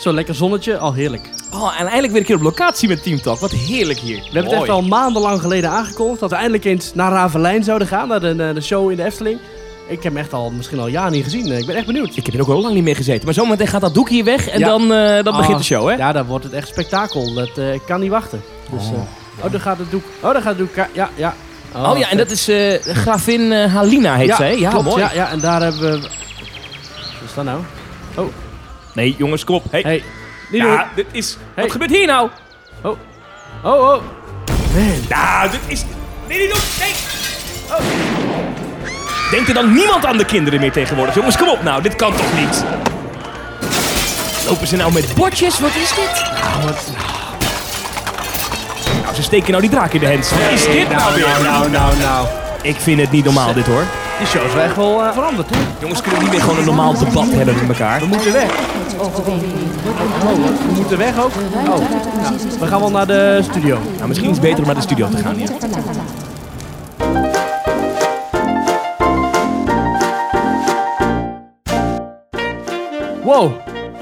Zo lekker zonnetje, al heerlijk. Oh, en eindelijk weer een keer op locatie met Team Talk. Wat heerlijk hier. We hebben het echt al maandenlang geleden aangekondigd dat we eindelijk eens naar Ravelijn zouden gaan, naar de, naar de show in de Efteling. Ik heb hem echt al misschien al jaren niet gezien. Ik ben echt benieuwd. Ik heb er ook al lang niet meer gezeten. Maar zometeen gaat dat doek hier weg en Ja. dan, eh, dan Ah, begint de show, hè? Ja, dan wordt het echt spektakel. Dat, eh, ik kan niet wachten. Dus, eh, oh, daar gaat het doek. Oh, daar gaat het doek. Ja, ja. Oh, ja, en dat is eh gravin eh, Halina heet ja, zij. Ja, klopt, mooi. Ja, ja, en daar hebben we... Wat is dat nou? Nee, jongens, kom op. Hey. Hey, niet ja, dit is... Hey. Wat gebeurt hier nou? doen. Oh, oh. Man. Nou, dit is... Nee, niet doen. Nee. Oh. Denkt er dan niemand aan de kinderen meer tegenwoordig? Jongens, kom op nou. Dit kan toch niet? Lopen ze nou met bordjes? Wat is dit? Oh, wat... Nou, ze steken nou die draak in de hens. Wat is dit nou weer? Nou, nou, nou, nou. Ik vind het niet normaal, dit hoor. Die show is echt wel eh, veranderd, hè? Jongens, kunnen we niet meer gewoon een normaal debat hebben met elkaar? We moeten weg. Oh, we moeten weg ook? Oh, nou, we gaan wel naar de studio. Nou, misschien is het beter om naar de studio te gaan, ja. Wow.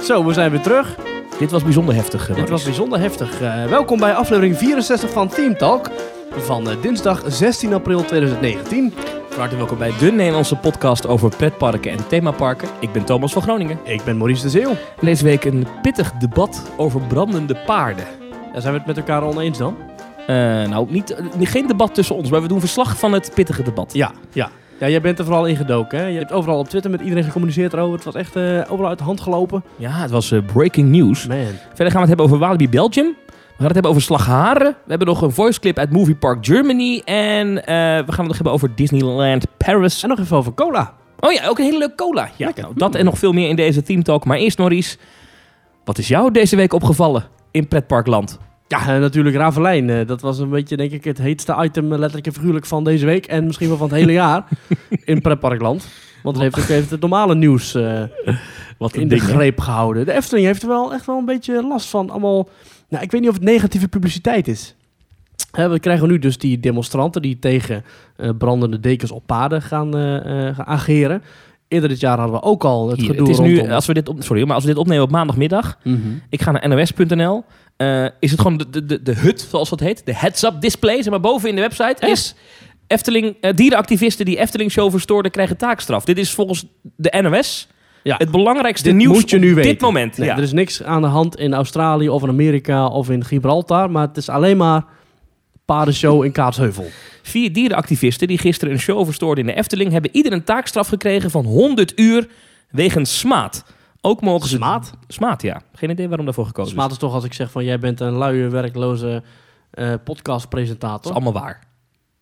Zo, we zijn weer terug. Dit was bijzonder heftig. eh, Dit Maurice. was bijzonder heftig. Eh, welkom bij aflevering 64 van Team Talk van dinsdag 16 april 2019. Van harte welkom bij de Nederlandse podcast over pretparken en themaparken. Ik ben Thomas van Groningen. Ik ben Maurice de Zeeuw. En deze week een pittig debat over brandende paarden. Ja, zijn we het met elkaar oneens dan? Eh, nou, niet, geen debat tussen ons, maar we doen verslag van het pittige debat. Ja, ja. Ja, jij bent er vooral in gedoken. Hè? Je hebt overal op Twitter met iedereen gecommuniceerd erover. Het was echt eh, overal uit de hand gelopen. Ja, het was eh, breaking news. Man. Verder gaan we het hebben over Walibi Belgium. We gaan het hebben over Slagharen. We hebben nog een voice clip uit Movie Park Germany. En eh, we gaan het nog hebben over Disneyland Paris. En nog even over cola. Oh ja, ook een hele leuke cola. Ja, nou, dat en nog veel meer in deze Team Talk. Maar eerst Maurice, wat is jou deze week opgevallen in pretparkland? Ja, en natuurlijk Ravelijn. Eh, dat was een beetje, denk ik, het heetste item, eh, letterlijk en figuurlijk, van deze week. En misschien wel van het hele jaar in pretparkland. Want het heeft ook even het normale nieuws eh, Wat in de greep gehouden. De Efteling heeft er wel echt wel een beetje last van. Allemaal, nou, ik weet niet of het negatieve publiciteit is. We krijgen nu dus die demonstranten die tegen eh, brandende dekens op paden gaan, eh, eh, gaan ageren. Eerder dit jaar hadden we ook al het Hier, gedoe het is nu, rondom... als we dit op, sorry, maar als we dit opnemen op maandagmiddag, Mhm. ik ga naar nos.nl. eh, is het gewoon de, de, de, de HUD, zoals dat heet, de heads-up display, zeg maar boven in de website, Echt? is Efteling, eh, dierenactivisten die Efteling Show verstoorden krijgen taakstraf. Dit is volgens de NOS Ja. het belangrijkste Dit nieuws moet je op nu dit weten. moment. Nee, ja. Er is niks aan de hand in Australië of in Amerika of in Gibraltar. Maar het is alleen maar paardenshow in Kaatsheuvel. Vier dierenactivisten die gisteren een show verstoorden in de Efteling... hebben ieder een taakstraf gekregen van 100 uur wegens smaad. Ook mogen ze... Smaad? Smaad, ja. Geen idee waarom daarvoor gekozen Smaad is. is toch als ik zeg van jij bent een luie, werkloze Dat podcastpresentator. is allemaal waar.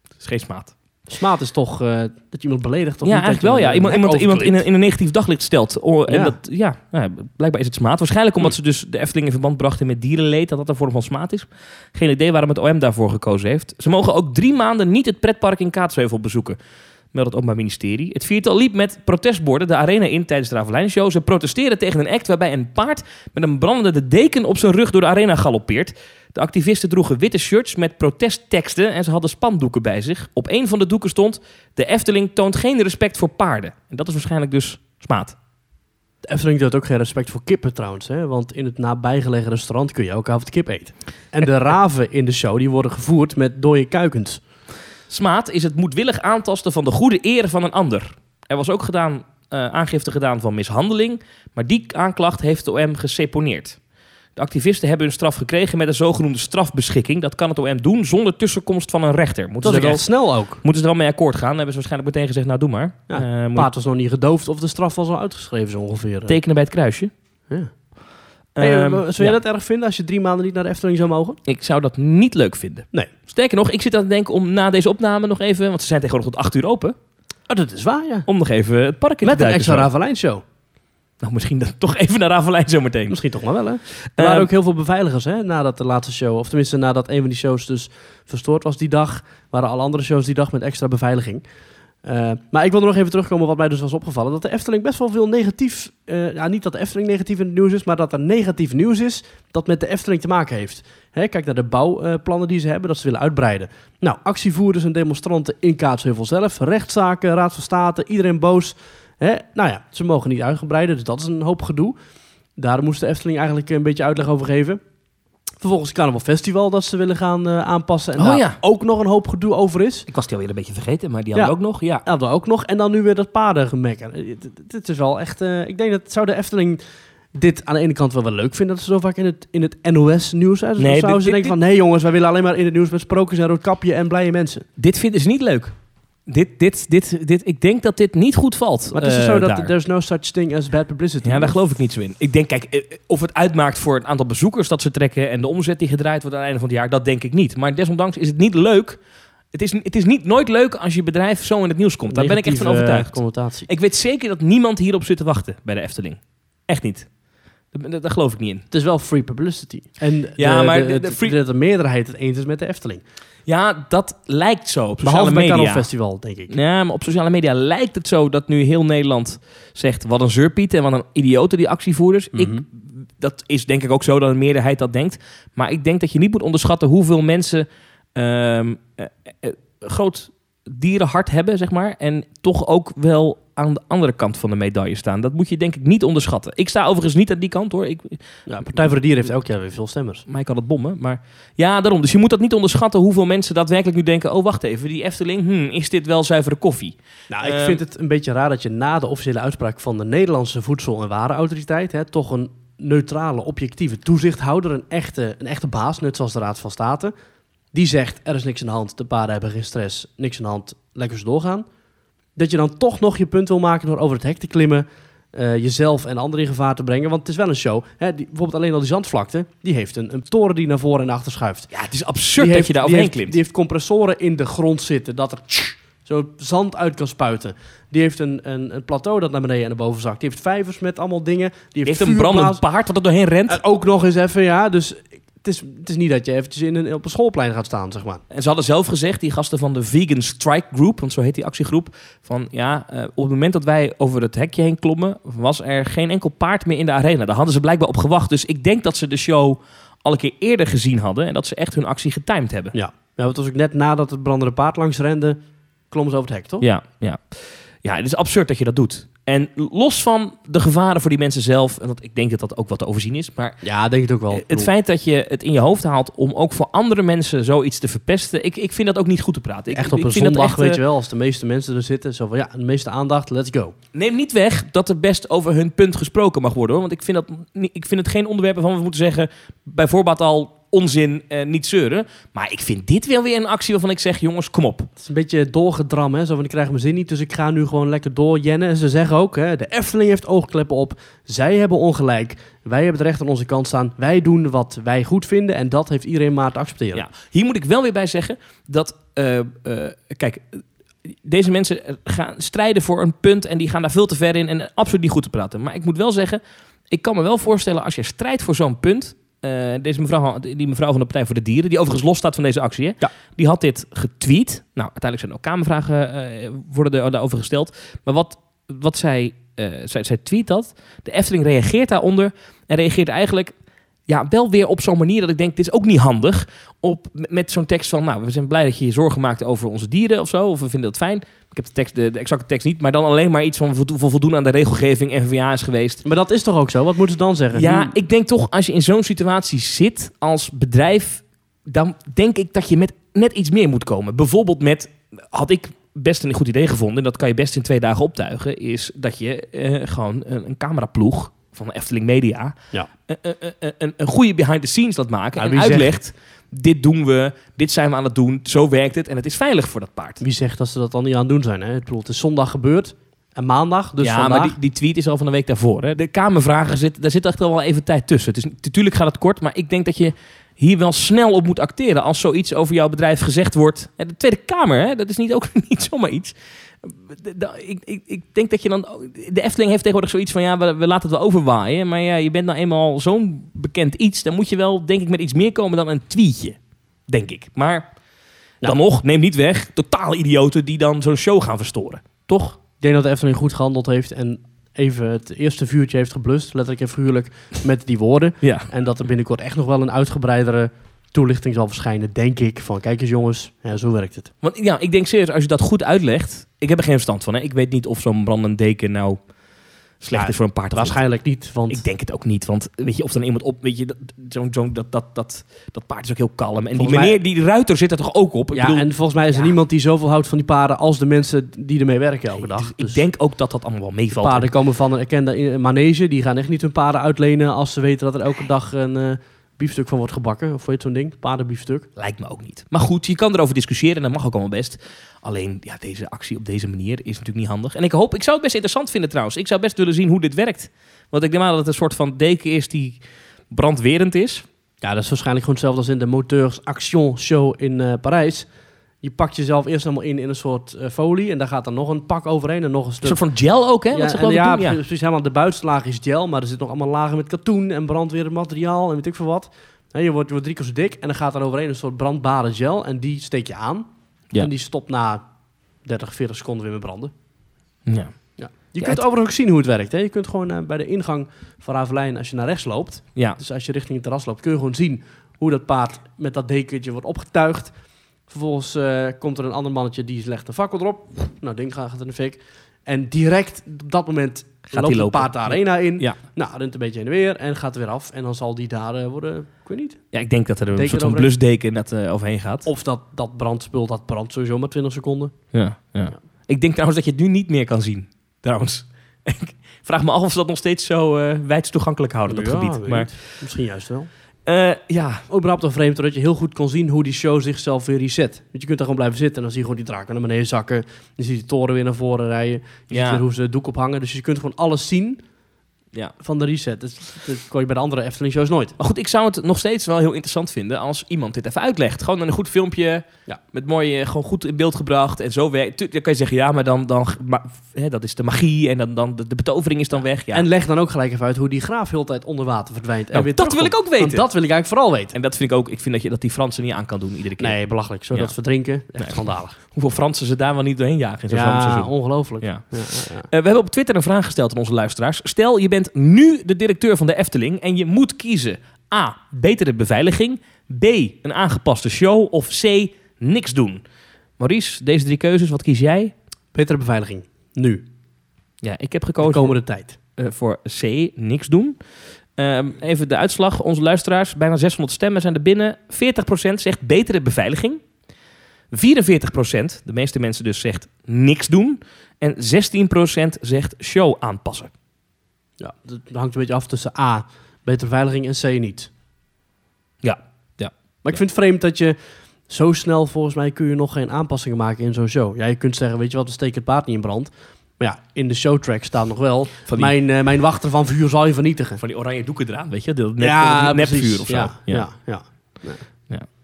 Het is geen smaad. Smaad is toch eh, dat je iemand beledigt? Of ja, niet eigenlijk wel, ja. een Iemand, iemand, iemand in, een, in een negatief daglicht stelt. Oh, en Ja. Dat, ja, nou blijkbaar is het smaad. Waarschijnlijk omdat ze dus de Efteling in verband brachten met dierenleed, dat dat een vorm van smaad is. Geen idee waarom het OM daarvoor gekozen heeft. Ze mogen ook drie maanden niet het pretpark in Kaatsheuvel bezoeken. Meldt het Openbaar Ministerie. Het viertal liep met protestborden de arena in tijdens de Ravelijn-show. Ze protesteren tegen een act waarbij een paard met een brandende deken op zijn rug door de arena galoppeert. De activisten droegen witte shirts met protestteksten en ze hadden spandoeken bij zich. Op een van de doeken stond: De Efteling toont geen respect voor paarden. En dat is waarschijnlijk dus smaad. De Efteling toont ook geen respect voor kippen trouwens. Hè? Want in het nabijgelegen restaurant kun je elke avond kip eten. En de raven in de show die worden gevoerd met dode kuikens. Smaad is het moedwillig aantasten van de goede eer van een ander. Er was ook gedaan, eh, aangifte gedaan van mishandeling, maar die aanklacht heeft de OM geseponeerd. De activisten hebben hun straf gekregen met een zogenoemde strafbeschikking. Dat kan het OM doen zonder tussenkomst van een rechter. Moeten Dat ze, er wel, snel ook. moeten ze er wel mee akkoord gaan? Dan hebben ze waarschijnlijk meteen gezegd, nou doe maar. Ja, Eh, paard was nog niet gedoofd of de straf was al uitgeschreven zo ongeveer. je tekenen bij het kruisje. Ja. Hey, eh, Ehm, zou jij ja. dat erg vinden als je drie maanden niet naar de Efteling zou mogen? Ik zou dat niet leuk vinden. Nee. Sterker nog, ik zit aan het denken om na deze opname nog even... want ze zijn tegenwoordig tot 8 uur open... Oh, dat is waar, ja. om nog even het park in Met te een duiken. extra zo. Ravelijn show. Nou, misschien dan toch even naar Ravelijn zometeen. Misschien toch maar wel, hè? Er Ehm, waren ook heel veel beveiligers, hè, nadat de laatste show... of tenminste nadat een van die shows dus verstoord was die dag... waren alle andere shows die dag met extra beveiliging. Eh, maar ik wil er nog even terugkomen wat mij dus was opgevallen. Dat de Efteling best wel veel negatief... ja, niet dat de Efteling negatief in het nieuws is... maar dat er negatief nieuws is dat met de Efteling te maken heeft. Hè, kijk naar de bouwplannen die ze hebben, dat ze willen uitbreiden. Nou, actievoerders en demonstranten in Kaatsheuvel zelf. Rechtszaken, Raad van State, iedereen boos. Hè? Nou ja, ze mogen niet uitgebreiden, dus dat is een hoop gedoe. Daar moest de Efteling eigenlijk een beetje uitleg over geven. Vervolgens het Carnaval Festival dat ze willen gaan eh, aanpassen. En Oh, daar ja. ook nog een hoop gedoe over is. Ik was die alweer een beetje vergeten, maar die Ja. hadden we ook nog. Ja. Ja, dat ook nog. En dan nu weer dat paardengemekken. Eh, Het is wel echt... eh, ik denk dat zou de Efteling dit aan de ene kant wel wel leuk vinden... dat ze zo vaak in het, in het NOS-nieuws zijn. Dus Nee, zouden dit- ze dit- denken van... nee jongens, wij willen alleen maar in het nieuws met sprookjes en roodkapje en blije mensen. Dit vinden ze niet leuk. Dit, dit, dit, dit, ik denk dat dit niet goed valt. Maar het is eh, dus zo dat daar. there's no such thing as bad publicity. Ja, daar geloof ik niet zo in. Ik denk, kijk, eh, of het uitmaakt voor het aantal bezoekers dat ze trekken en de omzet die gedraaid wordt aan het einde van het jaar, dat denk ik niet. Maar desondanks is het niet leuk. Het is, het is niet nooit leuk als je bedrijf zo in het nieuws komt. Daar ben ik echt van overtuigd. eh, connotatie. Ik weet zeker dat niemand hierop zit te wachten bij de Efteling. Echt niet. Daar, geloof ik niet in. Het is wel free publicity. En Ja, de, maar de, de- de het- free- dat de meerderheid het eens is met de Efteling. Ja, dat lijkt zo op sociale Behalve media. Festival, denk ik. Ja, maar op sociale media lijkt het zo dat nu heel Nederland zegt... wat een zeurpiet en wat een idioten die actievoerders. ik, Mhm. dat is denk ik ook zo dat een meerderheid dat denkt. Maar ik denk dat je niet moet onderschatten hoeveel mensen... ehm, eh, eh, groot dierenhart hebben, zeg maar. En toch ook wel aan de andere kant van de medaille staan. Dat moet je denk ik niet onderschatten. Ik sta overigens niet aan die kant hoor. Ik, Ja, Partij voor de Dieren heeft elk jaar weer veel stemmers. mij kan het bommen. Maar ja, daarom. Dus je moet dat niet onderschatten hoeveel mensen daadwerkelijk nu denken... oh, wacht even, die Efteling, hmm, is dit wel zuivere koffie? Nou, ik vind het een beetje raar dat je na de officiële uitspraak van de Nederlandse Voedsel- en Warenautoriteit... Hè, toch een neutrale, objectieve toezichthouder, een echte, een echte baas, net zoals de Raad van State... die zegt, er is niks aan de hand, de paarden hebben geen stress, niks aan de hand, lekker zo doorgaan. Dat je dan toch nog je punt wil maken door over het hek te klimmen... eh, jezelf en anderen in gevaar te brengen. Want het is wel een show. Hè, die, bijvoorbeeld alleen al die zandvlakte. Die heeft een, een toren die naar voren en naar achter schuift. Ja, het is Die absurd dat heeft- je daar overheen klimt. Die heeft compressoren in de grond zitten, dat er zo zand uit kan spuiten. Die heeft een, een, een plateau dat naar beneden en naar boven zakt. Die heeft vijvers met allemaal dingen. Die Die heeft, een brandend paard wat er doorheen rent. En ook nog eens even, ja. Dus het is, het is niet dat je eventjes in een, op een schoolplein gaat staan, zeg maar. En ze hadden zelf gezegd, die gasten van de Vegan Strike Group, want zo heet die actiegroep, van ja, eh, op het moment dat wij over het hekje heen klommen, was er geen enkel paard meer in de arena. Daar hadden ze blijkbaar op gewacht. Dus ik denk dat ze de show al een keer eerder gezien hadden en dat ze echt hun actie getimed hebben. Ja. ja het was ook net nadat het brandende paard langs rende, klommen ze over het hek, toch? Ja, ja. Ja, het is absurd dat je dat doet. En los van de gevaren voor die mensen zelf, en dat, ik denk dat dat ook wat te overzien is, maar Ja, denk ik ook wel. Het feit dat je het in je hoofd haalt om ook voor andere mensen zoiets te verpesten, ik, ik vind dat ook niet goed te praten. Ik, Echt op ik een vind dat zondag, echt, weet eh, je wel, als de meeste mensen er zitten. Zo van, ja, de meeste aandacht, let's go. Neem niet weg dat er best over hun punt gesproken mag worden. Hoor. Want ik vind, dat, ik vind het geen onderwerp waarvan we moeten zeggen... bij voorbaat al onzin, eh, niet zeuren. Maar ik vind dit wel weer een actie waarvan ik zeg... jongens, kom op. Het is een beetje doorgedram, hè. Zo van, ik krijg mijn zin niet, dus ik ga nu gewoon lekker doorjennen. En ze zeggen ook, hè, de Efteling heeft oogkleppen op. Zij hebben ongelijk. Wij hebben het recht aan onze kant staan. Wij doen wat wij goed vinden. En dat heeft iedereen maar te accepteren. Ja, hier moet ik wel weer bij zeggen dat... eh, eh, kijk, deze mensen eh, gaan strijden voor een punt... en die gaan daar veel te ver in en absoluut niet goed te praten. Maar ik moet wel zeggen... ik kan me wel voorstellen als je strijdt voor zo'n punt... eh, deze mevrouw, die mevrouw van de Partij voor de Dieren... die overigens losstaat van deze actie... Hè? Ja. die had dit getweet. Nou, uiteindelijk zijn er ook kamervragen eh, worden er, daarover gesteld. Maar wat, wat zij, eh, zij... Zij tweet dat. De Efteling reageert daaronder... en reageert eigenlijk... Ja, wel weer op zo'n manier dat ik denk, dit is ook niet handig. Op, met zo'n tekst van, nou, we zijn blij dat je je zorgen maakt over onze dieren of zo. Of we vinden dat fijn. Ik heb de, tekst, de, de exacte tekst niet, maar dan alleen maar iets van vo- voldoen aan de regelgeving. NVA is geweest. Maar dat is toch ook zo? Wat moeten ze dan zeggen? Ja, Hm, ik denk toch, als je in zo'n situatie zit als bedrijf, dan denk ik dat je met net iets meer moet komen. Bijvoorbeeld met, had ik best een goed idee gevonden, en dat kan je best in twee dagen optuigen, is dat je eh, gewoon een, een cameraploeg van Efteling Media Ja. een, een, een, een goede behind the scenes laat maken Nou, en zegt- uitlegt, dit doen we, dit zijn we aan het doen, zo werkt het en het is veilig voor dat paard. Wie zegt dat ze dat dan niet aan het doen zijn? Hè? Ik bedoel, het is zondag gebeurd. En maandag, dus ja, vandaag. maar die, die tweet is al van de week daarvoor. Hè. De Kamervragen, zit, daar zit echt wel even tijd tussen. Het is, natuurlijk gaat het kort, maar ik denk dat je hier wel snel op moet acteren als zoiets over jouw bedrijf gezegd wordt. De Tweede Kamer, hè, dat is niet, ook niet zomaar iets. Ik, ik, ik denk dat je dan... De Efteling heeft tegenwoordig zoiets van... ja, we, we laten het wel overwaaien. Maar ja, je bent nou eenmaal zo'n bekend iets... dan moet je wel, denk ik, met iets meer komen dan een tweetje. Denk ik. Maar dan nog, neem niet weg... totaal idioten die dan zo'n show gaan verstoren. Toch? Ik denk dat de Efteling goed gehandeld heeft en even het eerste vuurtje heeft geblust, letterlijk en figuurlijk, met die woorden. Ja. En dat er binnenkort echt nog wel een uitgebreidere toelichting zal verschijnen, denk ik. Van kijk eens jongens, ja, zo werkt het. Want ja, ik denk serieus, als je dat goed uitlegt... Ik heb er geen verstand van, hè. Ik weet niet of zo'n brandend deken nou slecht Ja, is voor een paard. Waarschijnlijk niet, want Ik denk het ook niet, want weet je, of dan iemand op, weet je, dat, zo'n dat, dat, dat, dat paard is ook heel kalm. En die mij- meneer, die ruiter zit er toch ook op? Ik ja, bedoel, en volgens mij is er ja. niemand die zoveel houdt van die paarden als de mensen die ermee werken elke dag. ik Dus denk ook dat dat allemaal wel meevalt. paarden komen van een erkende manege, die gaan echt niet hun paarden uitlenen als ze weten dat er elke dag een eh, biefstuk van wordt gebakken. Of heet zo'n ding? Paardenbiefstuk. Lijkt me ook niet. Maar goed, je kan erover discussiëren en dat mag ook allemaal best. Alleen, ja, deze actie op deze manier is natuurlijk niet handig. En ik hoop, ik zou het best interessant vinden trouwens. Ik zou best willen zien hoe dit werkt. Want ik denk maar dat het een soort van deken is die brandwerend is. Ja, dat is waarschijnlijk gewoon hetzelfde als in de Moteurs Action Show in eh, Parijs. Je pakt jezelf eerst helemaal in in een soort eh, folie en daar gaat dan nog een pak overheen en nog een Een stuk. soort van gel ook, hè? ja, wat ze en ja, doen. Ja. precies. Helemaal de buitenste laag is gel, maar er zitten nog allemaal lagen met katoen en brandwerend materiaal en weet ik veel wat. Hè, je, wordt, je wordt drie keer zo dik en dan gaat er overheen een soort brandbare gel en die steek je aan. Ja. En die stopt na 30, 40 seconden weer met branden. Ja. Ja. Je kunt het- overigens ook zien hoe het werkt. Hè? Je kunt gewoon eh, bij de ingang van Ravelijn, als je naar rechts loopt, ja. dus als je richting het terras loopt, kun je gewoon zien hoe dat paard met dat dekentje wordt opgetuigd. Vervolgens eh, komt er een ander mannetje die legt een fakkel erop. Nou, ding gaat in de fik. En direct op dat moment Gaat loopt lopen. paard de arena in. Ja. Nou, rent een beetje heen en weer en gaat er weer af. En dan zal die daar eh, worden, ik weet niet. ja, ik denk dat er een soort van blusdeken net eh, overheen gaat. Of dat, dat brandspul, dat brandt sowieso maar 20 seconden. Ja, ja. Ik denk trouwens dat je het nu niet meer kan zien. Trouwens. Ik vraag me af of ze dat nog steeds zo eh wijd toegankelijk houden, dat Ja, gebied. Maar. Misschien juist wel. Eh, ja, Überhaupt al vreemd dat je heel goed kon zien hoe die show zichzelf weer reset. Want je kunt daar gewoon blijven zitten en dan zie je gewoon die draken naar beneden zakken. Je ziet die toren weer naar voren rijden. Je Ja. ziet hoe ze het doek ophangen. Dus je kunt gewoon alles zien ja. van de reset. Dat, dat kon je bij de andere Efteling shows nooit. Maar goed, ik zou het nog steeds wel heel interessant vinden als iemand dit even uitlegt. Gewoon een goed filmpje, Ja. met mooi, eh, gewoon goed in beeld gebracht en zo werkt. Dan kan je zeggen, ja, maar dan, dan maar, hè, dat is de magie en dan, dan de, de betovering is dan weg. Ja. En leg dan ook gelijk even uit hoe die graaf heel tijd onder water verdwijnt. en Nou, weer dat wil ik ook weten. Want dat wil ik eigenlijk vooral weten. En dat vind ik ook, ik vind dat je dat die Fransen niet aan kan doen iedere keer. Nee, belachelijk. Zo dat verdrinken, echt Nee. schandalig. Hoeveel Fransen ze daar wel niet doorheen jagen in zo'n Ja, ongelooflijk. Ja. Ja. Eh, we hebben op Twitter een vraag gesteld aan onze luisteraars. Stel, je bent nu de directeur van de Efteling en je moet kiezen. A. Betere beveiliging. B. Een aangepaste show. Of C. Niks doen. Maurice, deze drie keuzes, wat kies jij? Betere beveiliging. Nu. Ja, ik heb De gekozen komende tijd. eh, voor C. Niks doen. Ehm, even de uitslag. Onze luisteraars, bijna 600 stemmen zijn er binnen. 40% zegt betere beveiliging. 44%, de meeste mensen dus, zegt niks doen. En 16% zegt show aanpassen. Ja, dat hangt een beetje af tussen A, betere beveiliging en C niet. Ja, ja. Maar ik vind het vreemd dat je zo snel, volgens mij, kun je nog geen aanpassingen maken in zo'n show. Ja, je kunt zeggen, weet je wat, we steken het paard niet in brand. Maar ja, in de showtrack staat nog wel, Van die, mijn, eh, mijn wachter van vuur zal je vernietigen. van die oranje doeken eraan, weet je? Nep, ja, nepvuur of zo. Ja, ja. Ja, Ja.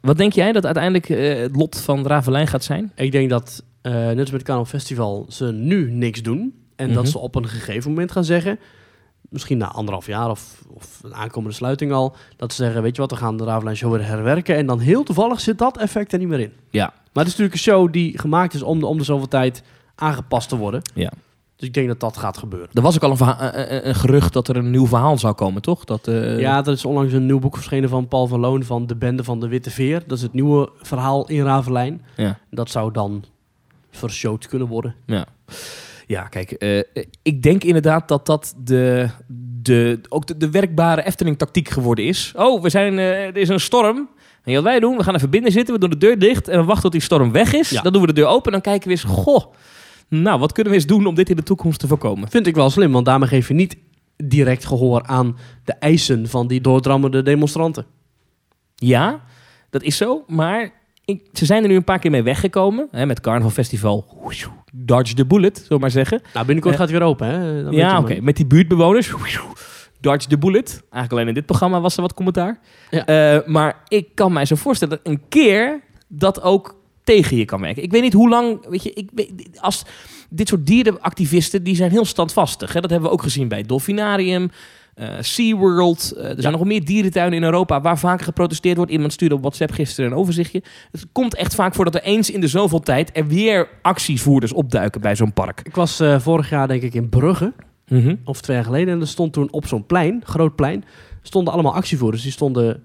Wat denk jij dat uiteindelijk eh, het lot van Ravelijn gaat zijn? Ik denk dat, eh, net als met het Carnaval Festival, ze nu niks doen. En Mhm. dat ze op een gegeven moment gaan zeggen, misschien na anderhalf jaar of, of een aankomende sluiting al, dat ze zeggen, weet je wat, we gaan de Ravelijn Show weer herwerken. En dan heel toevallig zit dat effect er niet meer in. Ja. Maar het is natuurlijk een show die gemaakt is om de, om de zoveel tijd aangepast te worden. Ja. Dus ik denk dat dat gaat gebeuren. Er was ook al een, verha- een- een- gerucht dat er een nieuw verhaal zou komen, toch? Dat, eh, ja, er is onlangs een nieuw boek verschenen van Paul van Loon van De Bende van de Witte Veer. Dat is het nieuwe verhaal in Ravelijn. Ja. Dat zou dan vershowd kunnen worden. Ja, ja kijk, eh, ik denk inderdaad dat dat de, de, ook de, de werkbare Efteling-tactiek geworden is. Oh, we zijn, eh, er is een storm. En wat wij doen, we gaan even binnen zitten, we doen de deur dicht en we wachten tot die storm weg is. Ja. Dan doen we de deur open en dan kijken we eens, goh, nou, wat kunnen we eens doen om dit in de toekomst te voorkomen? Vind ik wel slim, want daarmee geef je niet direct gehoor aan de eisen van die doordrammende demonstranten. Ja, dat is zo, maar ik, ze zijn er nu een paar keer mee weggekomen. Hè, met Carnaval Festival, dodge the bullet, zullen we maar zeggen. Nou, binnenkort Eh, gaat hij weer open, hè? Dan Ja, oké. Met die buurtbewoners. Dodge the bullet. Eigenlijk alleen in dit programma was er wat commentaar. Ja. Eh, maar ik kan mij zo voorstellen dat een keer dat ook tegen je kan werken. Ik weet niet hoe lang, weet je, ik weet, als dit soort dierenactivisten, die zijn heel standvastig. Hè? Dat hebben we ook gezien bij het Dolfinarium, eh SeaWorld. Eh, er zijn nog meer dierentuinen in Europa waar vaker geprotesteerd wordt. Iemand stuurde op WhatsApp gisteren een overzichtje. Het komt echt vaak voor dat er eens in de zoveel tijd er weer actievoerders opduiken bij zo'n park. Ik was eh, vorig jaar denk ik in Brugge, Mhm. of twee jaar geleden. En er stond toen op zo'n plein, groot plein, stonden allemaal actievoerders. Die stonden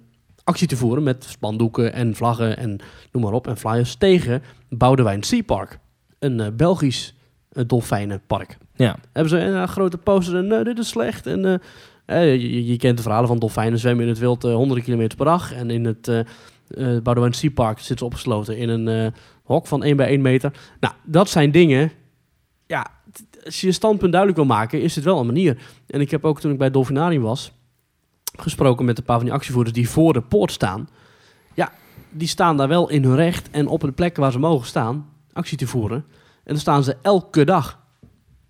actie te voeren met spandoeken en vlaggen en noem maar op. En flyers tegen Boudewijn Sea Park. Een eh, Belgisch uh, dolfijnenpark. Ja. Hebben ze een eh, grote poster en eh, dit is slecht. En eh, eh, je, je kent de verhalen van dolfijnen zwemmen in het wild eh, honderden kilometer per dag. En in het uh, Boudewijn Sea Park zitten ze opgesloten in een eh, hok van 1 bij 1 meter. Nou, dat zijn dingen. Ja, als je je standpunt duidelijk wil maken, is dit wel een manier. En ik heb ook toen ik bij Dolfinarium was, gesproken met een paar van die actievoerders die voor de poort staan. Ja, die staan daar wel in hun recht en op de plekken waar ze mogen staan, actie te voeren. En dan staan ze elke dag.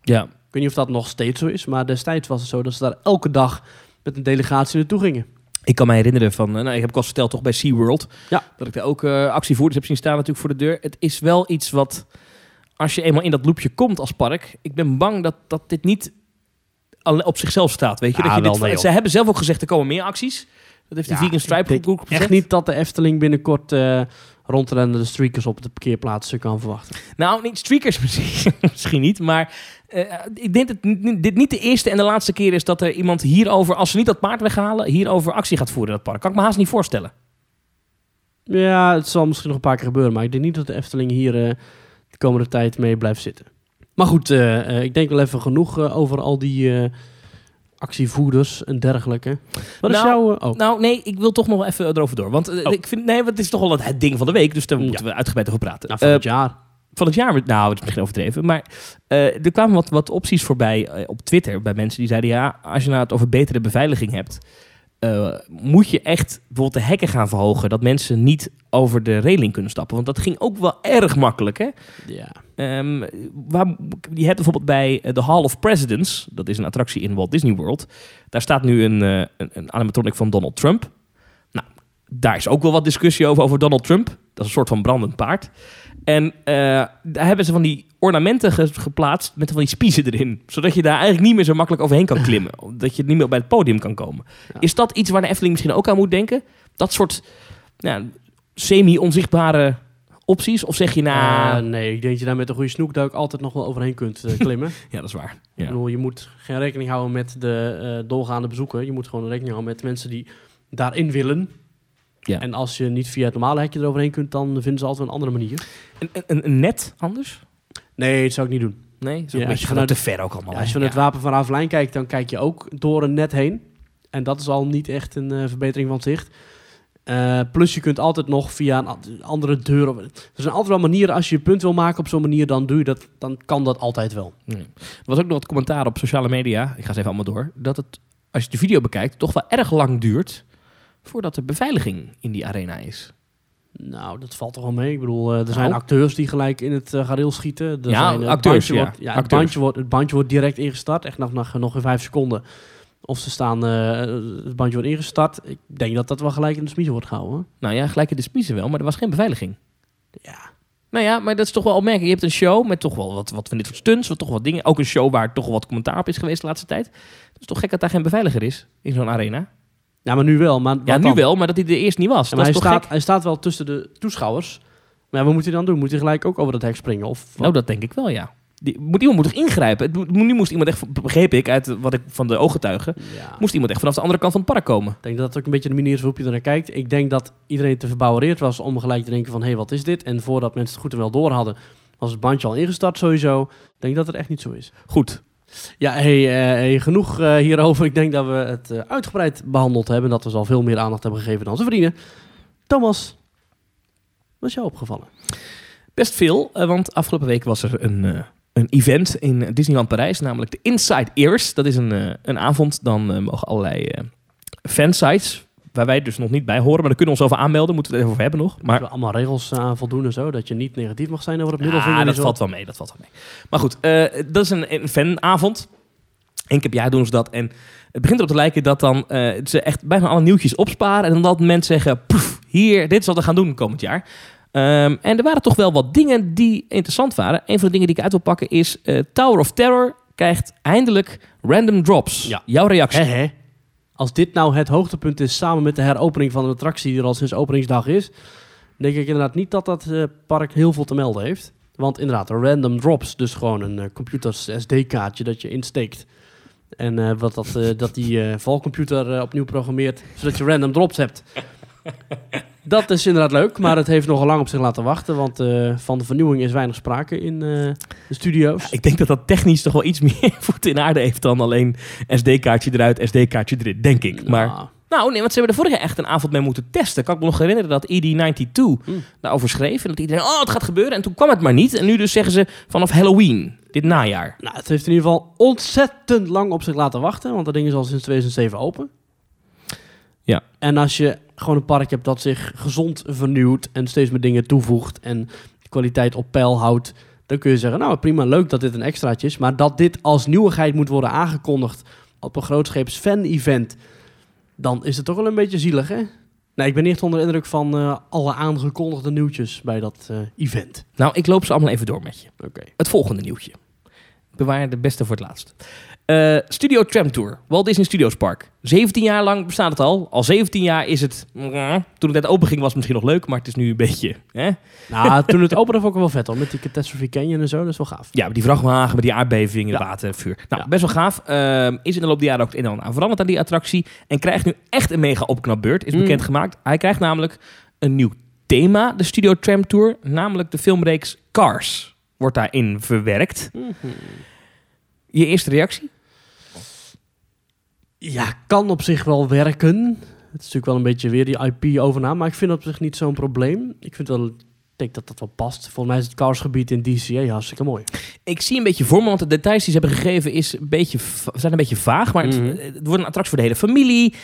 Ja. Ik weet niet of dat nog steeds zo is, maar destijds was het zo dat ze daar elke dag met een delegatie naartoe gingen. Ik kan me herinneren van, eh, nou, ik heb al verteld toch bij SeaWorld, Ja. dat ik daar ook eh, actievoerders heb zien staan natuurlijk voor de deur. Het is wel iets wat, als je eenmaal in dat loopje komt als park, ik ben bang dat, dat dit niet op zichzelf staat, weet je. Ja, dat je wel, dit, nee, ze hebben zelf ook gezegd, er komen meer acties. Dat heeft de Ja, Vegan Stripe gezegd. Echt niet dat de Efteling binnenkort eh rondrennende streakers op de parkeerplaatsen kan verwachten. Nou, niet streakers misschien, misschien niet, maar eh, ik denk dat dit niet de eerste en de laatste keer is dat er iemand hierover, als ze niet dat paard weghalen, hierover actie gaat voeren in dat park. Kan ik me haast niet voorstellen. Ja, het zal misschien nog een paar keer gebeuren, maar ik denk niet dat de Efteling hier eh, de komende tijd mee blijft zitten. Maar goed, eh, eh, ik denk wel even genoeg eh, over al die actievoerders en dergelijke. Wat is Nou, jouw... oh, Nou, nee, ik wil toch nog wel even erover door. Want Oh. ik vind, nee, het is toch wel het, het ding van de week, dus daar Ja. moeten we uitgebreid over praten. nou, van het jaar. van het jaar, nou, het is misschien overdreven, maar er kwamen wat, wat opties voorbij op Twitter bij mensen die zeiden, ja, als je nou het over betere beveiliging hebt, eh, moet je echt bijvoorbeeld de hekken gaan verhogen, dat mensen niet over de reling kunnen stappen. Want dat ging ook wel erg makkelijk, hè? Ja. Ehm, waar, je hebt bijvoorbeeld bij eh, de Hall of Presidents, dat is een attractie in Walt Disney World, daar staat nu een, eh, een, een animatronic van Donald Trump. Nou, daar is ook wel wat discussie over, over Donald Trump. Dat is een soort van brandend paard. En eh, daar hebben ze van die ornamenten ge- geplaatst met van die spiezen erin. Zodat je daar eigenlijk niet meer zo makkelijk overheen kan klimmen. dat je niet meer bij het podium kan komen. Ja. Is dat iets waar de Efteling misschien ook aan moet denken? Dat soort ja, semi-onzichtbare opties? Of zeg je nou... Eh, nee, ik denk dat je daar met een goede snoekduik altijd nog wel overheen kunt eh, klimmen. ja, dat is waar. Ik Ja. bedoel, je moet geen rekening houden met de eh, doorgaande bezoeker. Je moet gewoon rekening houden met mensen die daarin willen. Ja. En als je niet via het normale hekje eroverheen kunt, dan vinden ze altijd een andere manier. Een, een, een net anders? Nee, dat zou ik niet doen. Nee, zo Ja, een als beetje je vanuit vanuit- te ver ook allemaal. Ja, als je hè? van het wapen van Ravelijn kijkt, dan kijk je ook door een net heen. En dat is al niet echt een eh, verbetering van het zicht. Eh, plus je kunt altijd nog via een andere deur. Er zijn altijd wel manieren, als je je punt wil maken op zo'n manier, dan doe je dat, dan kan dat altijd wel. Nee. Er was ook nog wat commentaar op sociale media, ik ga ze even allemaal door, dat het, als je de video bekijkt, toch wel erg lang duurt voordat er beveiliging in die arena is. Nou, dat valt toch wel mee. Ik bedoel, eh, er zijn Nou. acteurs die gelijk in het uh, gareel schieten. Er Ja, zijn, eh, acteurs, bandje ja. Wordt, ja het, bandje wordt, het bandje wordt direct ingestart, echt nog, nog, nog in vijf seconden. Of ze staan, eh, het bandje wordt ingestart. Ik denk dat dat wel gelijk in de smiezen wordt gehouden. hoor. Nou ja, gelijk in de spiezen wel, maar er was geen beveiliging. Ja. Nou ja, maar dat is toch wel opmerkelijk. Je hebt een show met toch wel wat, wat van dit soort stunts, wat toch wat dingen. Ook een show waar toch wel wat commentaar op is geweest de laatste tijd. Het is toch gek dat daar geen beveiliger is in zo'n arena? Ja, maar nu wel. Maar Ja, nu dan? wel, maar dat hij er eerst niet was. Ja, dat maar is hij, toch staat, hij staat wel tussen de toeschouwers. Maar wat moet hij dan doen? Moet hij gelijk ook over dat hek springen? Of? Nou, dat denk ik wel, ja. Die, moet, iemand moet toch ingrijpen? Het moet- nu moest iemand echt, begreep ik uit wat ik van de ooggetuigen, ja. moest iemand echt vanaf de andere kant van het park komen. Ik denk dat het ook een beetje de manier is waarop je er naar kijkt. Ik denk dat iedereen te verbouwereerd was om gelijk te denken van... hé, hey, wat is dit? En voordat mensen het goed en wel door hadden... was het bandje al ingestart sowieso. Ik denk dat het echt niet zo is. Goed, Ja, hey, eh, genoeg eh, hierover. Ik denk dat we het eh, uitgebreid behandeld hebben. Dat we al veel meer aandacht hebben gegeven dan onze vrienden. Thomas, wat is jou opgevallen? Best veel, want afgelopen week was er een, een event in Disneyland Parijs, namelijk de Inside Ears. Dat is een, een avond, dan mogen allerlei fansites, waar wij dus nog niet bij horen, maar daar kunnen we ons over aanmelden, moeten we het even over hebben nog. Maar Maar allemaal regels aan voldoen en zo. Dat je niet negatief mag zijn over het ja, middelvinger. en dat valt wel mee, dat valt wel mee. Maar goed, eh, dat is een, een fanavond. Eén keer per jaar doen ze dat en het begint erop te lijken dat dan eh, ze echt bijna alle nieuwtjes opsparen en dan dat mensen zeggen, poef, hier, dit is wat we gaan doen komend jaar. Ehm, en er waren toch wel wat dingen die interessant waren. Een van de dingen die ik uit wil pakken is eh, Tower of Terror krijgt eindelijk random drops. Ja. Jouw reactie? Als dit nou het hoogtepunt is samen met de heropening van een attractie die er al sinds openingsdag is, denk ik inderdaad niet dat dat eh, park heel veel te melden heeft. Want inderdaad, random drops, dus gewoon een eh, computers SD-kaartje dat je insteekt. En eh, wat dat, dat die valcomputer opnieuw programmeert, zodat je random drops hebt. Dat is inderdaad leuk, maar het heeft nogal lang op zich laten wachten. Want eh, van de vernieuwing is weinig sprake in eh, de studio's. Ik denk dat dat technisch toch wel iets meer voet in aarde heeft dan alleen SD-kaartje eruit, SD-kaartje erin, denk ik. Maar, Nou, nou nee, want ze hebben er vorige echt een avond mee moeten testen. Kan ik me nog herinneren dat ED92 Hmm. daarover schreef. En dat iedereen, oh, het gaat gebeuren. En toen kwam het maar niet. En nu dus zeggen ze vanaf Halloween, dit najaar. nou, het heeft in ieder geval ontzettend lang op zich laten wachten. Want dat ding is al sinds 2007 open. Ja. En als je gewoon een park hebt dat zich gezond vernieuwt en steeds meer dingen toevoegt en kwaliteit op peil houdt, dan kun je zeggen, nou prima, leuk dat dit een extraatje is. Maar dat dit als nieuwigheid moet worden aangekondigd op een grootscheeps fan-event, dan is het toch wel een beetje zielig, hè? Nee, ik ben niet echt onder de indruk van eh, alle aangekondigde nieuwtjes bij dat eh, event. Nou, ik loop ze allemaal even door met je. Oké. Het volgende nieuwtje. Bewaar de beste voor het laatst. Eh, Studio Tram Tour. Walt Disney Studios Park. 17 jaar lang bestaat het al. Al 17 jaar is het... Toen het net open ging was het misschien nog leuk, maar het is nu een beetje... Hè? Nou, toen het opende vond ik wel vet hoor, met die Catastrophe Canyon en zo, dat is wel gaaf. Ja, met die vrachtwagen, met die aardbeving, het Ja. water, vuur. Nou, Ja. best wel gaaf. Ehm, is in de loop der jaren ook het een en ander aan veranderd aan die attractie. En krijgt nu echt een mega opknapbeurt. Is Mm. bekendgemaakt. Hij krijgt namelijk een nieuw thema, de Studio Tram Tour. Namelijk de filmreeks Cars. Wordt daarin verwerkt. Je eerste reactie? Ja, kan op zich wel werken. Het is natuurlijk wel een beetje weer die IP-overname, maar ik vind dat op zich niet zo'n probleem. Ik vind wel, ik denk dat dat wel past. Volgens mij is het Carsgebied in DCA hartstikke mooi. Ik zie een beetje voor me, want de details die ze hebben gegeven is een beetje, zijn een beetje vaag. Maar het, Mhm. het wordt een attractie voor de hele familie. D-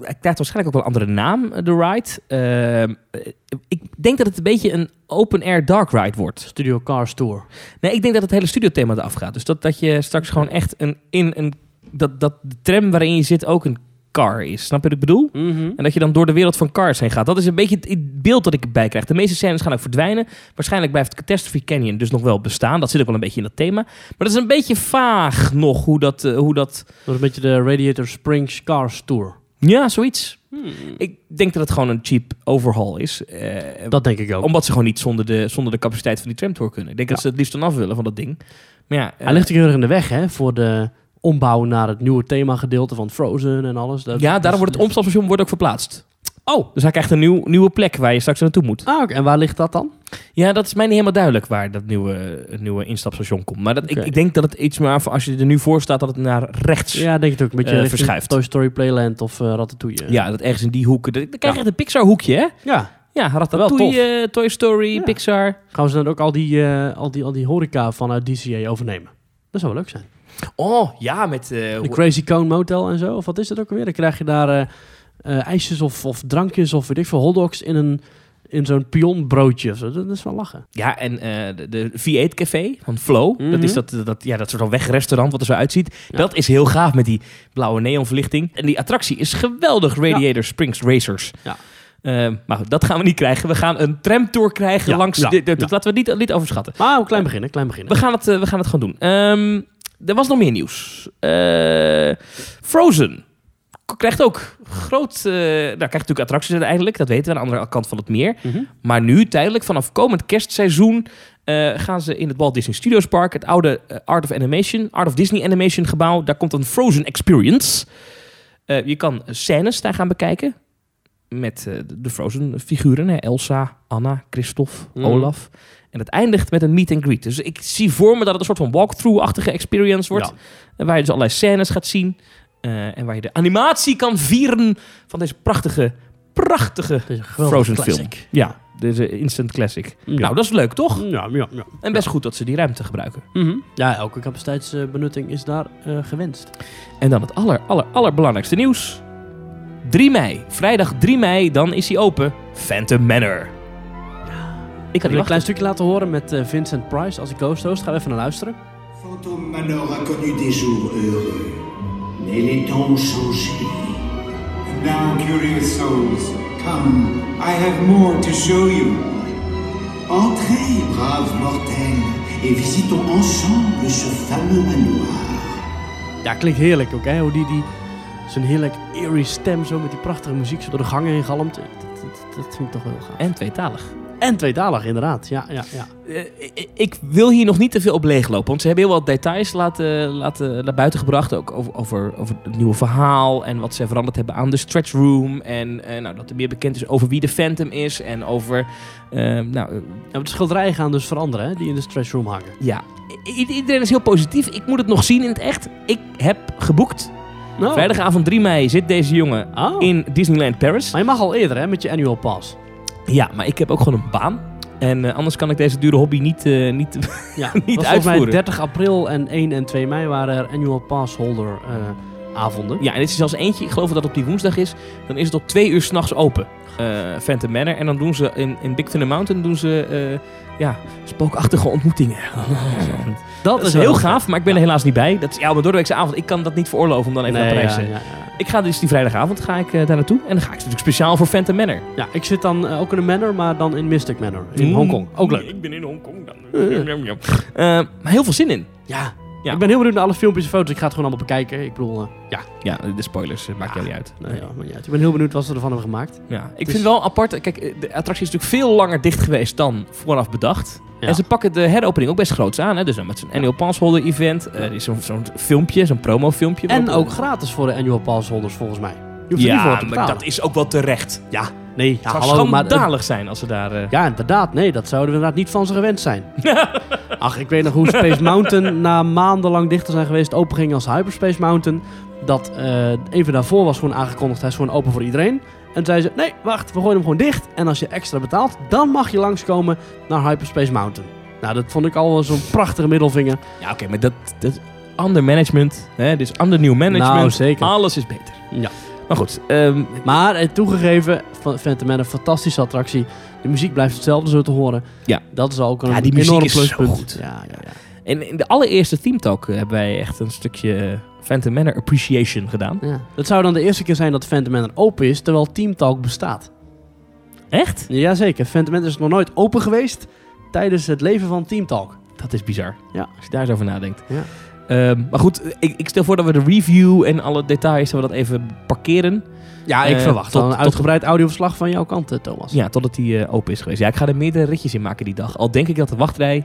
hij krijgt waarschijnlijk ook wel een andere naam, eh, de ride. Ehm, eh, ik denk dat het een beetje een open-air dark ride wordt. Studio Cars Tour. Nee, ik denk dat het hele studiothema eraf gaat. Dus dat, dat je straks gewoon echt een, in een... Dat, dat de tram waarin je zit ook een car is. Snap je wat ik bedoel? Mhm. En dat je dan door de wereld van cars heen gaat. Dat is een beetje het beeld dat ik erbij krijg. De meeste scènes gaan ook verdwijnen. Waarschijnlijk blijft Catastrophe Canyon dus nog wel bestaan. Dat zit ook wel een beetje in dat thema. Maar dat is een beetje vaag nog hoe dat... eh, hoe dat... Dat is een beetje de Radiator Springs Cars Tour. Ja, zoiets. Hmm. Ik denk dat het gewoon een cheap overhaul is. Eh, Dat denk ik ook. omdat ze gewoon niet zonder de, zonder de capaciteit van die tramtour kunnen. Ik denk dat ze het liefst dan af willen van dat ding. Maar ja, eh, Hij ligt ook heel erg in de weg hè, voor de ombouw naar het nieuwe themagedeelte van Frozen en alles. Dat, ja, daarom wordt het omstapstation wordt ook verplaatst. Oh, dus hij krijgt een nieuw, nieuwe plek waar je straks naartoe moet. Ah, oké. En waar ligt dat dan? Ja, dat is mij niet helemaal duidelijk waar dat nieuwe, het nieuwe instapstation komt. Maar dat, ik, ik denk dat het iets meer, voor als je er nu voor staat, dat het naar rechts. Ja, Ja, denk ik ook. Een beetje Eh, verschuift. Toy Story Playland of eh, Ratatouille. dat ergens in die hoeken. Dan krijg je Ja. echt een Pixar hoekje, hè? ja. Ja, Wel Ratatouille, eh, Toy Story, Ja. Pixar. Gaan ze dan ook al die, al die, al die horeca vanuit DCA overnemen? Dat zou wel leuk zijn. Oh, ja, met... eh, De Crazy Cone Motel en zo. Of wat is dat ook alweer? Dan krijg je daar eh, eh, ijsjes of, of drankjes of weet ik veel, hotdogs in, een, in zo'n pionbroodje. zo. Dat, dat is wel lachen. Ja, en de, de V8 Café van Flow. Dat Mhm. is dat, dat, ja, dat soort van wegrestaurant wat er zo uitziet. Ja. Dat is heel gaaf met die blauwe neonverlichting. En die attractie is geweldig. Radiator Springs Racers. Ja. Eh, maar goed, dat gaan we niet krijgen. We gaan een tramtour krijgen langs... dit- ja. Laten we het niet, niet overschatten. Maar een klein beginnen, klein beginnen. We gaan het, we gaan het gewoon doen. Ehm, er was nog meer nieuws. Eh, Frozen krijgt ook groot... nou, krijgt natuurlijk attracties uiteindelijk. Dat weten we aan de andere kant van het meer. Mhm. Maar nu, tijdelijk, vanaf komend kerstseizoen... eh, gaan ze in het Walt Disney Studios Park... het oude Art of Animation, Art of Disney Animation gebouw... daar komt een Frozen Experience. Je kan scènes daar gaan bekijken... met de Frozen figuren. Hè? Elsa, Anna, Christophe, Mhm. Olaf... En het eindigt met een meet and greet. Dus ik zie voor me dat het een soort van walkthrough-achtige experience wordt. Ja. En Waar je dus allerlei scènes gaat zien. eh, en waar je de animatie kan vieren van deze prachtige, prachtige Frozen classic. film. Ja, deze instant classic. Ja. Nou, dat is leuk, toch? Ja, ja, ja. En best goed dat ze die ruimte gebruiken. Mhm. Ja, elke capaciteitsbenutting is daar eh, gewenst. En dan het aller, aller, allerbelangrijkste nieuws. 3 mei, vrijdag 3 mei, dan is hij open. Phantom Manor. Ik had een klein stukje laten horen met eh, Vincent Price als ik host host. Gaan we even naar luisteren. Fantôme Manor a connu des jours heureux, mais les temps ont changé. Now, curious souls, come, I have more to show you. Entrez, braves mortels, et visitons ensemble ce fameux manoir. Ja, klinkt heerlijk ook, hè? Hoe die, die zo'n heerlijk eerie stem zo met die prachtige muziek zo door de gangen heen galmt. Dat, dat, dat vind ik toch wel gaaf. En tweetalig. En tweetalig, inderdaad. Ja, ja, ja. Eh, ik- wil hier nog niet te veel op leeglopen. Want ze hebben heel wat details laten, laten naar buiten gebracht. Ook over, over, over het nieuwe verhaal. En wat ze veranderd hebben aan de stretch room. En eh, nou, dat er meer bekend is over wie de Phantom is. En over... eh, nou, de schilderijen gaan dus veranderen, hè, die in de stretch room hangen. ja, I- iedereen is heel positief. Ik moet het nog zien in het echt. Ik heb geboekt. Nou, Vrijdagavond 3 mei zit deze jongen Oh. in Disneyland Paris. Maar je mag al eerder, hè, met je annual pass. Ja, maar ik heb ook gewoon een baan. En eh, anders kan ik deze dure hobby niet, eh, niet Ja, Niet mij uitvoeren. 30 april en 1 en 2 mei waren er annual pass holder eh, avonden. Ja, en dit is zelfs eentje. Ik geloof dat het op die woensdag is. Dan is het tot twee uur s'nachts open. Phantom Manor. En dan doen ze in, in Big Thunder Mountain doen ze ja, spookachtige ontmoetingen. Dat is heel gaaf, maar ik ben er helaas niet bij. Dat is ja, op een doordeweekse avond. Ik kan dat niet veroorloven om dan even Nee, naar Parijs te ja. Ik ga dus die vrijdagavond ga ik, eh, daar naartoe. En dan ga ik natuurlijk speciaal voor Phantom Manor. Ja, ik zit dan eh, ook in een manor, maar dan in Mystic Manor. In Mm. Hongkong. Ook leuk. Ik ben in Hongkong dan. Eh, maar heel veel zin in. Ja. Ja. Ik ben heel benieuwd naar alle filmpjes en foto's. Ik ga het gewoon allemaal bekijken. Ik bedoel, eh, ja. Ja, de spoilers eh, maakt jou niet uit. Nee, ja, maar uit. Ik ben heel benieuwd wat ze ervan hebben gemaakt. Ja, ik vind wel apart. Kijk, eh, de attractie is natuurlijk veel langer dicht geweest dan vooraf bedacht. Ja. En ze pakken de heropening ook best groots aan. Hè? Dus dan met zo'n annual pass holder event. er is zo'n filmpje, zo'n promo filmpje. En ook gratis voor de annual pass holders, volgens mij. Je hoeft er niet voor Ja, te maar betalen. dat is ook wel terecht. Ja, nee. Ja, Het zou hallo, maar... zijn als ze daar... eh, Ja, inderdaad. Nee, dat zouden we inderdaad niet van ze gewend zijn. Ach, ik weet nog hoe Space Mountain na maandenlang dicht te zijn geweest open ging als Hyperspace Mountain. Dat eh, even daarvoor was gewoon aangekondigd, hij is gewoon open voor iedereen. En toen zei ze, nee, wacht, we gooien hem gewoon dicht. En als je extra betaalt, dan mag je langskomen naar Hyperspace Mountain. Nou, dat vond ik al wel zo'n prachtige middelvinger. Ja, oké, maar dat, dat under management. Hè? Dus under new management. Nou, zeker. Alles is beter. Ja. Maar goed, ehm, Maar eh, toegegeven, Ph- Phantom Man een fantastische attractie. De muziek blijft hetzelfde zo te horen. Ja. Dat is ook een Ja, die muziek enorm is zo pluspunt. goed. Ja, ja, ja. en in de allereerste Theme Talk eh, hebben wij echt een stukje eh, Phantom Manor Appreciation gedaan. Ja. Het zou dan de eerste keer zijn dat Phantom Man open is, terwijl Team Talk bestaat. Echt? Jazeker, Phantom Man is nog nooit open geweest tijdens het leven van Team Talk. Dat is bizar. Ja. Als je daar eens over nadenkt. Ja. Ehm, maar goed, ik, ik stel voor dat we de review en alle details dat we dat even parkeren. Ja, ik Eh, verwacht tot- een tot- uitgebreid audioverslag van jouw kant, eh, Thomas. Ja, totdat die eh, open is geweest. Ja, ik ga er meerdere ritjes in maken die dag. Al denk ik dat de wachtrij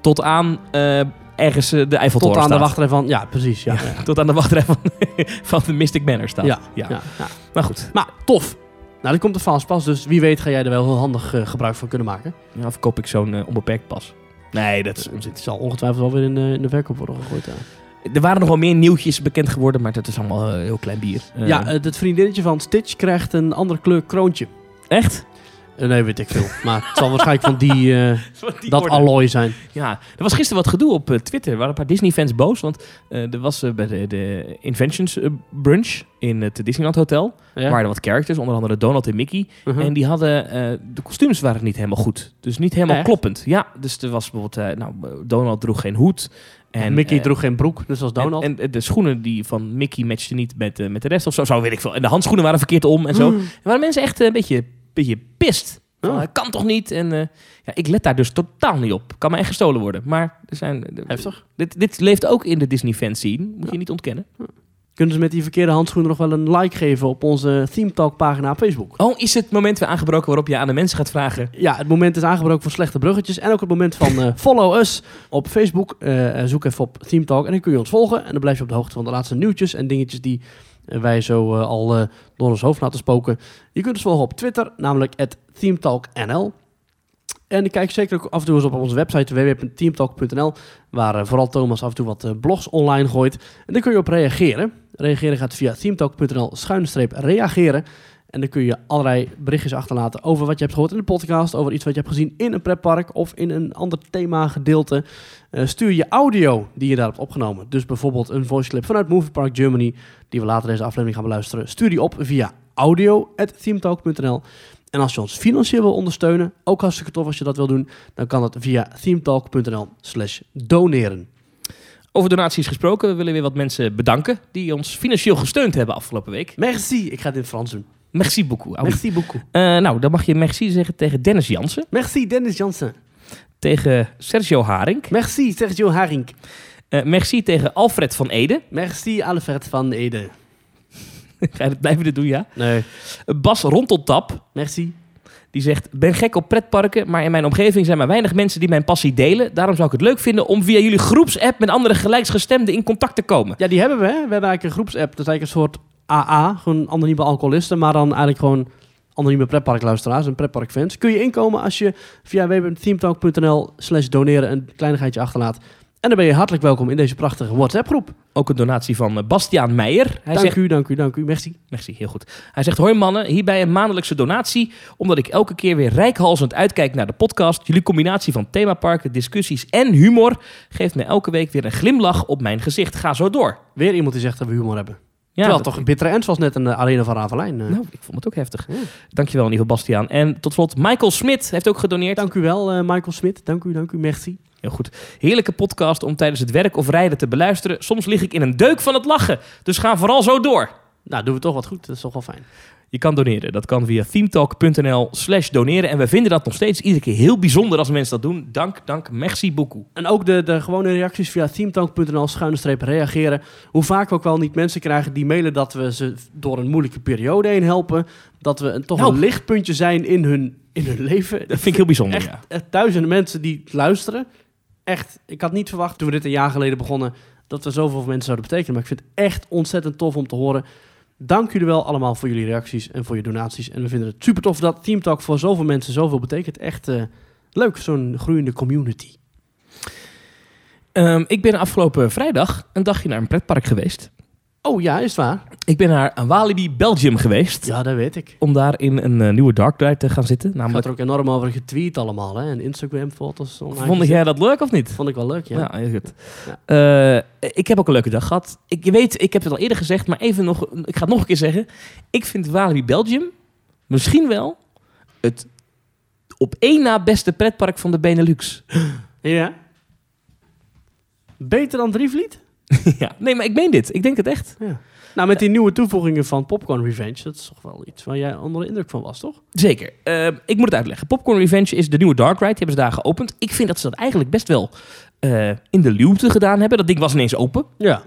tot aan eh, ergens de Eiffeltoren Tot aan de wachtrij van... Ja, precies. Ja, ja. Tot aan de wachtrij van, van de Mystic Manor staat. Ja, ja. ja, ja. Maar goed, Maar tof. Nou, er komt een fastpass, dus wie weet ga jij er wel heel handig gebruik van kunnen maken. ja, of koop ik zo'n onbeperkt pas. Nee, dat is het zal ongetwijfeld wel weer in, de- in de verkoop worden gegooid. Ja, Er waren nog wel meer nieuwtjes bekend geworden, maar dat is allemaal eh, heel klein bier. Ja eh, het vriendinnetje van Stitch krijgt een andere kleur kroontje. echt? Nee, weet ik veel. Maar het zal waarschijnlijk van die, Die dat alloy zijn. Ja, er was gisteren wat gedoe op eh, Twitter. Er waren een paar Disney-fans boos. Want eh, er was bij de, de Inventions Brunch in het Disneyland Hotel. Ja? waren er wat characters, onder andere Donald en Mickey. Uh-huh. En die hadden, de kostuums waren niet helemaal goed. Dus niet helemaal Echt? kloppend. Ja, dus er was bijvoorbeeld, nou, Donald droeg geen hoed. En, Mickey droeg geen broek, zoals en- Donald. En, de schoenen die van Mickey matchten niet met, met de rest of zo. Zo weet ik veel. En de handschoenen waren verkeerd om en zo. Mm. Er waren mensen echt een beetje, beetje pist. Van, Oh. "Dat kan toch niet? En eh, ja, ik let daar dus totaal niet op. Kan mij echt gestolen worden. Maar er zijn, de- Heftig. dit, dit leeft ook in de Disney-fan scene. Moet je niet ontkennen. Kunnen ze met die verkeerde handschoenen nog wel een like geven op onze Theme Talk pagina op Facebook? Oh, is het moment weer aangebroken waarop je aan de mensen gaat vragen... Ja, het moment is aangebroken voor slechte bruggetjes. En ook het moment van eh, follow us op Facebook. Eh, zoek even op Theme Talk en dan kun je ons volgen. En dan blijf je op de hoogte van de laatste nieuwtjes en dingetjes die eh, wij zo eh, al eh, door ons hoofd laten spoken. Je kunt ons volgen op Twitter, namelijk ThemeTalkNL. En kijk zeker ook af en toe eens op onze website www.teamtalk.nl, waar eh, vooral Thomas af en toe wat blogs online gooit. En daar kun je op reageren. Reageren gaat via teamtalk.nl schuinstreep reageren. En dan kun je allerlei berichtjes achterlaten over wat je hebt gehoord in de podcast, over iets wat je hebt gezien in een pretpark of in een ander thema gedeelte. Eh, stuur je audio die je daar hebt opgenomen. Dus bijvoorbeeld een voice clip vanuit Movie Park Germany, die we later deze aflevering gaan beluisteren. Stuur die op via audio.themetalk.nl. En als je ons financieel wil ondersteunen, ook hartstikke tof als je dat wil doen, dan kan dat via themetalk.nl slash doneren. Over donaties gesproken, we willen weer wat mensen bedanken die ons financieel gesteund hebben afgelopen week. Merci, ik ga dit in het Frans doen. Merci beaucoup. Audi. Merci beaucoup. Eh, nou, dan mag je merci zeggen tegen Dennis Jansen, Merci Dennis Jansen. tegen Sergio Haring, Merci Sergio Haring. eh, merci tegen Alfred van Ede. Merci Alfred van Ede. Ga je dat blijven dit doen, ja? Nee. Bas Ronteltap, Merci. Die zegt, ben gek op pretparken, maar in mijn omgeving zijn maar weinig mensen die mijn passie delen. Daarom zou ik het leuk vinden om via jullie groepsapp met andere gelijksgestemden in contact te komen. Ja, die hebben we. Hè? We hebben eigenlijk een groepsapp. Dat is eigenlijk een soort AA. Gewoon anonieme alcoholisten. Maar dan eigenlijk gewoon anonieme pretparkluisteraars en pretparkfans. Kun je inkomen als je via www.themetalk.nl slash doneren een kleinigheidje achterlaat. En dan ben je hartelijk welkom in deze prachtige WhatsApp-groep. Ook een donatie van eh, Bastiaan Meijer. Hij Dank zegt, u, dank u, dank u. Merci. Merci, heel goed. Hij zegt, hoi mannen, hierbij een maandelijkse donatie. Omdat ik elke keer weer rijkhalsend uitkijk naar de podcast. Jullie combinatie van themaparken, discussies en humor... geeft me elke week weer een glimlach op mijn gezicht. Ga zo door. Weer iemand die zegt dat we humor hebben. Ja, Terwijl toch een bittere ends was net een eh, arena van Ravelijn. eh. Nou, ik vond het ook heftig. Ja. Dankjewel in ieder geval, Bastiaan. En tot slot, Michael Smit heeft ook gedoneerd. Dank u wel, eh, Michael Smit. Dank u, dank u, merci. Heel goed. Heerlijke podcast om tijdens het werk of rijden te beluisteren. Soms lig ik in een deuk van het lachen. Dus ga vooral zo door. Nou, doen we toch wat goed. Dat is toch wel fijn. Je kan doneren. Dat kan via themetalk.nl slash doneren. En we vinden dat nog steeds iedere keer heel bijzonder als mensen dat doen. Dank, dank, merci beaucoup. En ook de, de gewone reacties via themetalk.nl schuine reageren. Hoe vaak we ook wel niet mensen krijgen die mailen dat we ze door een moeilijke periode heen helpen. Dat we een, toch Nou. een lichtpuntje zijn in hun, in hun leven. Dat vind ik heel bijzonder, Echt, ja. echt duizenden mensen die luisteren. Echt, ik had niet verwacht toen we dit een jaar geleden begonnen... dat we zoveel mensen zouden betekenen. Maar ik vind het echt ontzettend tof om te horen. Dank jullie wel allemaal voor jullie reacties en voor je donaties. En we vinden het super tof dat Team Talk voor zoveel mensen zoveel betekent. Echt eh, leuk, zo'n groeiende community. Ehm, ik ben afgelopen vrijdag een dagje naar een pretpark geweest. Oh ja, is het waar? Ik ben naar Walibi Belgium geweest. Ja, dat weet ik. Om daar in een eh, nieuwe dark ride te gaan zitten. Namelijk, er ook enorm over getweet allemaal, hè? En Instagram-foto's. vond jij dat leuk of niet? Vond ik wel leuk, ja. Ja, heel goed. Eh, ik heb ook een leuke dag gehad. Ik je weet, ik heb het al eerder gezegd, maar even nog, ik ga het nog een keer zeggen. Ik vind Walibi Belgium misschien wel het op één na beste pretpark van de Benelux. Ja? Beter dan Drievliet? ja, nee, maar ik meen dit. Ik denk het echt. Ja. Nou, met die nieuwe toevoegingen van Popcorn Revenge, dat is toch wel iets waar jij onder de indruk van was, toch? Zeker. Eh, ik moet het uitleggen. Popcorn Revenge is de nieuwe dark ride. Die hebben ze daar geopend. Ik vind dat ze dat eigenlijk best wel eh, in de luwte gedaan hebben. Dat ding was ineens open. Ja.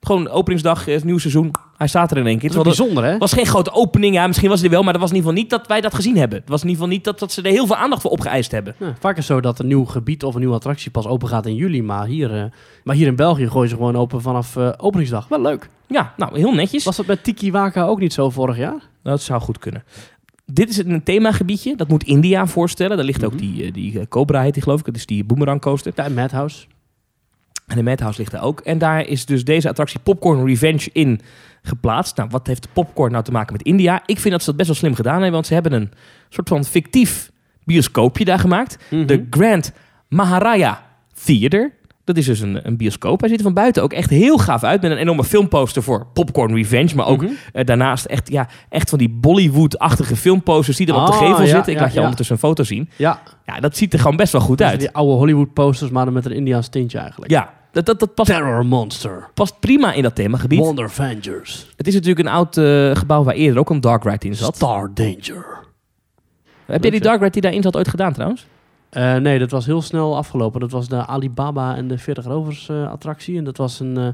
Gewoon openingsdag, eh, nieuw seizoen. Hij staat er in één keer. Dat is bijzonder, hè? Het was geen grote opening, ja, misschien was het er wel, maar dat was in ieder geval niet dat wij dat gezien hebben. Het was in ieder geval niet dat, dat ze er heel veel aandacht voor opgeëist hebben. Ja, vaak is het zo dat een nieuw gebied of een nieuwe attractie pas open gaat in juli. Maar hier, eh, maar hier in België gooien ze gewoon open vanaf eh, openingsdag. Wel leuk. Ja, nou, heel netjes. Was dat met Tiki Waka ook niet zo vorig jaar? Dat zou goed kunnen. Dit is een themagebiedje, dat moet India voorstellen. Daar ligt ook die, eh, die eh, Cobra, heet die geloof ik. Dat is die boomerang coaster. Ja, Madhouse. En de Madhouse ligt daar ook. En daar is dus deze attractie Popcorn Revenge in geplaatst. Nou, wat heeft popcorn nou te maken met India? Ik vind dat ze dat best wel slim gedaan hebben, want ze hebben een soort van fictief bioscoopje daar gemaakt. Mhm. De Grand Maharaja Theater. Dat is dus een, een bioscoop. Hij ziet er van buiten ook echt heel gaaf uit. Met een enorme filmposter voor Popcorn Revenge. Maar ook Mhm. eh, daarnaast echt, ja, echt van die Bollywood-achtige filmposters die er op de Ah, gevel ja, zitten. Ik ja, laat je ja. ondertussen een foto zien. Ja, Ja, dat ziet er gewoon best wel goed uit. die oude Hollywood posters, maar dan met een Indiaans tintje eigenlijk. Ja, dat, dat, dat past, Terror Monster. past prima in dat themagebied. Wonder Avengers. Het is natuurlijk een oud eh, gebouw waar eerder ook een dark ride in zat. Star Danger. Heb jij die dark ride die daarin zat ooit gedaan trouwens? Eh, nee, dat was heel snel afgelopen. Dat was de Alibaba en de 40 Rovers eh, attractie. En dat was een eh,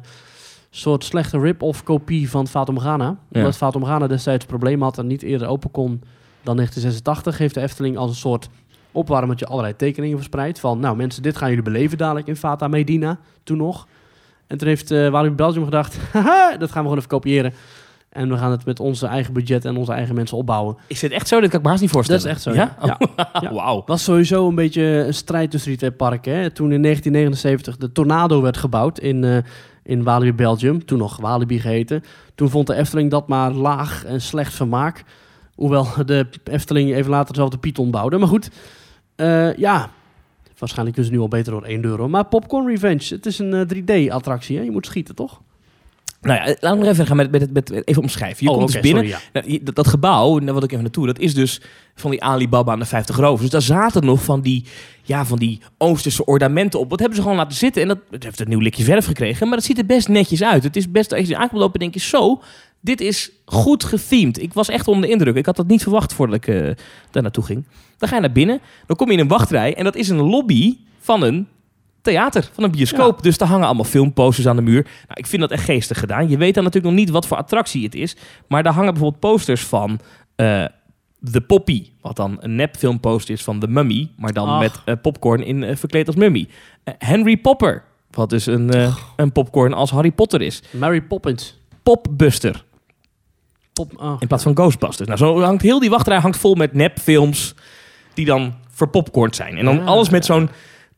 soort slechte rip-off kopie van Fata Morgana. Ja. Omdat Fata Morgana destijds problemen had en niet eerder open kon dan 1986... heeft de Efteling als een soort opwarmertje allerlei tekeningen verspreid. Van, nou mensen, dit gaan jullie beleven dadelijk in Fata Medina, toen nog. En toen heeft uh, Walibi Belgium gedacht, haha, dat gaan we gewoon even kopiëren. En we gaan het met onze eigen budget en onze eigen mensen opbouwen. Is het echt zo? Dat kan ik me haast niet voorstellen. Dat is echt zo, Ja? ja. Oh, Ja. Wauw. was sowieso een beetje een strijd tussen die twee parken. Hè. Toen in 1979 de Tornado werd gebouwd in, eh, in Walibi Belgium, toen nog Walibi geheten. Toen vond de Efteling dat maar laag en slecht vermaak. Hoewel de Efteling even later zelf de Python bouwde. Maar goed, eh, ja, waarschijnlijk is het nu al beter door 1 euro. Maar Popcorn Revenge, het is een 3D-attractie. Je moet schieten, toch? Nou ja, laten we nog even gaan met, met, even omschrijven. Je Oh, komt dus binnen. sorry, ja. Nou, dat, dat gebouw, daar wil ik even naartoe, dat is dus van die Alibaba aan de 50 rovers. Dus daar zaten nog van die, ja, van die Oosterse ornamenten op. Wat hebben ze gewoon laten zitten? En dat het heeft een nieuw likje verf gekregen, maar het ziet er best netjes uit. Het is best, als je aankomt lopen, denk je zo, dit is goed gethemed. Ik was echt onder de indruk. Ik had dat niet verwacht voordat ik eh, daar naartoe ging. Dan ga je naar binnen, dan kom je in een wachtrij en dat is een lobby van een theater, van een bioscoop. Dus daar hangen allemaal filmposters aan de muur. Nou, ik vind dat echt geestig gedaan. Je weet dan natuurlijk nog niet wat voor attractie het is. Maar daar hangen bijvoorbeeld posters van... eh, The Poppy, wat dan een nepfilmposter is van The Mummy, maar dan Ach. met eh, popcorn in, verkleed als mummy. Henry Popper, wat dus een, een popcorn als Harry Potter is. Mary Poppins. Popbuster, Pop, oh. in plaats van Ghostbusters. Nou, zo hangt heel die wachtrij hangt vol met nepfilms die dan verpopcornd zijn. En dan Ja. alles met zo'n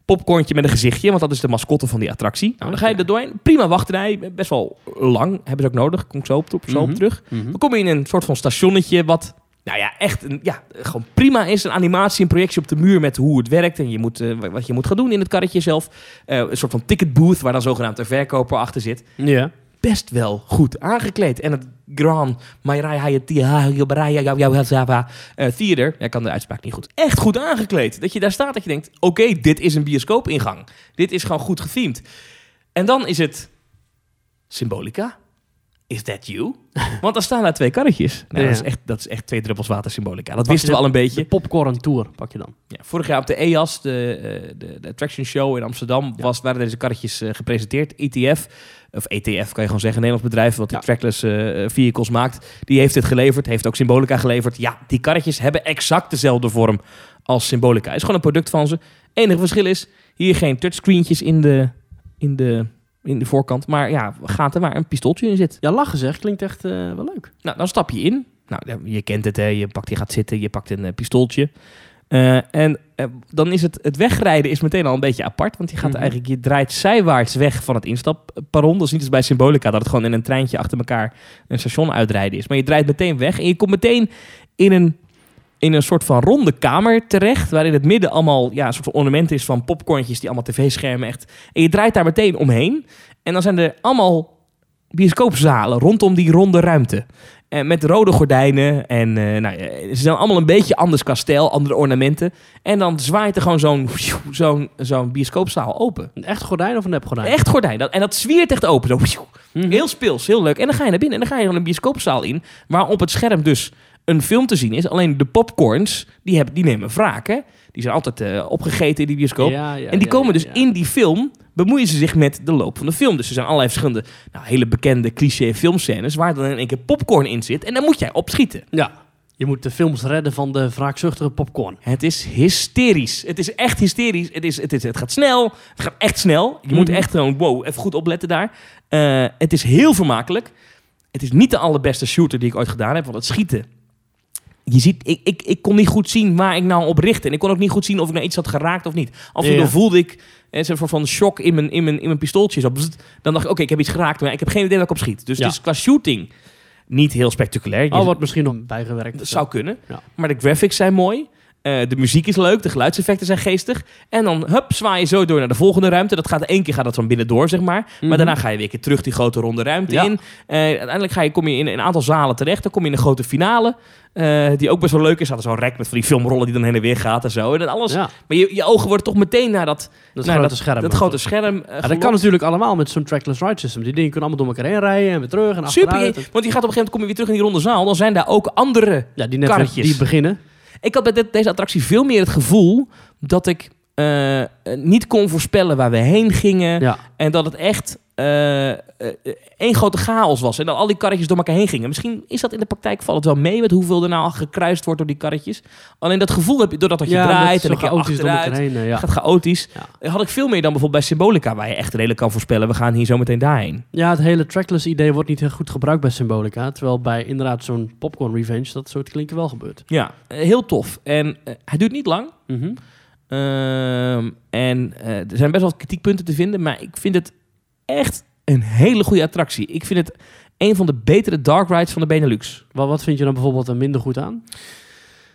popcorntje met een gezichtje, want dat is de mascotte van die attractie. Nou, dan ga je er doorheen. Prima wachtrij, best wel lang. Hebben ze ook nodig. Kom ik zo op, zo op Mhm. terug. Mhm. Dan kom je in een soort van stationnetje wat... Nou ja, echt een, ja, gewoon prima is. Een animatie, een projectie op de muur met hoe het werkt. En je moet, eh, wat je moet gaan doen in het karretje zelf. Eh, een soort van ticket booth waar dan zogenaamd een verkoper achter zit. Ja. Best wel goed aangekleed. En het Grand Theater, ik kan de uitspraak niet goed. Echt goed aangekleed. Dat je daar staat dat je denkt, oké, dit is een bioscoopingang. Dit is gewoon goed gefilmd. En dan is het Symbolica. Is that you? Want dan staan daar twee karretjes. Nou, Ja. dat, is echt, dat is echt twee druppels water symbolica. Dat Pak wisten we al een De beetje. Popcorn Tour pak je dan. Ja, vorig jaar op de EAS, de, eh, de, de Attraction Show in Amsterdam, was, waren deze karretjes eh, gepresenteerd. ETF, of ETF kan je gewoon zeggen, een Nederlands bedrijf wat die trackless eh, vehicles maakt. Die heeft dit geleverd, heeft ook Symbolica geleverd. Ja, die karretjes hebben exact dezelfde vorm als Symbolica. is gewoon een product van ze. Enige verschil is, hier geen touchscreentjes in de, in de, in de voorkant. Maar ja, gaten waar een pistooltje in zit. Ja, lachen zeg. Klinkt echt eh, wel leuk. Nou, dan stap je in. Nou, je kent het, hè. Je, pakt, je gaat zitten, je pakt een eh, pistooltje. Eh, en dan is het, het wegrijden is meteen al een beetje apart. Want je gaat Mhm. eigenlijk, je draait zijwaarts weg van het instapparon. Dat is niet als bij Symbolica, dat het gewoon in een treintje achter elkaar een station uitrijden is. Maar je draait meteen weg en je komt meteen in een, in een soort van ronde kamer terecht. Waar in het midden allemaal ja, een soort van ornamenten is van popcorntjes die allemaal tv-schermen echt. En je draait daar meteen omheen. En dan zijn er allemaal bioscoopzalen rondom die ronde ruimte. En met rode gordijnen. En eh, nou, ze zijn allemaal een beetje anders qua stijl, andere ornamenten. En dan zwaait er gewoon zo'n zo'n zo'n bioscoopzaal open. Een echt gordijn of een nepgordijn? Echt gordijn. Dat, en dat zwiert echt open. Zo. Mhm. Heel speels, heel leuk. En dan ga je naar binnen en dan ga je dan een bioscoopzaal in. Waar op het scherm dus een film te zien is. Alleen de popcorns, die, hebben, die nemen wraak. Hè? Die zijn altijd eh, opgegeten in die bioscoop. Ja, ja, en die komen dus in die film, bemoeien ze zich met de loop van de film. Dus er zijn allerlei verschillende nou, hele bekende cliché filmscènes waar dan in één keer popcorn in zit. En dan moet jij opschieten. Ja. Je moet de films redden van de wraakzuchtige popcorn. Het is hysterisch. Het is echt hysterisch. Het, is, het, is, het gaat snel. Het gaat echt snel. Je moet Mhm. echt gewoon, wow, even goed opletten daar. Eh, het is heel vermakelijk. Het is niet de allerbeste shooter die ik ooit gedaan heb, want het schieten. Je ziet, ik, ik, ik kon niet goed zien waar ik nou op richtte. En ik kon ook niet goed zien of ik nou iets had geraakt of niet. Af en toe Ja. voelde ik zo'n soort van shock in mijn, in mijn, in mijn pistooltje. Zo, bzzt. dan dacht ik, oké, ik heb iets geraakt, maar ik heb geen idee waar ik op schiet. Dus Ja. het is qua shooting niet heel spectaculair. Je- Oh, wordt misschien nog bijgewerkt. dat zou kunnen. Ja. Maar de graphics zijn mooi. Eh, de muziek is leuk, de geluidseffecten zijn geestig. En dan hup, zwaai je zo door naar de volgende ruimte. Dat gaat één keer gaat dat van binnendoor, zeg maar. Mhm. Maar daarna ga je weer keer terug die grote ronde ruimte Ja. in. Eh, uiteindelijk ga je, kom je in een aantal zalen terecht. Dan kom je in een grote finale. eh, die ook best wel leuk is. Staat zo'n rek met van die filmrollen die dan heen en weer gaat en zo. En dat alles. Ja, Maar je, je ogen worden toch meteen naar dat, dat naar grote dat, scherm. dat grote scherm. Ja, dat kan natuurlijk allemaal met zo'n trackless ride system. Die dingen kunnen allemaal door elkaar heen rijden en weer terug en Super, achteruit. want je gaat op een gegeven moment kom je weer terug in die ronde zaal. Dan zijn daar ook andere Ja, die net karretjes. die beginnen. Ik had bij deze attractie veel meer het gevoel dat ik eh, eh, niet kon voorspellen waar we heen gingen. Ja. En dat het echt eh, één grote chaos was. En dat al die karretjes door elkaar heen gingen. Misschien is dat in de praktijk valt het wel mee met hoeveel er nou al gekruist wordt door die karretjes. Alleen dat gevoel heb je doordat dat je ja, draait en keer chaotisch achteruit. heen. eh, Ja. Gaat chaotisch. Ja. Had ik veel meer dan bijvoorbeeld bij Symbolica, waar je echt redelijk kan voorspellen. We gaan hier zo meteen daarheen. ja, het hele trackless idee wordt niet heel goed gebruikt bij Symbolica. Terwijl bij inderdaad zo'n popcorn revenge dat soort klinken wel gebeurt. Ja, heel tof. En hij duurt niet lang. Mhm. Ehm, en eh, er zijn best wel kritiekpunten te vinden, maar ik vind het echt een hele goede attractie. Ik vind het een van de betere dark rides van de Benelux. Wat, wat vind je dan bijvoorbeeld er minder goed aan?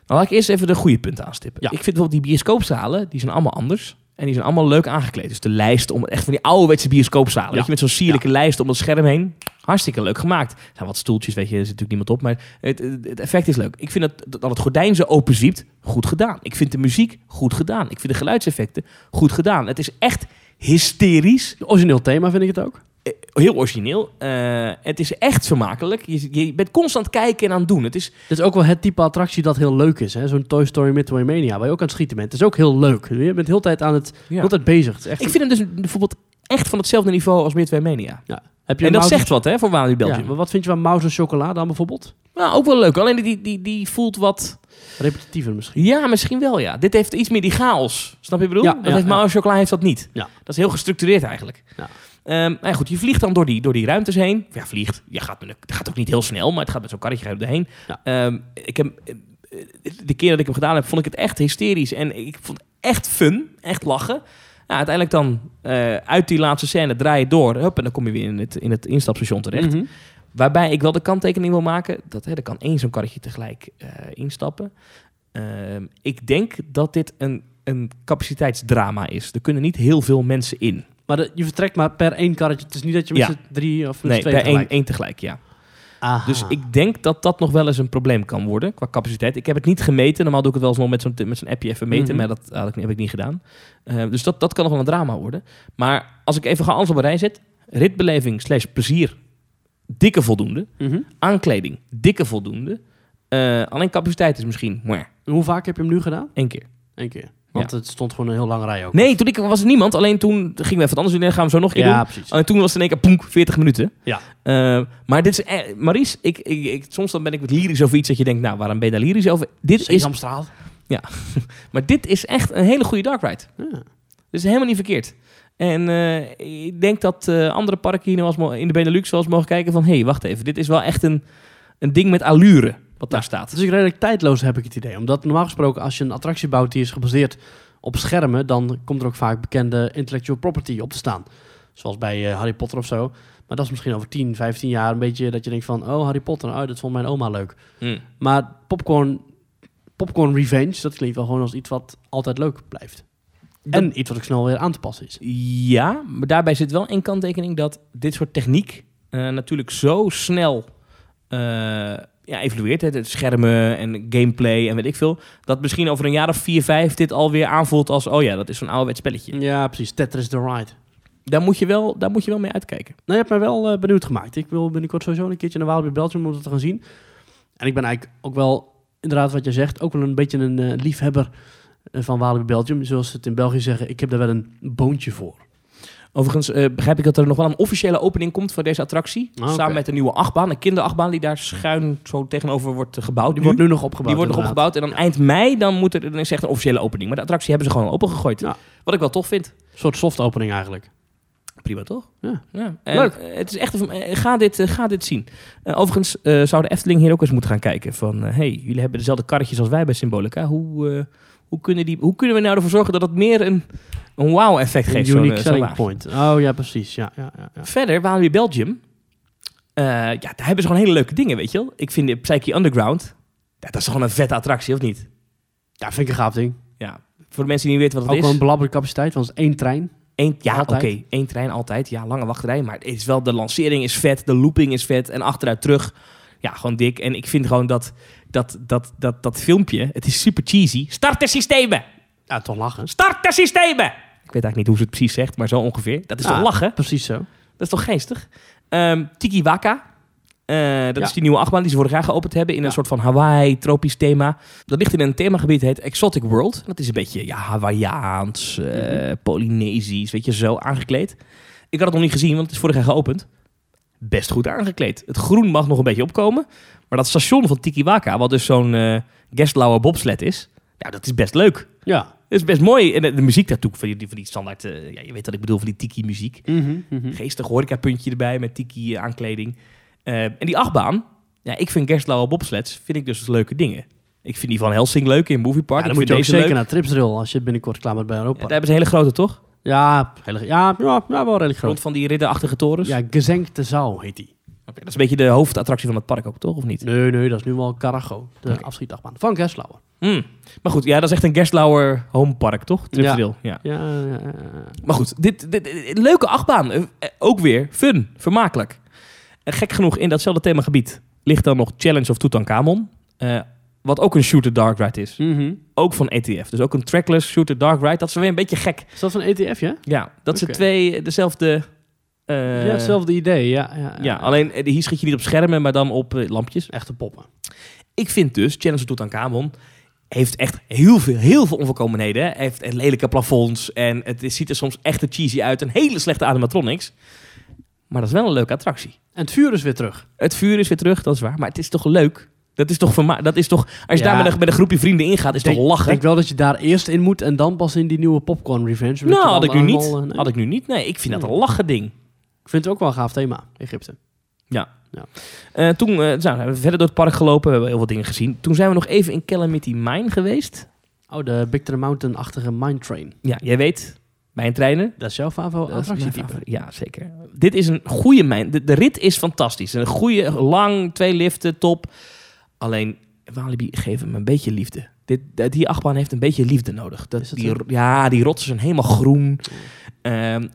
Nou, laat ik eerst even de goede punten aanstippen. Ja. Ik vind bijvoorbeeld die bioscoopzalen, die zijn allemaal anders. En die zijn allemaal leuk aangekleed. Dus de lijst om echt van die ouderwetse bioscoopzalen. Ja. Weet je, met zo'n sierlijke lijst om het scherm heen. Hartstikke leuk gemaakt. Er zijn wat stoeltjes, weet je, er zit natuurlijk niemand op. Maar het, het het effect is leuk. Ik vind dat, dat het gordijn zo open ziet, goed gedaan. Ik vind de muziek goed gedaan. Ik vind de geluidseffecten goed gedaan. Het is echt hysterisch. Origineel thema vind ik het ook. Eh, Heel origineel. Eh, het is echt vermakelijk. Je, je bent constant kijken en aan het doen. Het is Het is ook wel het type attractie dat heel leuk is. Zo'n Toy Story Midway Mania, waar je ook aan het schieten bent. Het is ook heel leuk. Je bent de hele tijd aan het, ja. heel tijd bezig. Het is echt Ik vind hem dus bijvoorbeeld echt van hetzelfde niveau als Midway Mania. ja. Heb je En dat Mouse- zegt wat, hè, voor Walibi Belgium. Ja, maar wat vind je van Mouse en chocola dan bijvoorbeeld? Nou, ook wel leuk. Alleen die, die, die voelt wat... Repetitiever misschien. Ja, misschien wel, ja. Dit heeft iets meer die chaos. Snap je wat ik bedoel? Ja, dat heeft ja. Mao Chocola heeft dat niet. Ja. Dat is heel gestructureerd eigenlijk. Ja. Ehm, nou goed, je vliegt dan door die, door die ruimtes heen. Ja, vliegt. Je gaat, met het gaat ook niet heel snel, maar het gaat met zo'n karretje erheen. Ja. Ehm, ik heb, eh, de keer dat ik hem gedaan heb, vond ik het echt hysterisch. En ik vond het echt fun. Echt lachen. Ja, uiteindelijk dan eh, uit die laatste scène draai je door. Hup, en dan kom je weer in het, in het instapstation terecht. Mhm. Waarbij ik wel de kanttekening wil maken dat hè, er kan één zo'n karretje tegelijk eh, instappen. Ehm, ik denk dat dit een, een capaciteitsdrama is. Er kunnen niet heel veel mensen in. Maar de- je vertrekt maar per één karretje. Het is niet dat je met Ja. z'n drie of met Nee, twee bij één, tegelijk... één tegelijk, ja. Aha. Dus ik denk dat dat nog wel eens een probleem kan worden qua capaciteit. Ik heb het niet gemeten. Normaal doe ik het wel eens nog met zo'n, met zo'n appje even meten. Mhm. Maar dat heb ik niet gedaan. Eh, dus dat, dat kan nog wel een drama worden. Maar als ik even ga alles op een rij zet. Ritbeleving slash plezier. Dikke voldoende. Mhm. Aankleding. Dikke voldoende. Eh, alleen capaciteit is misschien mwah, Hoe vaak heb je hem nu gedaan? één keer. Eén keer. Want het stond gewoon een heel lange rij ook. Nee, toen ik was er niemand. Alleen toen gingen we even wat anders doen. En gaan we zo nog een keer Ja, doen. precies. Alleen toen was het in één keer poenk, 40 minuten. Ja. Eh, maar dit is... eh, Maries, ik, ik, ik, soms dan ben ik wat lyrisch over iets dat je denkt... Nou, waarom ben je daar lyrisch over? Dit is, Sesamstraat. maar dit is echt een hele goede dark ride. Ja. Dus helemaal niet verkeerd. En eh, ik denk dat andere parken hier nou in de Benelux wel eens mogen kijken van... Hé, hey, wacht even. Dit is wel echt een, een ding met allure wat daar staat. Het is ook redelijk tijdloos, heb ik het idee. Omdat normaal gesproken, als je een attractie bouwt die is gebaseerd op schermen, dan komt er ook vaak bekende intellectual property op te staan. Zoals bij eh, Harry Potter of zo. Maar dat is misschien over 10, 15 jaar een beetje dat je denkt van, oh, Harry Potter, oh, dat vond mijn oma leuk. Hm. Maar popcorn, popcorn revenge, dat klinkt wel gewoon als iets wat altijd leuk blijft. En iets wat ook snel weer aan te passen is. Ja, maar daarbij zit wel een kanttekening dat dit soort techniek eh, natuurlijk zo snel eh, ja, evolueert. Het schermen en gameplay en weet ik veel. Dat misschien over een jaar of vier, vijf dit alweer aanvoelt als... oh ja, dat is zo'n ouderwets spelletje. Ja, precies. Tetris the Ride. Daar moet je wel, daar moet je wel mee uitkijken. Nou, je hebt mij wel eh, benieuwd gemaakt. Ik wil binnenkort sowieso een keertje naar Walibi Belgium om dat te gaan zien. En ik ben eigenlijk ook wel, inderdaad wat je zegt, ook wel een beetje een eh, liefhebber eh, van Walibi Belgium. Zoals ze het in België zeggen, ik heb daar wel een boontje voor. Overigens eh, begrijp ik dat er nog wel een officiële opening komt voor deze attractie. Ah. Samen met een nieuwe achtbaan, een kinderachtbaan die daar schuin zo tegenover wordt gebouwd. Die nu. wordt nu nog opgebouwd. Die wordt nog opgebouwd. En dan eind mei dan moet er dan is echt een officiële opening. Maar de attractie hebben ze gewoon opengegooid. Ja. Wat ik wel tof vind. Een soort soft opening eigenlijk. Prima toch? Ja. En, Leuk. eh, het is echt een, eh, ga, dit, ga dit zien. Eh, overigens eh, zou de Efteling hier ook eens moeten gaan kijken. Van, hey, jullie hebben dezelfde karretjes als wij bij Symbolica. Hoe, eh, hoe, kunnen die, hoe kunnen we nou ervoor zorgen dat het meer een, een wow-effect Een geeft? zo'n, unique eh, selling point. Oh ja, precies. Ja, ja, ja. Verder, Walibi Belgium. eh, ja, daar hebben ze gewoon hele leuke dingen, weet je wel. Ik vind de Psyche Underground... dat is gewoon een vette attractie, of niet? Ja, vind ik een gaaf ding. Ja, voor de mensen die niet weten wat het Ook is. wel een belabberde capaciteit, want het is één trein. Eén, ja, oké. Één trein altijd. Ja, lange wachtrij. Maar het is wel, de lancering is vet. De looping is vet. En achteruit terug. Ja, gewoon dik. En ik vind gewoon dat, dat, dat, dat, dat filmpje, het is super cheesy. Start de systemen! Ja, toch lachen. Start de systemen! Ik weet eigenlijk niet hoe ze het precies zegt, maar zo ongeveer. Dat is Ja. toch lachen? Precies zo. Dat is toch geestig? Ehm Tiki Waka. Eh, dat Ja. is die nieuwe achtbaan die ze vorig jaar geopend hebben in een soort van Hawaii tropisch thema. Dat ligt in een themagebied heet Exotic World. Dat is een beetje ja, Hawaiiaans, Mhm. Polynesisch, weet je, zo aangekleed. Ik had het nog niet gezien, want het is vorig jaar geopend. Best goed aangekleed. Het groen mag nog een beetje opkomen. Maar dat station van Tiki Waka, wat dus zo'n Gestlauer bobsled is, ja, dat is best leuk. Ja. Is best mooi. En de, de muziek daartoe, van die, van die standaard, eh, ja, je weet wat ik bedoel, van die Tiki muziek. Mhm, mhm. Geestig horecapuntje erbij met tiki eh, aankleding. Eh, en die achtbaan, ja, ik vind Gerstlauer bobsleds vind ik dus leuke dingen. Ik vind die van Helsing leuk in Movie Park. Ja, ik dan moet je ook deze zeker leuk. naar Tripsdrill als je binnenkort klaar bent bij Ja, Europa. daar hebben ze een hele grote, toch? Ja, hele, ja, ja, ja, wel redelijk Rond groot. van die ridderachtige torens. Ja, Gezenkte Zaal heet die. Dat is een beetje de hoofdattractie van het park ook, toch? Of niet? Nee, nee, dat is nu wel Carago, de afschietachtbaan. Van Gerstlauer. Hmm. Maar goed, ja, dat is echt een Gerstlauer homepark, toch? Ja. Ja, ja, ja, ja. Maar goed, dit, dit, dit- leuke achtbaan. Eh, eh, Ook weer fun, vermakelijk. En gek genoeg, in datzelfde themagebied ligt dan nog Challenge of Tutankhamon. Eh, wat ook een shooter dark ride is. Mhm. Ook van ETF. Dus ook een trackless shooter dark ride. Dat is weer een beetje gek. Is dat van ETF, ja? Ja, dat zijn twee dezelfde... ja, hetzelfde idee, ja. Ja, Ja, alleen eh, hier schiet je niet op schermen, maar dan op eh, lampjes. Echte poppen. Ik vind dus, Challenge of Tutankhamon heeft echt heel veel, heel veel onvolkomenheden. Hij heeft lelijke plafonds en het ziet er soms echt te cheesy uit. En hele slechte animatronics. Maar dat is wel een leuke attractie. En het vuur is weer terug. Het vuur is weer terug, dat is waar. Maar het is toch leuk? Dat is toch, verma- dat is toch als je Ja. daar met een, met een groepje vrienden ingaat, is denk, toch lachen? Ik denk wel dat je daar eerst in moet en dan pas in die nieuwe Popcorn Revenge. Nou, had ik nu niet. nee. Had ik nu niet. Nee, ik vind dat een lachen ding. Vind het ook wel een gaaf thema, Egypte. Ja. Ja. Eh, toen eh, nou, zijn we verder door het park gelopen. We hebben heel veel dingen gezien. Toen zijn we nog even in Calamity Mine geweest. Oh, de Big Thunder Mountain-achtige Mine Train. Ja, jij weet, mijntreinen. Dat is jouw favo Dat is mijn attractietype. favoriet. Ja, zeker. Dit is een goede mijn. De, de rit is fantastisch. Een goede, lang, twee liften, top. Alleen, Walibi geeft hem een beetje liefde. Dit, die achtbaan heeft een beetje liefde nodig. Dat, Is dat die, zo? ja, die rotsen zijn helemaal groen. Ehm,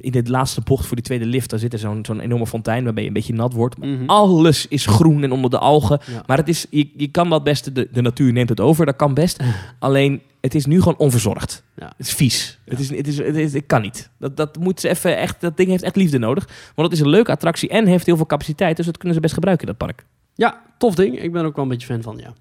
in de laatste bocht voor die tweede lift, daar zit er zo'n zo'n enorme fontein waarbij je een beetje nat wordt. Mhm. Alles is groen en onder de algen. Ja. Maar het is, je, je kan dat best, de, de natuur neemt het over, dat kan best. Alleen, het is nu gewoon onverzorgd. Ja. Het is vies. Het, is, het, is, het, is, het kan niet. Dat, dat, moet ze even echt, dat ding heeft echt liefde nodig. Want het is een leuke attractie en heeft heel veel capaciteit. Dus dat kunnen ze best gebruiken dat park. Ja, tof ding. Ik ben ook wel een beetje fan van, ja.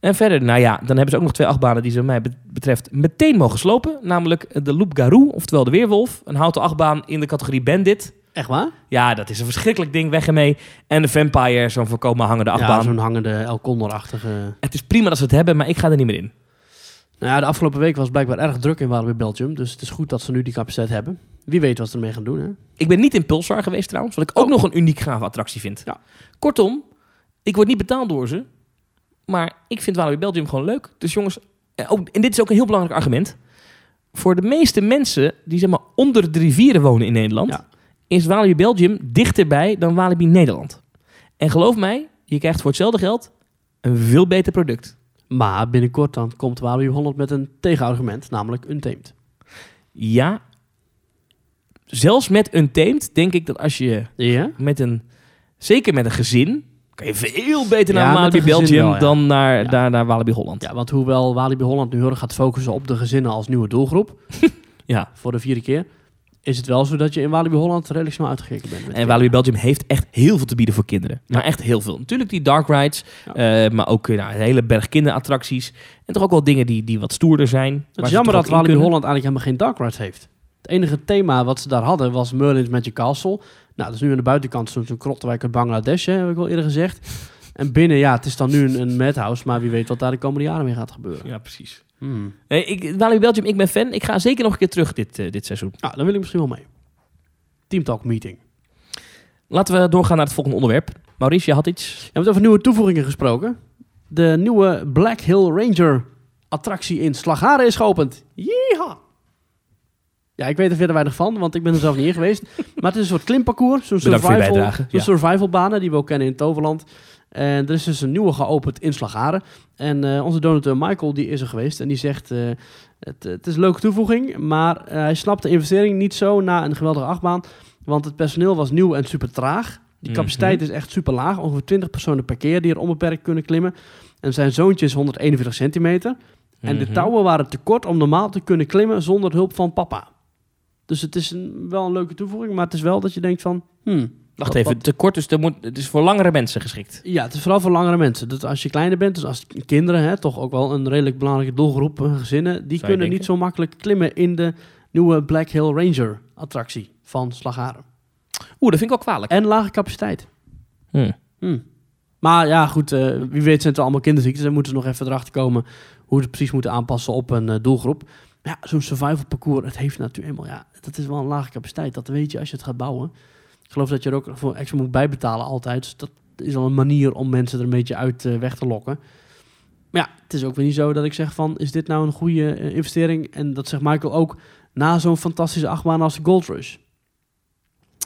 En verder, nou ja, dan hebben ze ook nog twee achtbanen die ze, wat mij bet- betreft, meteen mogen slopen. Namelijk de Loop Garou, oftewel de Weerwolf. Een houten achtbaan in de categorie Bandit. Echt waar? Ja, dat is een verschrikkelijk ding, weg ermee. En de Vampire, zo'n voorkomen hangende Ja, achtbaan. zo'n hangende El Condor-achtige... het is prima dat ze het hebben, maar ik ga er niet meer in. Nou ja, de afgelopen week was blijkbaar erg druk in Walibi Belgium. Dus het is goed dat ze nu die capaciteit hebben. Wie weet wat ze ermee gaan doen, hè? Ik ben niet in Pulsar geweest trouwens, wat ik ook nog een uniek gave attractie vind. Ja. Kortom, ik word niet betaald door ze, maar ik vind Walibi Belgium gewoon leuk. Dus jongens, eh, ook, en dit is ook een heel belangrijk argument. Voor de meeste mensen die zeg maar onder de rivieren wonen in Nederland, Ja. is Walibi Belgium dichterbij dan Walibi Nederland. En geloof mij, je krijgt voor hetzelfde geld een veel beter product. Maar binnenkort dan komt Walibi Holland met een tegenargument, namelijk Untamed. Ja, zelfs met een teemt denk ik dat als je Ja? met een, zeker met een gezin, kan je veel beter Ja, naar met Walibi Belgium wel, ja. dan naar, Ja. daar, naar Walibi Holland. Ja, want hoewel Walibi Holland nu heel erg gaat focussen op de gezinnen als nieuwe doelgroep, Ja. voor de vierde keer, is het wel zo dat je in Walibi Holland redelijk snel uitgekeken bent. met En. Walibi Belgium heeft echt heel veel te bieden voor kinderen. Maar echt heel veel. Natuurlijk die dark rides, Ja. eh, maar ook eh, nou, een hele berg kinderattracties. En toch ook wel dingen die, die wat stoerder zijn. Het is jammer dat Walibi. Holland eigenlijk helemaal geen dark rides heeft. Het enige thema wat ze daar hadden was Merlin's Magic Castle. Nou, dat is nu aan de buitenkant zo'n krottenwijk uit Bangladesh, hè, heb ik al eerder gezegd. En binnen, ja, het is dan nu een, een madhouse, maar wie weet wat daar de komende jaren mee gaat gebeuren. Ja, precies. Hmm. Nee, ik, Walibi Belgium, ik ben fan. Ik ga zeker nog een keer terug dit, eh, dit seizoen. Nou, dan wil ik misschien wel mee. Team Talk meeting. Laten we doorgaan naar het volgende onderwerp. Maurice, je had iets. We hebben het over nieuwe toevoegingen gesproken. De nieuwe Black Hill Ranger attractie in Slagharen is geopend. Yeeha! Ja, ik weet er verder weinig van, want ik ben er zelf niet in geweest. Maar het is een soort klimparcours, zo'n survival, ja. survivalbanen die we ook kennen in Toverland. En er is dus een nieuwe geopend in Slagharen. En eh, onze donateur Michael die is er geweest en die zegt... eh, het, het is een leuke toevoeging, maar eh, hij snapt de investering niet zo na een geweldige achtbaan. Want het personeel was nieuw en super traag. Die capaciteit Mhm. is echt super laag. Ongeveer 20 personen per keer die er onbeperkt kunnen klimmen. En zijn zoontje is 141 centimeter. En de Mhm. touwen waren te kort om normaal te kunnen klimmen zonder hulp van papa. Dus het is een, wel een leuke toevoeging, maar het is wel dat je denkt van... Hmm, Wacht wat- even, wat- te kort, dus er moet, het is voor langere mensen geschikt. Ja, het is vooral voor langere mensen. Dus als je kleiner bent, dus als kinderen, hè, toch ook wel een redelijk belangrijke doelgroep, eh, gezinnen, die kunnen denken. niet zo makkelijk klimmen in de nieuwe Black Hill Ranger attractie van Slagharen. Oeh, dat vind ik wel kwalijk. En lage capaciteit. Hmm. Hmm. Maar ja, goed, eh, wie weet zijn het allemaal kinderziektes. Dan moeten ze nog even erachter komen hoe ze precies moeten aanpassen op een eh, doelgroep. Ja, zo'n survival parcours, het heeft natuurlijk helemaal, ja, dat is wel een lage capaciteit. Dat weet je als je het gaat bouwen. Ik geloof dat je er ook voor extra moet bijbetalen altijd. Dus dat is al een manier om mensen er een beetje uit eh, weg te lokken. Maar ja, het is ook weer niet zo dat ik zeg van, is dit nou een goede eh, investering? En dat zegt Michael ook na zo'n fantastische achtbaan als de Gold Rush.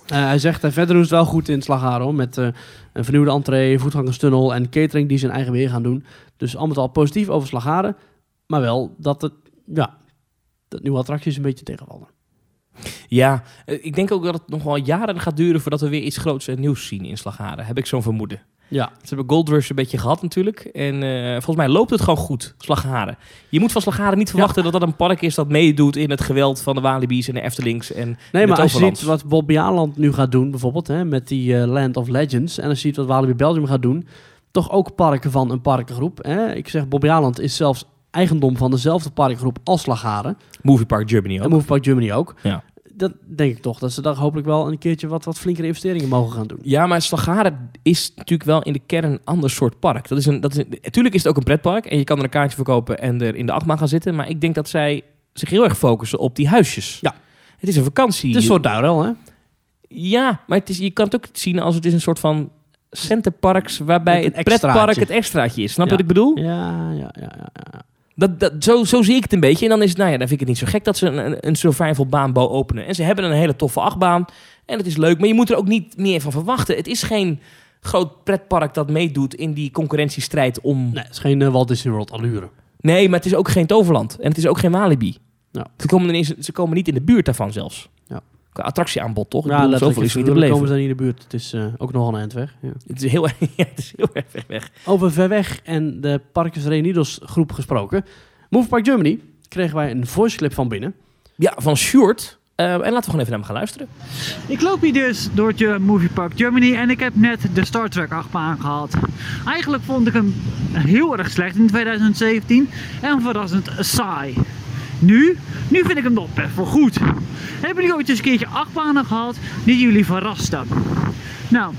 Eh, hij zegt, uh, verder doen ze het wel goed in Slagharen, hoor, met een vernieuwde entree, voetgangerstunnel en catering die ze in eigen weer gaan doen. Dus al met al positief over Slagharen, maar wel dat het, ja, dat nieuwe attracties een beetje tegenvallen. Ja, eh, ik denk ook dat het nog wel jaren gaat duren voordat we weer iets groots en nieuws zien in Slagharen. Heb ik zo'n vermoeden. Ja, Ze hebben Gold Rush een beetje gehad natuurlijk. En eh, volgens mij loopt het gewoon goed, Slagharen. Je moet van Slagharen niet verwachten dat dat een park is dat meedoet in het geweld van de Walibi's en de Eftelings. En nee, maar als je ziet wat Bobby Aland nu gaat doen, bijvoorbeeld, hè, met die eh, Land of Legends, en als je ziet wat Walibi Belgium gaat doen, toch ook parken van een parkengroep. Hè. Ik zeg, Bobby Aland is zelfs eigendom van dezelfde parkgroep als Slagharen. Movie Park Germany En ook. Move Park Germany ook. Ja. dat denk ik toch. Dat ze daar hopelijk wel een keertje wat, wat flinkere investeringen mogen gaan doen. Ja, maar Slagharen is natuurlijk wel in de kern een ander soort park. Dat is een, dat is een, natuurlijk is het ook een pretpark en je kan er een kaartje verkopen en er in de achtbaan gaan zitten. Maar ik denk dat zij zich heel erg focussen op die huisjes. Ja. Het is een vakantie. Het is een soort Duirel, hè? Ja, maar het is, je kan het ook zien als het is een soort van centerparks waarbij het pretpark het extraatje is. Snap je Ja. wat ik bedoel? Ja, ja, ja. ja, ja. Dat, dat, zo, zo zie ik het een beetje. En dan is het, nou ja, dan vind ik het niet zo gek dat ze een, een, survival baanbouw openen. En ze hebben een hele toffe achtbaan. En het is leuk, maar je moet er ook niet meer van verwachten. Het is geen groot pretpark dat meedoet in die concurrentiestrijd om... Nee, het is geen eh, Walt Disney World allure. Nee, maar het is ook geen Toverland. En het is ook geen Walibi. Ja. Ze, komen niet, ze komen niet in de buurt daarvan zelfs. Ja. Attractieaanbod, toch? Ja, bedoel, zoveel is niet te beleven. komen ze daar niet in de buurt. Het is eh, ook nogal een eind weg. Ja. Het is heel, ja, het is heel erg ver weg. Over ver weg en de Parkers Reunidos groep gesproken. Move Park Germany kregen wij een voice clip van binnen. Ja, van Sjoerd. Eh, en laten we gewoon even naar hem gaan luisteren. Ik loop hier dus door het eh, Movie Park Germany en ik heb net de Star Trek achtbaan gehad. Eigenlijk vond ik hem heel erg slecht in 2017 en verrassend saai. Nu, nu vind ik hem nog best wel goed. Hebben jullie ooit eens een keertje achtbanen gehad die jullie verrasten? Nou,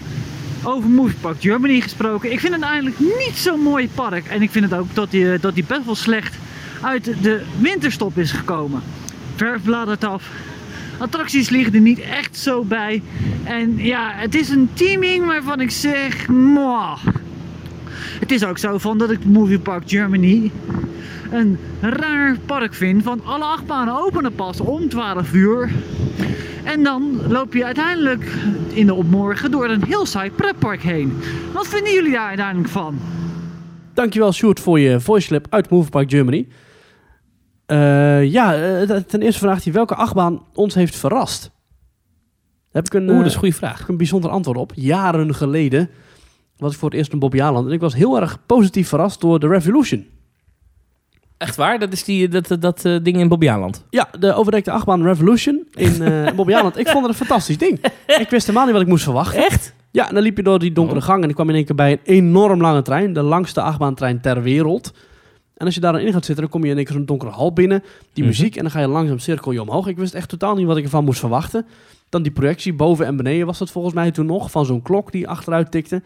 over Movie Park Germany gesproken. Ik vind het eigenlijk niet zo'n mooi park. En ik vind het ook dat hij dat die best wel slecht uit de winterstop is gekomen. Verf bladert af. Attracties liggen er niet echt zo bij. En ja, het is een teaming waarvan ik zeg... Mwah. Het is ook zo van dat ik Movie Park Germany een raar park vind. Van alle achtbanen openen pas om 12 uur. En dan loop je uiteindelijk in de opmorgen door een heel saai pretpark heen. Wat vinden jullie daar uiteindelijk van? Dankjewel Sjoerd voor je voice clip uit Move Park Germany. Eh, ja, eh, ten eerste vraagt hij welke achtbaan ons heeft verrast. Daar heb ik een, Oeh, eh, dat is een goede heb vraag. ik een bijzonder antwoord op. Jaren geleden was ik voor het eerst in Bobby Aland. En ik was heel erg positief verrast door de Revolution. Echt waar? Dat is die, dat, dat, dat eh, ding in Bobbejaanland. Ja, de overdekte achtbaan Revolution in Aland. Ik vond het een fantastisch ding. Ik wist helemaal niet wat ik moest verwachten. Echt? Ja, en dan liep je door die donkere gang en ik kwam in één keer bij een enorm lange trein. De langste achtbaantrein ter wereld. En als je daar dan in gaat zitten, dan kom je in één keer zo'n donkere hal binnen. Die Mhm. muziek en dan ga je langzaam cirkel je omhoog. Ik wist echt totaal niet wat ik ervan moest verwachten. Dan die projectie boven en beneden was dat volgens mij toen nog. Van zo'n klok die achteruit tikte.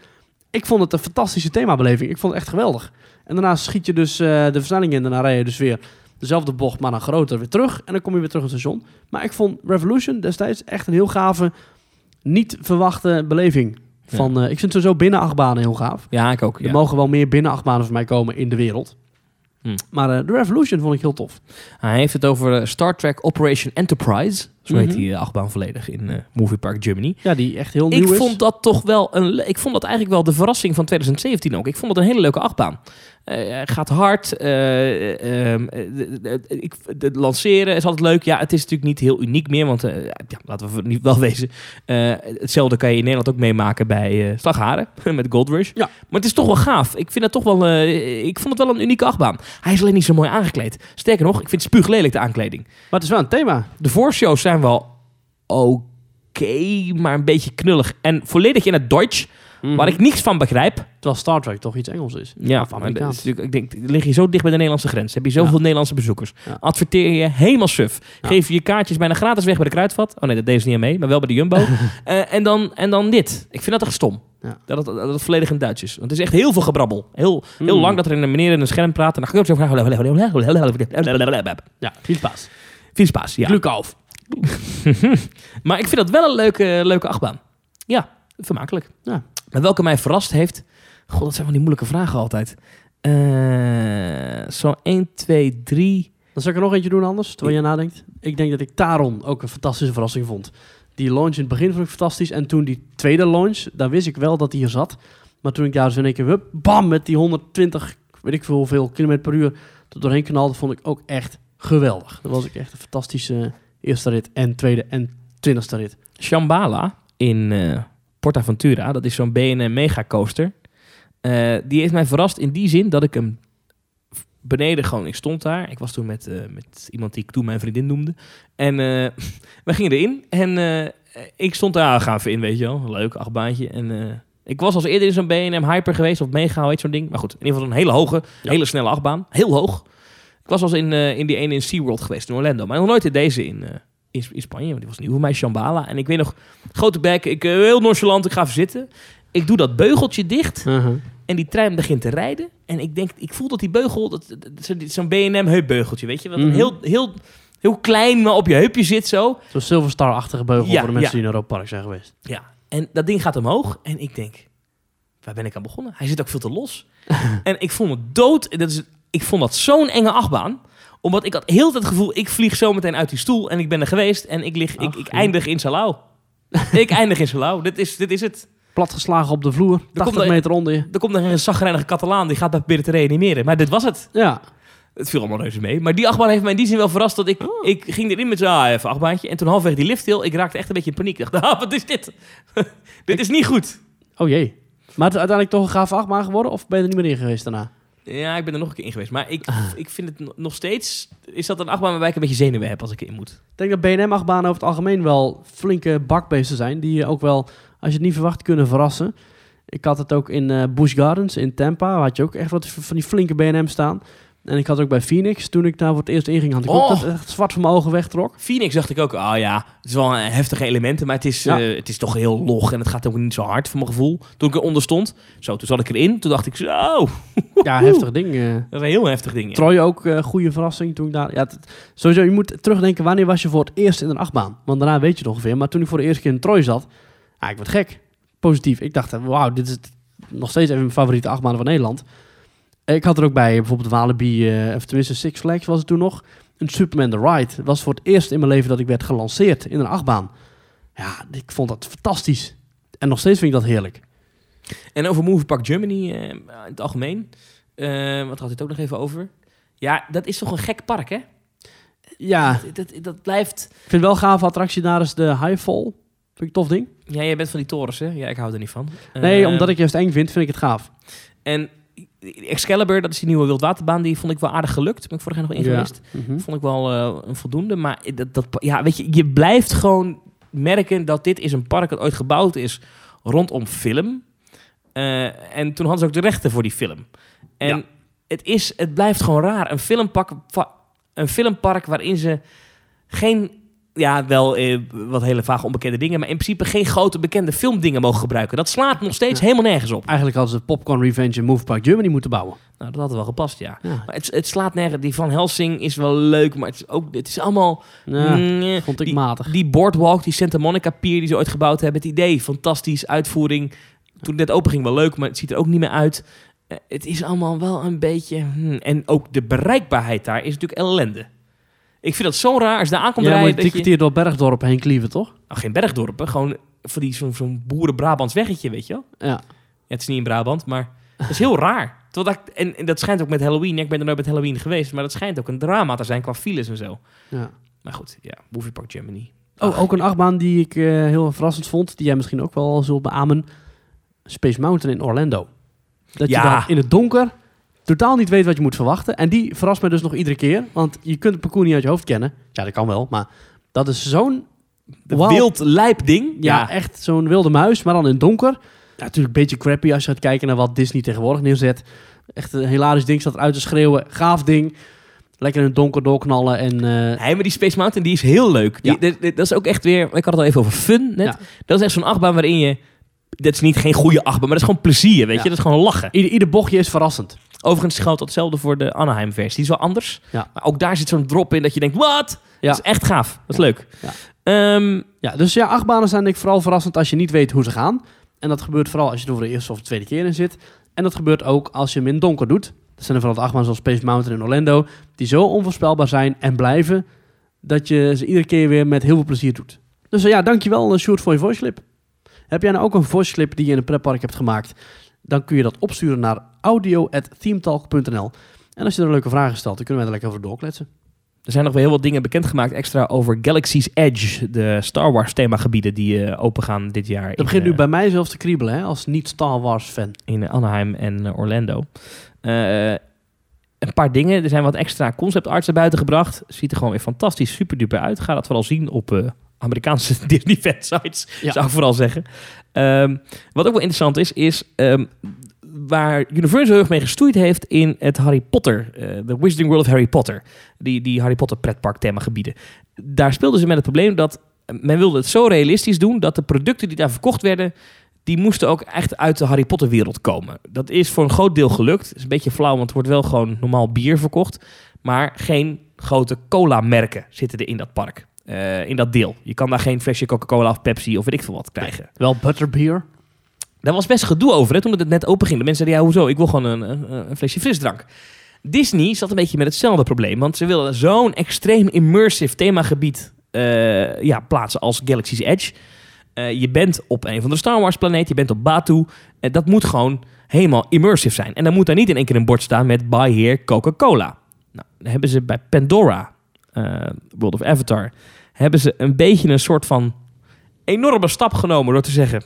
Ik vond het een fantastische themabeleving. Ik vond het echt geweldig. En daarna schiet je dus eh, de versnelling in. En daarna rij je dus weer dezelfde bocht, maar dan groter weer terug. En dan kom je weer terug op het station. Maar ik vond Revolution destijds echt een heel gave, niet verwachte beleving. Van, eh, ik vind sowieso binnen achtbanen heel gaaf. Ja, ik ook. Er Ja. mogen wel meer binnen achtbanen voor mij komen in de wereld. Hm. Maar eh, de Revolution vond ik heel tof. Hij heeft het over Star Trek Operation Enterprise. Zo heet Mhm. die eh, achtbaan volledig in eh, Movie Park Germany. Ja, die echt heel Ik nieuw is. vond dat toch wel een. Ik vond dat eigenlijk wel de verrassing van 2017 ook. Ik vond het een hele leuke achtbaan. Hij gaat hard. eh, ehm, eh, ik- Het lanceren is altijd leuk. Ja, het is natuurlijk niet heel uniek meer. Want ja, laten we niet wel wezen. hetzelfde kan je in Nederland ook meemaken bij Slagharen. met Gold Rush. Ja. Maar het is toch wel gaaf. Ik vind het toch wel. ik vond het wel een unieke achtbaan. Hij is alleen niet zo mooi aangekleed. Sterker nog, ik vind het spuuglelijk de aankleding. Maar het is wel een thema. De voorshows zijn wel oké, maar een beetje knullig. En volledig in het Duits, waar ik niks van begrijp. Terwijl Star Trek toch iets Engels is. Ja, Of Amerikaans. is ik denk, lig je zo dicht bij de Nederlandse grens. Heb je zoveel Ja. Nederlandse bezoekers. Ja. Adverteer je helemaal suf. Ja. Geef je je kaartjes bijna gratis weg bij de kruidvat. Oh nee, dat deed ze niet aan mee, maar wel bij de Jumbo. Eh, en, dan, en dan dit. Ik vind dat echt stom. Ja. Dat, het, dat het volledig in Duits is. Want het is echt heel veel gebrabbel. Heel, heel Mm. lang dat er een meneer in een scherm praat. En dan ga ik ook zo van... Ja, viel spaas. Veel spaas, ja. Glückauf. Maar ik vind dat wel een leuke, leuke achtbaan. Ja, vermakelijk. Ja. Maar welke mij verrast heeft... God, dat zijn van die moeilijke vragen altijd. Eh, zo 1, 2, 3... Dan zal ik er nog eentje doen anders, terwijl je nadenkt. Ik denk dat ik Taron ook een fantastische verrassing vond. Die launch in het begin vond ik fantastisch. En toen die tweede launch, daar wist ik wel dat die hier zat. Maar toen ik daar dus in één keer, hup, bam, met die 120, weet ik veel hoeveel kilometer per uur er doorheen knalde, vond ik ook echt geweldig. Dat was ik echt een fantastische eerste rit en tweede en twintigste rit. Shambhala in eh Portaventura. Dat is zo'n BNM Mega Coaster. Eh, die heeft mij verrast in die zin dat ik hem beneden gewoon... Ik stond daar. Ik was toen met, eh, met iemand die ik toen mijn vriendin noemde. En we gingen erin. En ik stond daar, gaan even in, weet je wel. Leuk, achtbaantje. En ik was als eerder in zo'n BNM Hyper geweest. Of Mega, weet zo'n ding. Maar goed, in ieder geval een hele hoge, Ja. hele snelle achtbaan. Heel hoog. Ik was als in, eh, in die ene in SeaWorld geweest in Orlando. Maar nog nooit in deze in, eh, in, in Spanje. Want die was nieuw voor mij, Shambhala. En ik weet nog, grote bek, ik, eh, heel nonchalant, ik ga even zitten. Ik doe dat beugeltje dicht Uh-huh. en die trein begint te rijden. En ik denk, ik voel dat die beugel, dat, zo'n B&M heupbeugeltje, weet je? Wat Mhm. heel, heel, heel klein, maar op je heupje zit zo. Zo'n Silver Star-achtige beugel Ja, voor de mensen ja. die in Europa Park zijn geweest. Ja. En dat ding gaat omhoog en ik denk, waar ben ik aan begonnen? Hij zit ook veel te los. en ik vond me dood. En Dat is, ik vond dat zo'n enge achtbaan. Omdat ik had heel het gevoel, ik vlieg zo meteen uit die stoel en ik ben er geweest. En ik, lig, ik, Ach, ik eindig in Salau. ik eindig in Salau. Dit is, dit is het. Platgeslagen op de vloer, 80 komt er- meter onder je. Er komt nog een zagrijnige Catalaan, die gaat mij proberen te reanimeren. Maar dit was het. Ja, Het viel allemaal reuze mee. Maar die achtbaan heeft mij in die zin wel verrast. Dat ik, Oh. ik ging erin met zo'n ah, even achtbaantje. En toen halfweg die lift heel, ik raakte echt een beetje in paniek. Ik dacht, ah, wat is dit? dit is niet goed. oh jee. Maar het is uiteindelijk toch een gave achtbaan geworden? Of ben je er niet meer in geweest daarna? Ja, ik ben er nog een keer in geweest. Maar ik, Ah. ik vind het no- nog steeds... Is dat een achtbaan waarbij ik een beetje zenuwen heb als ik erin moet? Ik denk dat BNM-achtbanen over het algemeen wel flinke bakbeesten zijn. Die je ook wel, als je het niet verwacht, kunnen verrassen. Ik had het ook in eh Busch Gardens in Tampa. Had je ook echt wat van die flinke BNM staan. En ik had ook bij Phoenix. Toen ik daar voor het eerst inging, had ik ook Oh. dat echt zwart van mijn ogen wegtrok. Phoenix dacht ik ook, ah ja, het is wel een heftige elementen, maar het is, Ja. eh, het is toch heel log en het gaat ook niet zo hard voor mijn gevoel. Toen ik eronder stond, zo, toen zat ik erin, toen dacht ik, zo, Ja, heftig ding. eh. dat is een heel heftig ding. ja. Troy ook, eh goede verrassing toen ik daar... Ja, sowieso, je moet terugdenken, wanneer was je voor het eerst in een achtbaan? Want daarna weet je het ongeveer. Maar toen ik voor de eerste keer in Troy zat, ja, ik werd gek. Positief. Ik dacht, eh, wauw, dit is nog steeds even mijn favoriete achtbaan van Nederland. Ik had er ook bij, bijvoorbeeld Walibi, eh, of tenminste Six Flags was het toen nog, een Superman the Ride. Het was voor het eerst in mijn leven dat ik werd gelanceerd in een achtbaan. Ja, ik vond dat fantastisch. En nog steeds vind ik dat heerlijk. En over Movie Park Germany eh, in het algemeen, eh, wat had het ook nog even over? Ja, dat is toch een gek park, hè? Ja, Dat, dat, dat blijft... ik vind wel een gave attractie daar is de Highfall. Vind ik een tof ding. Ja, jij bent van die torens, hè? Ja, ik hou er niet van. Nee, omdat ik juist eng vind, vind ik het gaaf. En Excalibur, dat is die nieuwe wildwaterbaan, die vond ik wel aardig gelukt. Ben ik vorig jaar nog in Ja. geweest. Mhm. Vond ik wel eh, een voldoende. Maar dat, dat, ja, weet je, je blijft gewoon merken dat dit is een park dat ooit gebouwd is rondom film. Eh, en toen hadden ze ook de rechten voor die film. En Ja. het, is, het blijft gewoon raar. Een filmpark, een filmpark waarin ze geen, ja, wel eh, wat hele vage onbekende dingen, maar in principe geen grote bekende filmdingen mogen gebruiken. Dat slaat nog steeds Ja. helemaal nergens op. Eigenlijk hadden ze Popcorn Revenge en Move Park Germany moeten bouwen. Nou, dat had wel gepast, ja. Ja, Maar het, het slaat nergens. Die Van Helsing is wel leuk, maar het is ook, het is allemaal... ja Mm, vond ik die, matig. Die boardwalk, die Santa Monica Pier die ze ooit gebouwd hebben. Het idee, fantastisch, uitvoering. Toen het net open ging wel leuk, maar het ziet er ook niet meer uit. Eh, het is allemaal wel een beetje... hmm. En ook de bereikbaarheid daar is natuurlijk ellende. Ik vind dat zo raar als daar aankomt ja, rijden. dat je, door Bergdorp heen klieven, toch? nou, geen bergdorpen, gewoon voor die, zo'n boeren-Brabants weggetje, weet je wel. Ja. Ja, het is niet in Brabant, maar het is heel raar. Terwijl dat, en, en dat schijnt ook met Halloween. Ja, ik ben er nooit met Halloween geweest, maar dat schijnt ook een drama te zijn qua files en zo. ja. Maar goed, ja, Movie Park Germany. Oh, ook een achtbaan die ik eh, heel verrassend vond, die jij misschien ook wel zult beamen. Space Mountain in Orlando. Dat Ja. je daar in het donker totaal niet weet wat je moet verwachten. En die verrast me dus nog iedere keer, want je kunt het parcours niet uit je hoofd kennen. Ja, dat kan wel, maar dat is zo'n Wauw. wild lijp ding. Ja, echt zo'n wilde muis, maar dan in het donker. Ja, natuurlijk een beetje crappy als je gaat kijken naar wat Disney tegenwoordig neerzet. Echt een hilarisch ding, staat uit te schreeuwen. Gaaf ding. Lekker in het donker doorknallen en... Nee, maar die Space Mountain die is heel leuk. Die, Ja. dat is ook echt weer... Ik had het al even over fun net. Ja. Dat is echt zo'n achtbaan waarin je... Dat is niet geen goede achtbaan, maar dat is gewoon plezier, weet Ja. je. Dat is gewoon lachen. ieder, ieder bochtje is verrassend. Overigens geldt hetzelfde voor de Anaheim-versie. Die is wel anders. Ja. Maar ook daar zit zo'n drop in dat je denkt... Wat? Ja. Dat is echt gaaf. Dat is leuk. Ja. Ehm, Ja, dus ja, achtbanen zijn denk ik vooral verrassend als je niet weet hoe ze gaan. En dat gebeurt vooral als je er voor de eerste of de tweede keer in zit. En dat gebeurt ook als je hem in het donker doet. Dat zijn er vooral de achtbanen zoals Space Mountain in Orlando. Die zo onvoorspelbaar zijn en blijven. Dat je ze iedere keer weer met heel veel plezier doet. Dus eh, ja, dankjewel uh, Sjoerd voor je voice clip. Heb jij nou ook een voice clip die je in een pretpark hebt gemaakt? Dan kun je dat opsturen naar audio.themetalk.nl. En als je er leuke vragen stelt, dan kunnen wij er lekker over doorkletsen. er zijn nog wel heel wat dingen bekendgemaakt extra over Galaxy's Edge. De Star Wars themagebieden die eh, open gaan dit jaar. Dat in, begint nu eh, bij mij zelfs te kriebelen, hè, als niet-Star Wars fan. in Anaheim en eh, Orlando. Een paar dingen. Er zijn wat extra concept arts naar buiten gebracht. Ziet er gewoon weer fantastisch super duper uit. Ga dat vooral zien op Amerikaanse Disney fansites, Ja. zou ik vooral zeggen. Ehm, wat ook wel interessant is, is ehm, waar Universal heel erg mee gestoeid heeft in het Harry Potter, eh, de Wizarding World of Harry Potter. Die, die Harry Potter pretpark themagebieden. Daar speelden ze met het probleem dat men wilde het zo realistisch doen dat de producten die daar verkocht werden, die moesten ook echt uit de Harry Potter wereld komen. Dat is voor een groot deel gelukt. Het is een beetje flauw, want het wordt wel gewoon normaal bier verkocht. Maar geen grote cola-merken zitten er in dat park. Eh, in dat deel. Je kan daar geen flesje Coca-Cola of Pepsi of weet ik veel wat krijgen. Wel butterbeer. Daar was best gedoe over hè, toen het net open ging. De mensen zeiden, ja, hoezo? Ik wil gewoon een, een, een flesje frisdrank. Disney zat een beetje met hetzelfde probleem. Want ze wilden zo'n extreem immersive themagebied eh, ja, plaatsen als Galaxy's Edge. Eh, je bent op een van de Star Wars planeet, je bent op Batuu. En dat moet gewoon helemaal immersive zijn. En dan moet daar niet in één keer een bord staan met Buy Here Coca-Cola. Nou, dan hebben ze bij Pandora, World of Avatar, hebben ze een beetje een soort van enorme stap genomen door te zeggen...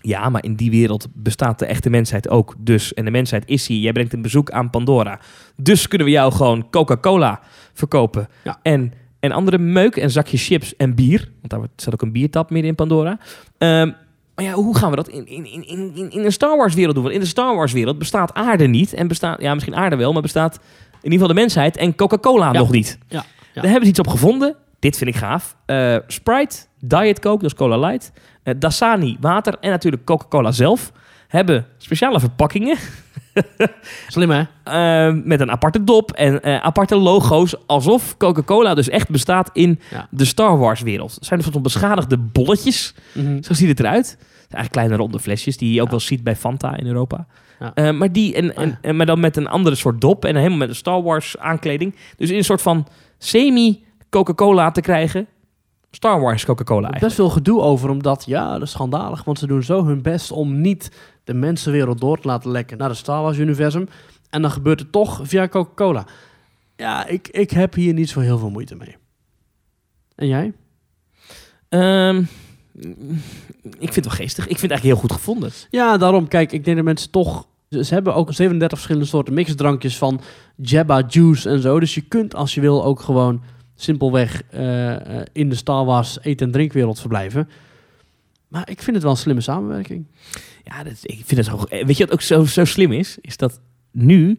Ja, maar in die wereld bestaat de echte mensheid ook. Dus, en de mensheid is hier. Jij brengt een bezoek aan Pandora. Dus kunnen we jou gewoon Coca-Cola verkopen. Ja. En, en andere meuk en zakjes chips en bier. Want daar staat ook een biertap midden in Pandora. Ehm, maar ja, hoe gaan we dat in, in, in, in, in een Star Wars wereld doen? Want in de Star Wars wereld bestaat aarde niet. En bestaat, ja, misschien aarde wel, maar bestaat in ieder geval de mensheid en Coca-Cola Ja. nog niet. Ja, ja. Daar hebben ze iets op gevonden. Dit vind ik gaaf. Eh, Sprite, Diet Coke, is Cola Light. eh, Dasani, water en natuurlijk Coca-Cola zelf. Hebben speciale verpakkingen Slim hè? eh, met een aparte dop en aparte logo's. Alsof Coca-Cola dus echt bestaat in Ja. de Star Wars wereld. Het zijn soort van beschadigde bolletjes. Mhm. Zo ziet het eruit. Het zijn eigenlijk kleine ronde flesjes die je ook wel ziet bij Fanta in Europa. Ja. Maar, die en, en, Ah. en, maar dan met een andere soort dop en helemaal met een Star Wars aankleding. Dus in een soort van semi-Coca-Cola te krijgen. Star Wars Coca-Cola eigenlijk. best veel gedoe over, omdat ja, dat is schandalig. Want ze doen zo hun best om niet de mensenwereld door te laten lekken naar het Star Wars-universum. En dan gebeurt het toch via Coca-Cola. Ja, ik, ik heb hier niet zo heel veel moeite mee. En jij? Ehm, ik vind het wel geestig. Ik vind het eigenlijk heel goed gevonden. Ja, daarom. Kijk, ik denk dat mensen toch... Ze ze hebben ook 37 verschillende soorten mixdrankjes van Jabba Juice en zo. Dus je kunt als je wil ook gewoon simpelweg eh, in de Star Wars eten- en drinkwereld verblijven. Maar ik vind het wel een slimme samenwerking. Ja, dat, ik vind het zo... Weet je wat ook zo, zo slim is? Is dat nu...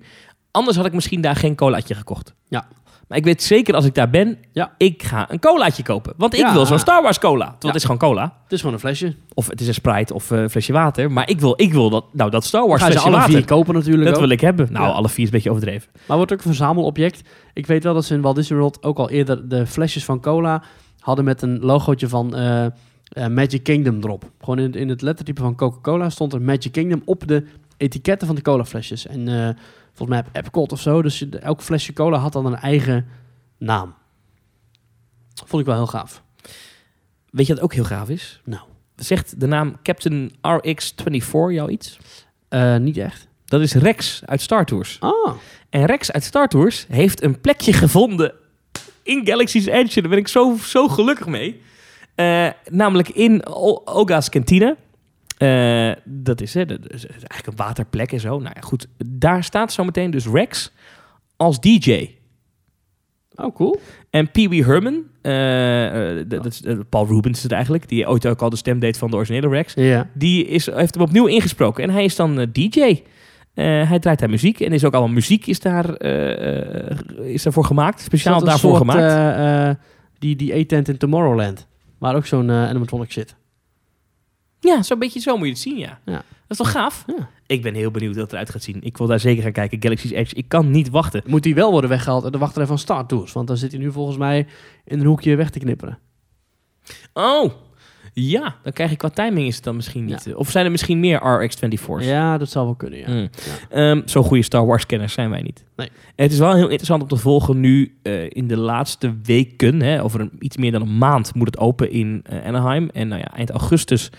Anders had ik misschien daar geen colaatje gekocht. Ja. Maar ik weet zeker als ik daar ben, Ja. ik ga een colaatje kopen. Want ik Ja. wil zo'n Star Wars cola. Want Ja. het is gewoon cola. Het is gewoon een flesje. Of het is een Sprite of eh, een flesje water. Maar ik wil, ik wil dat, nou, dat Star Wars flesje alle water. vier kopen natuurlijk Dat ook. wil ik hebben. Nou, alle vier is een beetje overdreven. Maar wordt ook een verzamelobject. Ik weet wel dat ze in Walt Disney World ook al eerder de flesjes van cola hadden met een logootje van eh, eh, Magic Kingdom erop. Gewoon in, in het lettertype van Coca-Cola stond er Magic Kingdom op de etiketten van de cola flesjes. En volgens mij heb Epcot of zo. Dus elk flesje cola had dan een eigen naam. Vond ik wel heel gaaf. Weet je wat ook heel gaaf is? Nou. Zegt de naam Captain RX-24 jou iets? Eh, niet echt. Dat is Rex uit Star Tours. Ah, En Rex uit Star Tours heeft een plekje gevonden in Galaxy's Edge. Daar ben ik zo, zo gelukkig mee. Eh, namelijk in O- Oga's kantine. Eh, dat is, hè, dat is eigenlijk een waterplek en zo. Nou ja, goed. Daar staat zometeen dus Rex als DJ. oh cool. En Pee Wee Herman, eh, eh, dat dat is, Paul Rubens is het eigenlijk, die ooit ook al de stem deed van de originele Rex. Ja. Die is, heeft hem opnieuw ingesproken. En hij is dan DJ. Hij draait daar muziek. En is ook allemaal muziek is, daar, is daarvoor gemaakt. Speciaal daarvoor soort, gemaakt. die, die E-tent in Tomorrowland. Waar ook zo'n animatronic zit. Ja, zo'n beetje zo moet je het zien, ja. Ja. Dat is toch gaaf? Ja. Ik ben heel benieuwd hoe dat eruit gaat zien. Ik wil daar zeker gaan kijken. Galaxy's Edge. Ik kan niet wachten. Moet die wel worden weggehaald uit de wachtrij van Star Tours. Want dan zit hij nu volgens mij in een hoekje weg te knipperen. Oh, ja. Dan krijg ik qua timing is het dan misschien niet. eh, Of zijn er misschien meer RX-24's? Ja, dat zou wel kunnen, ja. Mm. Ehm, Zo'n goede Star Wars-kenners zijn wij niet. Nee. Het is wel heel interessant om te volgen nu eh, in de laatste weken. Hè, over een, iets meer dan een maand moet het open in eh, Anaheim. En nou ja, eind augustus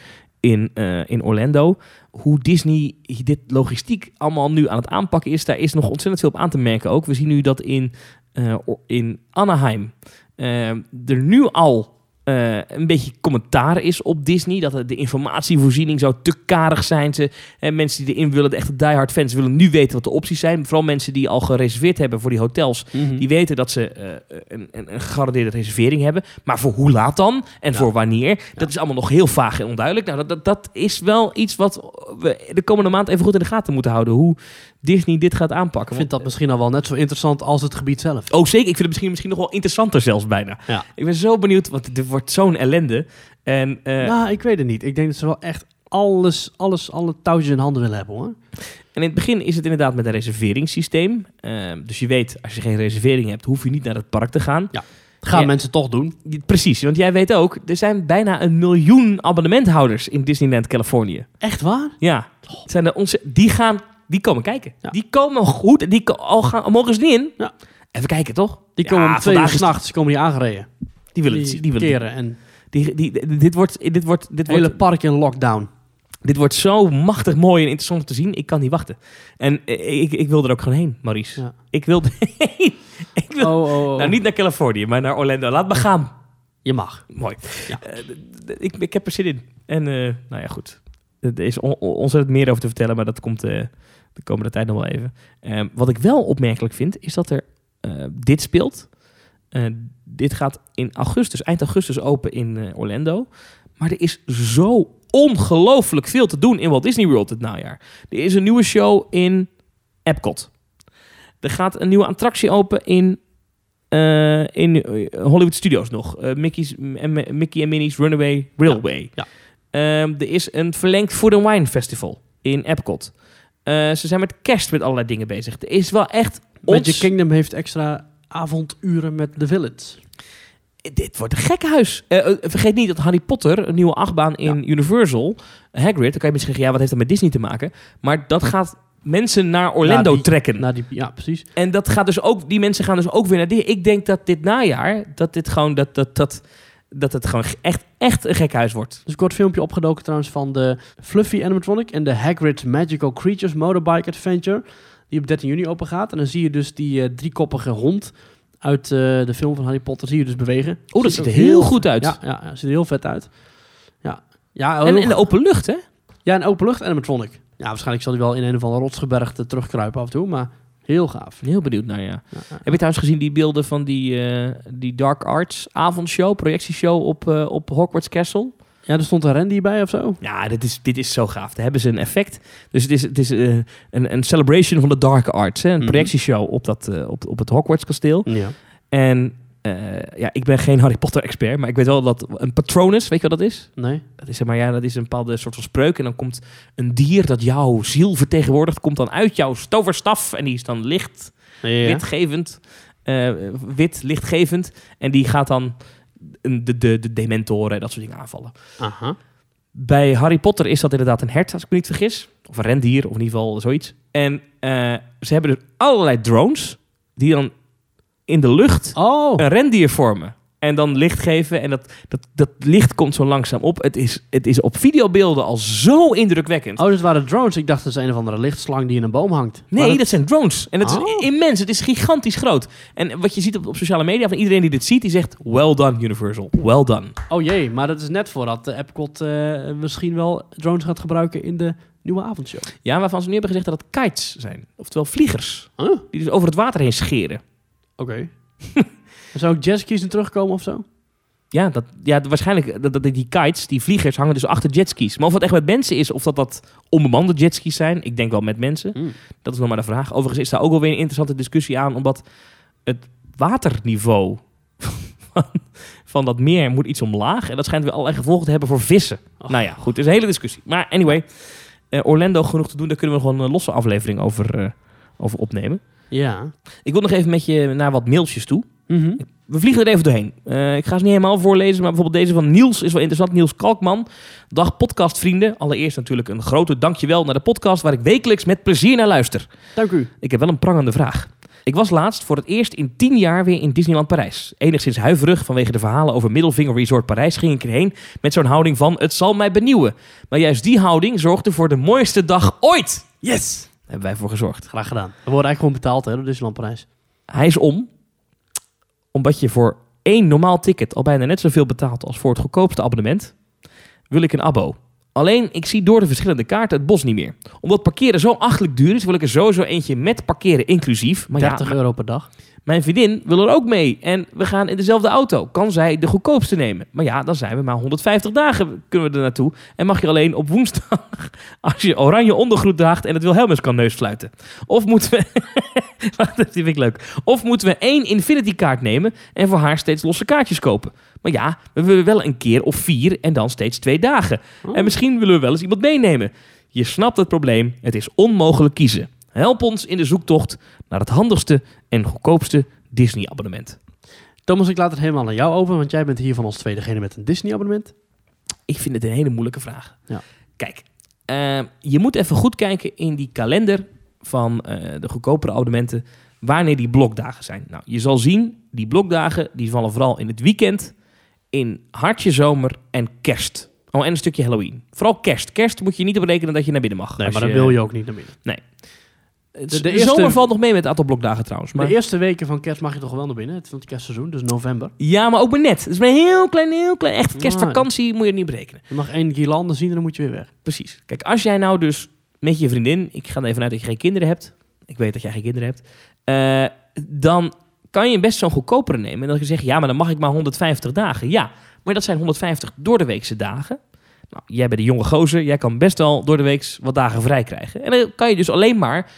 in, eh, in Orlando. Hoe Disney dit logistiek allemaal nu aan het aanpakken is, daar is nog ontzettend veel op aan te merken ook. We zien nu dat in, eh, in Anaheim eh, er nu al eh, een beetje commentaar is op Disney. Dat de informatievoorziening zou te karig zijn. Ze, en mensen die erin willen, de echte diehard fans, willen nu weten wat de opties zijn. Vooral mensen die al gereserveerd hebben voor die hotels. Mhm. Die weten dat ze eh, een, een, een gegarandeerde reservering hebben. Maar voor hoe laat dan? En voor wanneer? Dat is allemaal nog heel vaag en onduidelijk. Nou, dat, dat, dat is wel iets wat we de komende maand even goed in de gaten moeten houden. Hoe Disney dit gaat aanpakken. Ik vind dat misschien al wel net zo interessant als het gebied zelf. Oh, zeker. Ik vind het misschien, misschien nog wel interessanter zelfs bijna. Ja. Ik ben zo benieuwd, want dit wordt zo'n ellende. En eh, nou, ik weet het niet. Ik denk dat ze wel echt alles, alles, alle touwtjes in handen willen hebben hoor. En in het begin is het inderdaad met een reserveringssysteem. Ehm, dus je weet, als je geen reservering hebt, hoef je niet naar het park te gaan. Gaan Ja. mensen toch doen. Precies, want jij weet ook, er zijn bijna een miljoen abonnementhouders in Disneyland Californië. Echt waar? Ja, het zijn er onze, die gaan, die komen kijken. Ja. Die komen goed, die al gaan, al mogen ze niet in. Ja. Even kijken, toch? Die komen om twee uur s'nachts komen die aangereden. Die willen het zien, die willen keren en die, die, die- dit wordt, dit wordt, dit hele wordt, park in lockdown. dit wordt zo machtig mooi en interessant om te zien. Ik kan niet wachten. En eh, ik, ik wil er ook gewoon heen, Maurice. Ja. Ik wil, ik wil Oh, oh, oh. nou niet naar Californië, maar naar Orlando. Laat me gaan. Je mag. Mooi. Ja. Eh, ik, ik heb er zin in. En eh, nou ja, goed. Er is on- on- ontzettend meer over te vertellen, maar dat komt eh, de komende tijd nog wel even. Eh, wat ik wel opmerkelijk vind, is dat er eh, dit speelt. Eh, dit gaat in augustus, eind augustus open in eh, Orlando. Maar er is zo ongelooflijk veel te doen in Walt Disney World dit najaar. Er is een nieuwe show in Epcot. Er gaat een nieuwe attractie open in, in Hollywood Studios nog. Mickey's, en Mickey en Minnie's Runaway Railway. ja. Ehm, er is een verlengd Food and Wine Festival in Epcot. Eh, ze zijn met kerst met allerlei dingen bezig. Er is wel echt... Magic ons- Kingdom heeft extra avonduren met The Village. Dit wordt een gekkenhuis. Eh, eh, vergeet niet dat Harry Potter, een nieuwe achtbaan in Universal, Hagrid, dan kan je misschien zeggen, ja, wat heeft dat met Disney te maken? Maar dat gaat mensen naar Orlando die- trekken. Die, ja, precies. En dat gaat dus ook, die mensen gaan dus ook weer naar die. Ik denk dat dit najaar, dat dit gewoon, dat, dat, dat, dat het gewoon echt, echt een gekkenhuis wordt. Dus een kort filmpje opgedoken trouwens van de Fluffy Animatronic en de Hagrid Magical Creatures Motorbike Adventure. Die op 13 juni open gaat. En dan zie je dus die eh, driekoppige hond uit eh, de film van Harry Potter zie je dus bewegen. Oh, dat ziet er heel goed uit. Ja, ja, ja, ziet er heel vet uit. Ja, ja, En heel- in de open lucht, hè? ja een openlucht animatronic. Ja, waarschijnlijk zal hij wel in een of andere rotsgebergte terugkruipen af en toe, maar heel gaaf. Heel benieuwd naar, ja. Heb je trouwens gezien die beelden van die, eh, die Dark Arts avondshow, projectieshow op, eh, op Hogwarts Castle? Ja, er stond een Randy bij of zo. Ja, dit is, dit is zo gaaf. Daar hebben ze een effect. Dus het is, het is eh, een, een celebration van de Dark Arts. Hè? Een Mhm. projectieshow op, dat, op, op het Hogwarts kasteel. Ja. En ja, ik ben geen Harry Potter expert, maar ik weet wel dat een patronus, weet je wat dat is? Nee? Dat is, zeg maar, ja, dat is een bepaalde soort van spreuk. En dan komt een dier dat jouw ziel vertegenwoordigt, komt dan uit jouw toverstaf. En die is dan licht, Ja. witgevend, eh, wit, lichtgevend. En die gaat dan de, de, de dementoren en dat soort dingen aanvallen. Aha. Bij Harry Potter is dat inderdaad een hert, als ik me niet vergis. Of een rendier, of in ieder geval zoiets. En eh, ze hebben dus allerlei drones die dan in de lucht Oh, een rendier vormen. En dan licht geven. En dat, dat, dat licht komt zo langzaam op. Het is, het is op videobeelden al zo indrukwekkend. oh, dat waren drones. Ik dacht dat is een of andere lichtslang die in een boom hangt. nee, dat... zijn drones. En het Oh. is immens. Het is gigantisch groot. En wat je ziet op, op sociale media van iedereen die dit ziet, die zegt: Well done, Universal. Well done. Oh jee, maar dat is net voordat de Epcot eh, misschien wel drones gaat gebruiken in de nieuwe avondshow. Ja, waarvan ze nu hebben gezegd dat het kites zijn. Oftewel vliegers. Huh? Die dus over het water heen scheren. Oké. Zou ook jetskis terugkomen of zo? Ja, dat, ja waarschijnlijk dat, dat die kites, die vliegers, hangen dus achter jetskis. Maar of het echt met mensen is, of dat dat onbemande jetskis zijn, ik denk wel met mensen. Hmm. Dat is nog maar de vraag. Overigens is daar ook wel weer een interessante discussie aan, omdat het waterniveau van, van dat meer moet iets omlaag. En dat schijnt weer allerlei gevolgen te hebben voor vissen. Nou ja, goed, het is een hele discussie. Maar anyway, eh, Orlando genoeg te doen, daar kunnen we gewoon een losse aflevering over, eh, over opnemen. Ja. Ik wil nog even met je naar wat mailtjes toe. Mhm. We vliegen er even doorheen. Eh, ik ga ze niet helemaal voorlezen, maar bijvoorbeeld deze van Niels is wel interessant. Niels Kalkman. Dag podcastvrienden. Allereerst natuurlijk een grote dankjewel naar de podcast waar ik wekelijks met plezier naar luister. Dank u. Ik heb wel een prangende vraag. Ik was laatst voor het eerst in tien jaar weer in Disneyland Parijs. Enigszins huiverig vanwege de verhalen over Middelvinger Resort Parijs ging ik erheen met zo'n houding van het zal mij benieuwen. Maar juist die houding zorgde voor de mooiste dag ooit. Yes! Hebben wij voor gezorgd. Graag gedaan. We worden eigenlijk gewoon betaald hè, door Disneyland Parijs. Hij is om, omdat je voor één normaal ticket al bijna net zoveel betaald als voor het goedkoopste abonnement, wil ik een abo. Alleen, ik zie door de verschillende kaarten het bos niet meer. Omdat parkeren zo achtelijk duur is, wil ik er sowieso eentje met parkeren inclusief. Maar ja, 30 euro per dag. mijn vriendin wil er ook mee. En we gaan in dezelfde auto. Kan zij de goedkoopste nemen? Maar ja, dan zijn we maar 150 dagen kunnen we er naartoe. En mag je alleen op woensdag, als je oranje ondergoed draagt en het Wilhelmus kan neusfluiten. Of moeten we... Dat vind ik leuk. Of moeten we één Infinity kaart nemen en voor haar steeds losse kaartjes kopen. Maar ja, we willen wel een keer of vier en dan steeds twee dagen. En misschien willen we wel eens iemand meenemen. Je snapt het probleem. Het is onmogelijk kiezen. Help ons in de zoektocht naar het handigste en goedkoopste Disney-abonnement. Thomas, ik laat het helemaal aan jou over, want jij bent hier van ons twee degene met een Disney-abonnement. Ik vind het een hele moeilijke vraag. Ja. Kijk, eh, je moet even goed kijken in die kalender van eh, de goedkopere abonnementen wanneer die blokdagen zijn. Nou, je zal zien, die blokdagen die vallen vooral in het weekend, in hartje zomer en kerst. Oh, en een stukje Halloween. Vooral kerst. Kerst moet je niet berekenen dat je naar binnen mag. Nee, maar dan wil je ook niet naar binnen. De, de de eerste- zomer valt nog mee met het aantal blokdagen trouwens. Maar... De eerste weken van kerst mag je toch wel naar binnen, het van het kerstseizoen, dus november. Ja, maar ook maar net. Het is maar een heel klein, heel klein. Echt kerstvakantie moet je niet berekenen. Je mag één guirlande zien en dan moet je weer weg. Precies. Kijk, als jij nou dus met je vriendin, ik ga er even uit dat je geen kinderen hebt. Ik weet dat jij geen kinderen hebt. eh, dan kan je best zo'n goedkopere nemen. En dan zeg je, ja, maar dan mag ik maar 150 dagen. Ja, maar dat zijn 150 door de weekse dagen. Nou, jij bent een jonge gozer, jij kan best wel door de week wat dagen vrij krijgen. En dan kan je dus alleen maar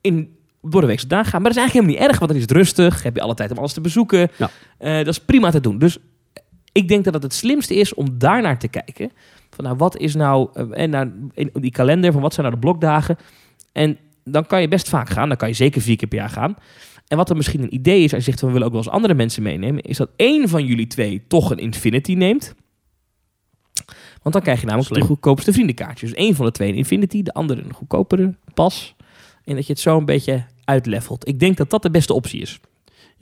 in door de weekse dagen gaan. Maar dat is eigenlijk helemaal niet erg, want dan is het rustig. Heb je alle tijd om alles te bezoeken. Ja. Eh, dat is prima te doen. Dus ik denk dat het het slimste is om daarnaar te kijken. Van nou, wat is nou, eh, en naar, in die kalender van wat zijn nou de blokdagen. En dan kan je best vaak gaan. Dan kan je zeker vier keer per jaar gaan. En wat er misschien een idee is, als je zegt van we willen ook wel eens andere mensen meenemen, is dat één van jullie twee toch een Infinity neemt. Want dan krijg je namelijk Slim. de goedkoopste vriendenkaartjes. Dus één van de twee een Infinity, de andere een goedkopere pas. En dat je het zo een beetje uitlevelt. Ik denk dat dat de beste optie is.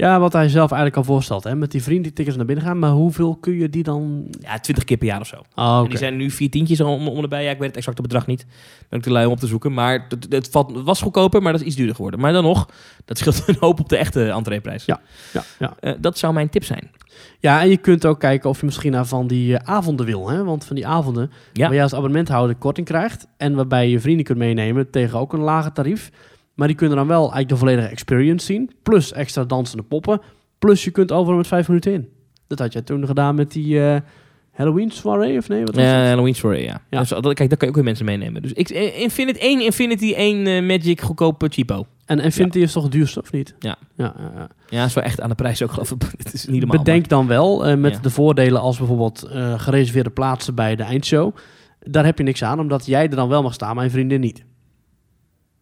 Ja, wat hij zelf eigenlijk al voorstelt, hè, met die vriendentickets naar binnen gaan, maar hoeveel kun je die dan... Ja, twintig keer per jaar of zo. Oh, En die zijn nu vier tientjes om, om erbij. Ja, ik weet het exacte bedrag niet. Ben ik te lui om op te zoeken. Maar het, het, valt, het was goedkoper, maar dat is iets duurder geworden. Maar dan nog, dat scheelt een hoop op de echte entreeprijs. Ja. Ja, ja. Eh, dat zou mijn tip zijn. ja, en je kunt ook kijken of je misschien naar van die eh, avonden wil, hè, want van die avonden Ja. waar jij als abonnementhouder korting krijgt en waarbij je je vrienden kunt meenemen tegen ook een lager tarief. Maar die kunnen dan wel eigenlijk de volledige experience zien, plus extra dansende poppen, plus je kunt overal met vijf minuten in. Dat had jij toen gedaan met die eh, Halloween soirée, of nee? Wat was Ja, het? Halloween Story, ja. Ja. Dus, dat, kijk, daar kan je ook weer mensen meenemen. Dus ik, eh, Infinity, één Infinity, één eh, Magic, goedkope cheapo. En Infinity is toch het duurste, of niet? Ja. ja, ja, ja. Ja, is wel echt aan de prijs ook geloof ik. Het is niet normaal. Bedenk dan wel, met de voordelen als bijvoorbeeld gereserveerde plaatsen bij de eindshow. Daar heb je niks aan, omdat jij er dan wel mag staan, mijn vriendin niet.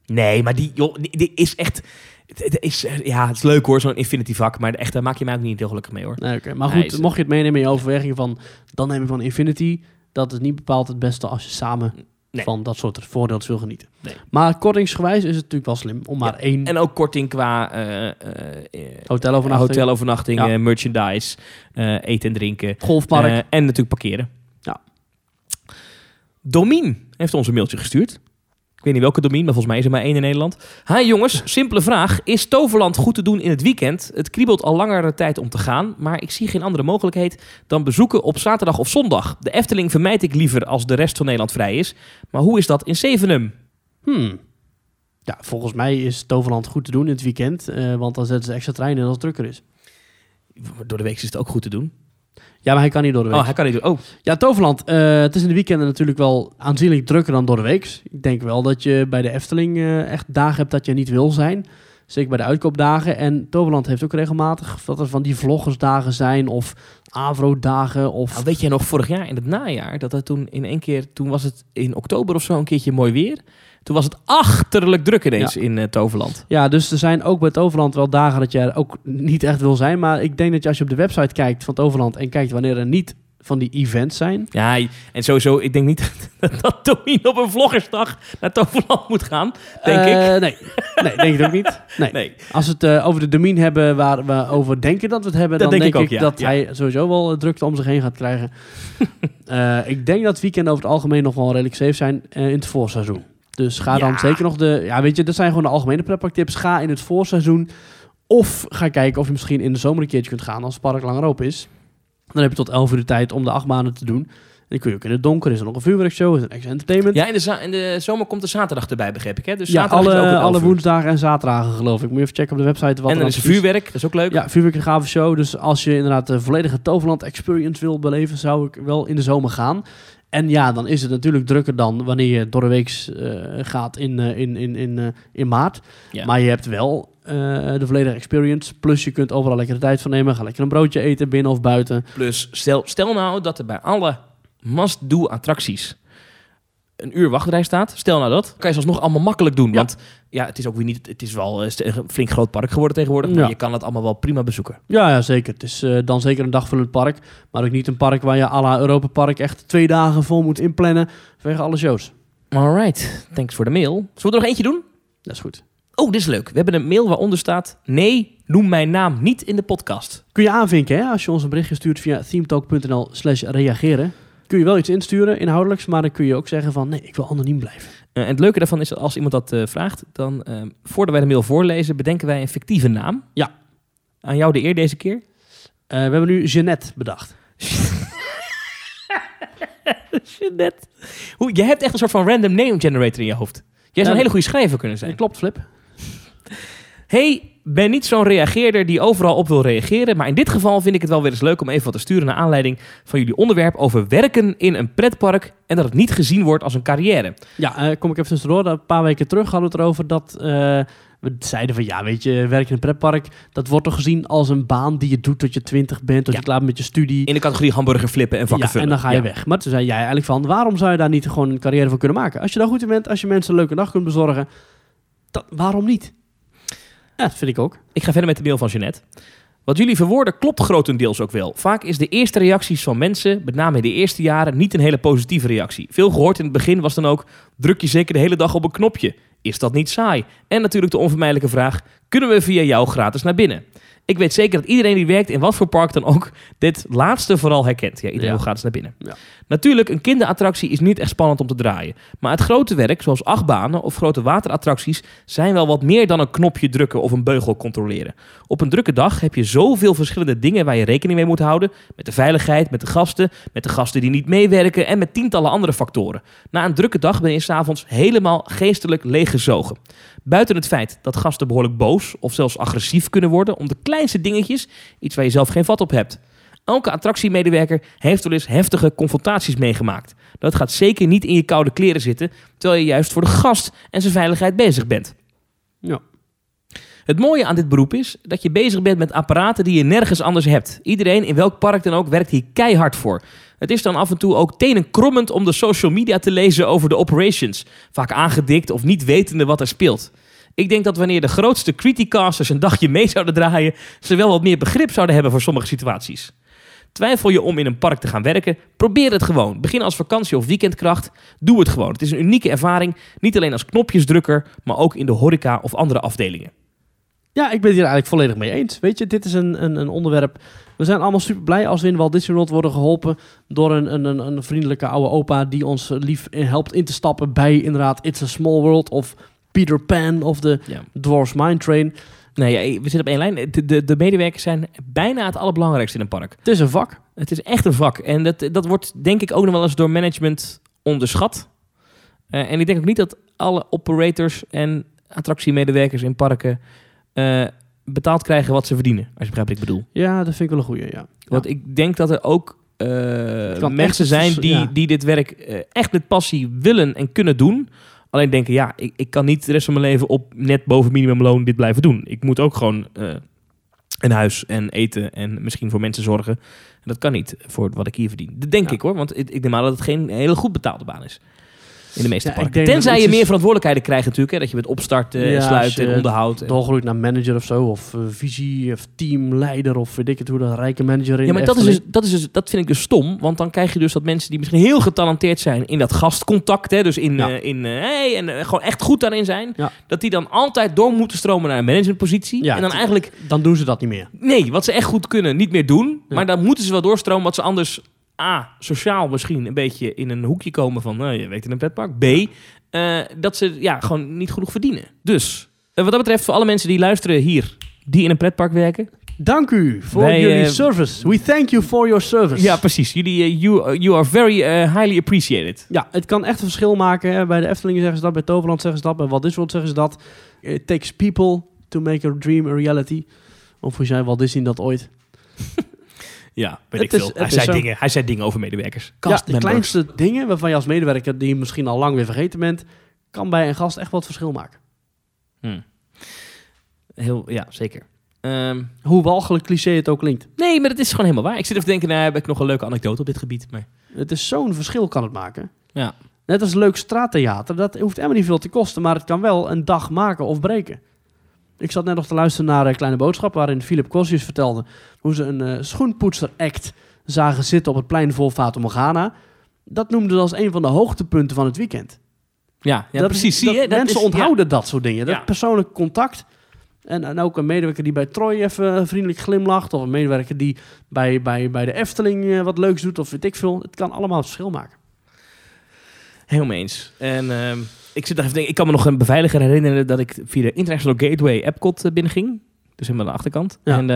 Nee, maar die, joh, die, is echt... Het, is, eh, ja, het is leuk hoor, zo'n Infinity vak. Maar echt, daar maak je mij ook niet heel gelukkig mee hoor. Nee. Maar Nee, goed, is- mocht je het meenemen in je overweging van, dan neem ik van Infinity. Dat is niet bepaald het beste als je samen Nee. van dat soort voordeels wil genieten. Nee. Maar kortingsgewijs is het natuurlijk wel slim om maar Ja, één En ook korting qua eh, eh, eh, hotelovernachting, hotelovernachting, Ja. merchandise, eten en drinken. golfpark. en natuurlijk parkeren. Ja. Domien heeft ons een mailtje gestuurd. Ik weet niet welke Domien, maar volgens mij is er maar één in Nederland. Hi jongens, simpele vraag. Is Toverland goed te doen in het weekend? Het kriebelt al langere tijd om te gaan, maar ik zie geen andere mogelijkheid dan bezoeken op zaterdag of zondag. De Efteling vermijd ik liever als de rest van Nederland vrij is. Maar hoe is dat in Zevenum? Hmm. Ja, volgens mij is Toverland goed te doen in het weekend, eh, want dan zetten ze extra treinen als het drukker is. Door de week is het ook goed te doen. Ja, maar hij kan niet door de week. Oh, hij kan niet. Oh, Ja, Toverland. eh, het is in de weekenden natuurlijk wel aanzienlijk drukker dan door de week. Ik denk wel dat je bij de Efteling eh, echt dagen hebt dat je niet wil zijn. Zeker bij de uitkoopdagen. En Toverland heeft ook regelmatig dat er van die vloggersdagen zijn of Avro-dagen of... Nou, weet jij nog, vorig jaar in het najaar, dat er toen in één keer, toen was het in oktober of zo een keertje mooi weer. Toen was het achterlijk druk ineens in eh, Toverland. Ja, dus er zijn ook bij Toverland wel dagen dat je er ook niet echt wil zijn. Maar ik denk dat je als je op de website kijkt van Toverland en kijkt wanneer er niet van die events zijn. Ja, en sowieso, ik denk niet dat Domien op een vloggersdag naar Toverland moet gaan, denk ik. Eh, Nee, nee, denk ik ook niet. Nee. Nee. Als we het eh, over de domein hebben waar we over denken dat we het hebben, Dat dan denk denk, ik ik, ook, ja. dat Ja. hij sowieso wel drukte om zich heen gaat krijgen. Ik denk dat weekenden over het algemeen nog wel redelijk safe zijn in het voorseizoen. Dus ga dan Ja. zeker nog de... Ja, weet je, dat zijn gewoon de algemene pretparktips. Ga in het voorseizoen Of ga kijken of je misschien in de zomer een keertje kunt gaan als het park langer open is. Dan heb je tot 11 uur de tijd om de achtbanen te doen. En dan kun je ook in het donker. Is er nog een vuurwerkshow, is er een extra entertainment. Ja, in de, in de zomer komt de zaterdag erbij, begreep ik. Hè? Dus Ja, alle, alle woensdagen en zaterdagen geloof ik. Moet je even checken op de website wat En dan is er vuurwerk, dat is ook leuk. Ja, vuurwerk een gave show. Dus als je inderdaad de volledige Toverland Experience wil beleven, zou ik wel in de zomer gaan. En ja, dan is het natuurlijk drukker dan wanneer je door de week eh, gaat in, eh, in, in, in, eh, in maart. Maar je hebt wel de volledige experience. Plus je kunt overal lekker de tijd van nemen. Ga lekker een broodje eten, binnen of buiten. Plus, stel, stel nou dat er bij alle must-do attracties een uur wachtrij staat. Stel nou dat. Kan je alsnog allemaal makkelijk doen. Ja. Want ja, het is ook weer niet... Het is wel eh, een flink groot park geworden tegenwoordig. Maar Ja. je kan het allemaal wel prima bezoeken. Ja, ja, zeker. Het is eh, dan zeker een dagvullend park. Maar ook niet een park waar je à la Europa Park echt twee dagen vol moet inplannen. Vanwege alle shows. Alright, thanks voor de mail. Zullen we er nog eentje doen? Dat is goed. Oh, dit is leuk. We hebben een mail waaronder staat... Nee, noem mijn naam niet in de podcast. Kun je aanvinken, hè? Als je ons een berichtje stuurt via themetalk.nl slash reageren. Kun je wel iets insturen, inhoudelijks, maar dan kun je ook zeggen van... nee, ik wil anoniem blijven. Eh, en het leuke daarvan is dat als iemand dat eh, vraagt... dan, eh, voordat wij de mail voorlezen, bedenken wij een fictieve naam. Ja. Aan jou de eer deze keer. Eh, we hebben nu Jeannette bedacht. Jeanette. Hoe, je hebt echt een soort van random name generator in je hoofd. Jij zou een hele goede schrijver kunnen zijn. Klopt, Flip. Hey, ben niet zo'n reageerder die overal op wil reageren. Maar in dit geval vind ik het wel weer eens leuk om even wat te sturen naar aanleiding van jullie onderwerp over werken in een pretpark. En dat het niet gezien wordt als een carrière. Ja, eh, kom ik even tussendoor. Een paar weken terug hadden we het erover dat... eh, we zeiden van, ja, weet je, werken in een pretpark... dat wordt toch gezien als een baan die je doet tot je twintig bent... tot Ja. je klaar bent met je studie. In de categorie hamburger flippen en vakken ja, vullen. en dan ga je Ja. weg. Maar toen zei jij eigenlijk van, waarom zou je daar niet gewoon een carrière van kunnen maken? Als je daar goed in bent, als je mensen een leuke dag kunt bezorgen, dat, waarom niet? Ja, dat vind ik ook. Ik ga verder met de mail van Jeannette. Wat jullie verwoorden klopt grotendeels ook wel. Vaak is de eerste reacties van mensen, met name in de eerste jaren, niet een hele positieve reactie. Veel gehoord in het begin was dan ook, druk je zeker de hele dag op een knopje. Is dat niet saai? En natuurlijk de onvermijdelijke vraag, kunnen we via jou gratis naar binnen? Ik weet zeker dat iedereen die werkt in wat voor park dan ook dit laatste vooral herkent. Ja, iedereen Ja. wil gratis naar binnen. Ja. Natuurlijk, een kinderattractie is niet echt spannend om te draaien. Maar het grote werk, zoals achtbanen of grote waterattracties, zijn wel wat meer dan een knopje drukken of een beugel controleren. Op een drukke dag heb je zoveel verschillende dingen waar je rekening mee moet houden. Met de veiligheid, met de gasten, met de gasten die niet meewerken en met tientallen andere factoren. Na een drukke dag ben je s'avonds helemaal geestelijk leeggezogen. Buiten het feit dat gasten behoorlijk boos of zelfs agressief kunnen worden om de kleinste dingetjes, iets waar je zelf geen vat op hebt. Elke attractiemedewerker heeft wel eens heftige confrontaties meegemaakt. Dat gaat zeker niet in je koude kleren zitten, terwijl je juist voor de gast en zijn veiligheid bezig bent. Ja. Het mooie aan dit beroep is dat je bezig bent met apparaten die je nergens anders hebt. Iedereen in welk park dan ook werkt hier keihard voor. Het is dan af en toe ook tenenkrommend om de social media te lezen over de operations. Vaak aangedikt of niet wetende wat er speelt. Ik denk dat wanneer de grootste criticasters een dagje mee zouden draaien, ze wel wat meer begrip zouden hebben voor sommige situaties. Twijfel je om in een park te gaan werken? Probeer het gewoon. Begin als vakantie- of weekendkracht. Doe het gewoon. Het is een unieke ervaring. Niet alleen als knopjesdrukker, maar ook in de horeca of andere afdelingen. Ja, ik ben het hier eigenlijk volledig mee eens. Weet je, dit is een, een, een onderwerp. We zijn allemaal super blij als we in Walt Disney World worden geholpen door een, een, een, een vriendelijke oude opa die ons lief helpt in te stappen bij inderdaad It's a Small World of Peter Pan of de Ja. Dwarf's Mine Train. Nee, ja, we zitten op één lijn. De, de, de medewerkers zijn bijna het allerbelangrijkste in een park. Het is een vak. Het is echt een vak. En dat, dat wordt denk ik ook nog wel eens door management onderschat. Eh, en ik denk ook niet dat alle operators en attractiemedewerkers in parken eh, betaald krijgen wat ze verdienen. Als je begrijpt wat ik bedoel. Ja, dat vind ik wel een goeie, ja. Want ik denk dat er ook eh, mensen zijn die, ja. die dit werk echt met passie willen en kunnen doen. Alleen denken, ja, ik, ik kan niet de rest van mijn leven op net boven minimumloon dit blijven doen. Ik moet ook gewoon eh, een huis en eten en misschien voor mensen zorgen. En dat kan niet voor wat ik hier verdien. Dat denk Ja. ik hoor, want ik, ik neem aan dat het geen hele goed betaalde baan is. In de meeste Ja, parken. Tenzij je is- meer verantwoordelijkheden krijgt natuurlijk. Hè, dat je met opstarten, Ja, als sluiten en onderhoud. en- Doorgroeit naar manager of zo, of eh, visie, of teamleider, of weet ik het hoe, dat rijke manager in Ja, maar dat, is dus, dat, is dus, dat vind ik dus stom. Want dan krijg je dus dat mensen die misschien heel getalenteerd zijn in dat gastcontact. Hè, dus in, Ja. eh, in eh, hey, en gewoon echt goed daarin zijn. Dat die dan altijd door moeten stromen naar een managementpositie. En dan eigenlijk, Dan doen ze dat niet meer. nee, wat ze echt goed kunnen, niet meer doen. Maar dan moeten ze wel doorstromen wat ze anders... A, sociaal misschien een beetje in een hoekje komen van... Nou, je werkt in een pretpark. B, eh, dat ze ja, gewoon niet genoeg verdienen. Dus, eh, wat dat betreft, voor alle mensen die luisteren hier... die in een pretpark werken. Dank u voor Wij, jullie eh, service. We thank you for your service. Ja, precies. Jullie, eh, you, you are very eh, highly appreciated. Ja, het kan echt een verschil maken. Hè. Bij de Efteling zeggen ze dat, bij Toverland zeggen ze dat, bij Walt Disney World zeggen ze dat. It takes people to make a dream a reality. Of hoe zei Walt Disney dat ooit? Ja, weet Het ik is- veel. Hij zei, dingen, hij zei dingen over medewerkers. Ja, de kleinste dingen waarvan je als medewerker, die je misschien al lang weer vergeten bent, kan bij een gast echt wat verschil maken. Hm. Heel, ja, zeker. Ehm, Hoe walgelijk cliché het ook klinkt. nee, maar het is gewoon helemaal waar. Ik zit even te denken, nou heb ik nog een leuke anekdote op dit gebied. Maar Het is zo'n verschil kan het maken. ja, Net als leuk straattheater, dat hoeft helemaal niet veel te kosten, maar het kan wel een dag maken of breken. Ik zat net nog te luisteren naar een Kleine Boodschap, waarin Philip Cosius vertelde hoe ze een eh schoenpoetser-act zagen zitten op het plein vol Fata Morgana. Dat noemde ze als een van de hoogtepunten van het weekend. ja, ja dat, precies. Zie dat je? Dat mensen is- onthouden dat soort dingen. Dat Ja. persoonlijk contact. En, en ook een medewerker die bij Troy even vriendelijk glimlacht. Of een medewerker die bij, bij, bij de Efteling eh, wat leuks doet. Of weet ik veel. Het kan allemaal het verschil maken. Helemaal mee eens. En ehm, ik zit even denken, ik kan me nog een beveiliger herinneren dat ik via de International Gateway Epcot eh, binnenging. Dus helemaal aan de achterkant. Ja. En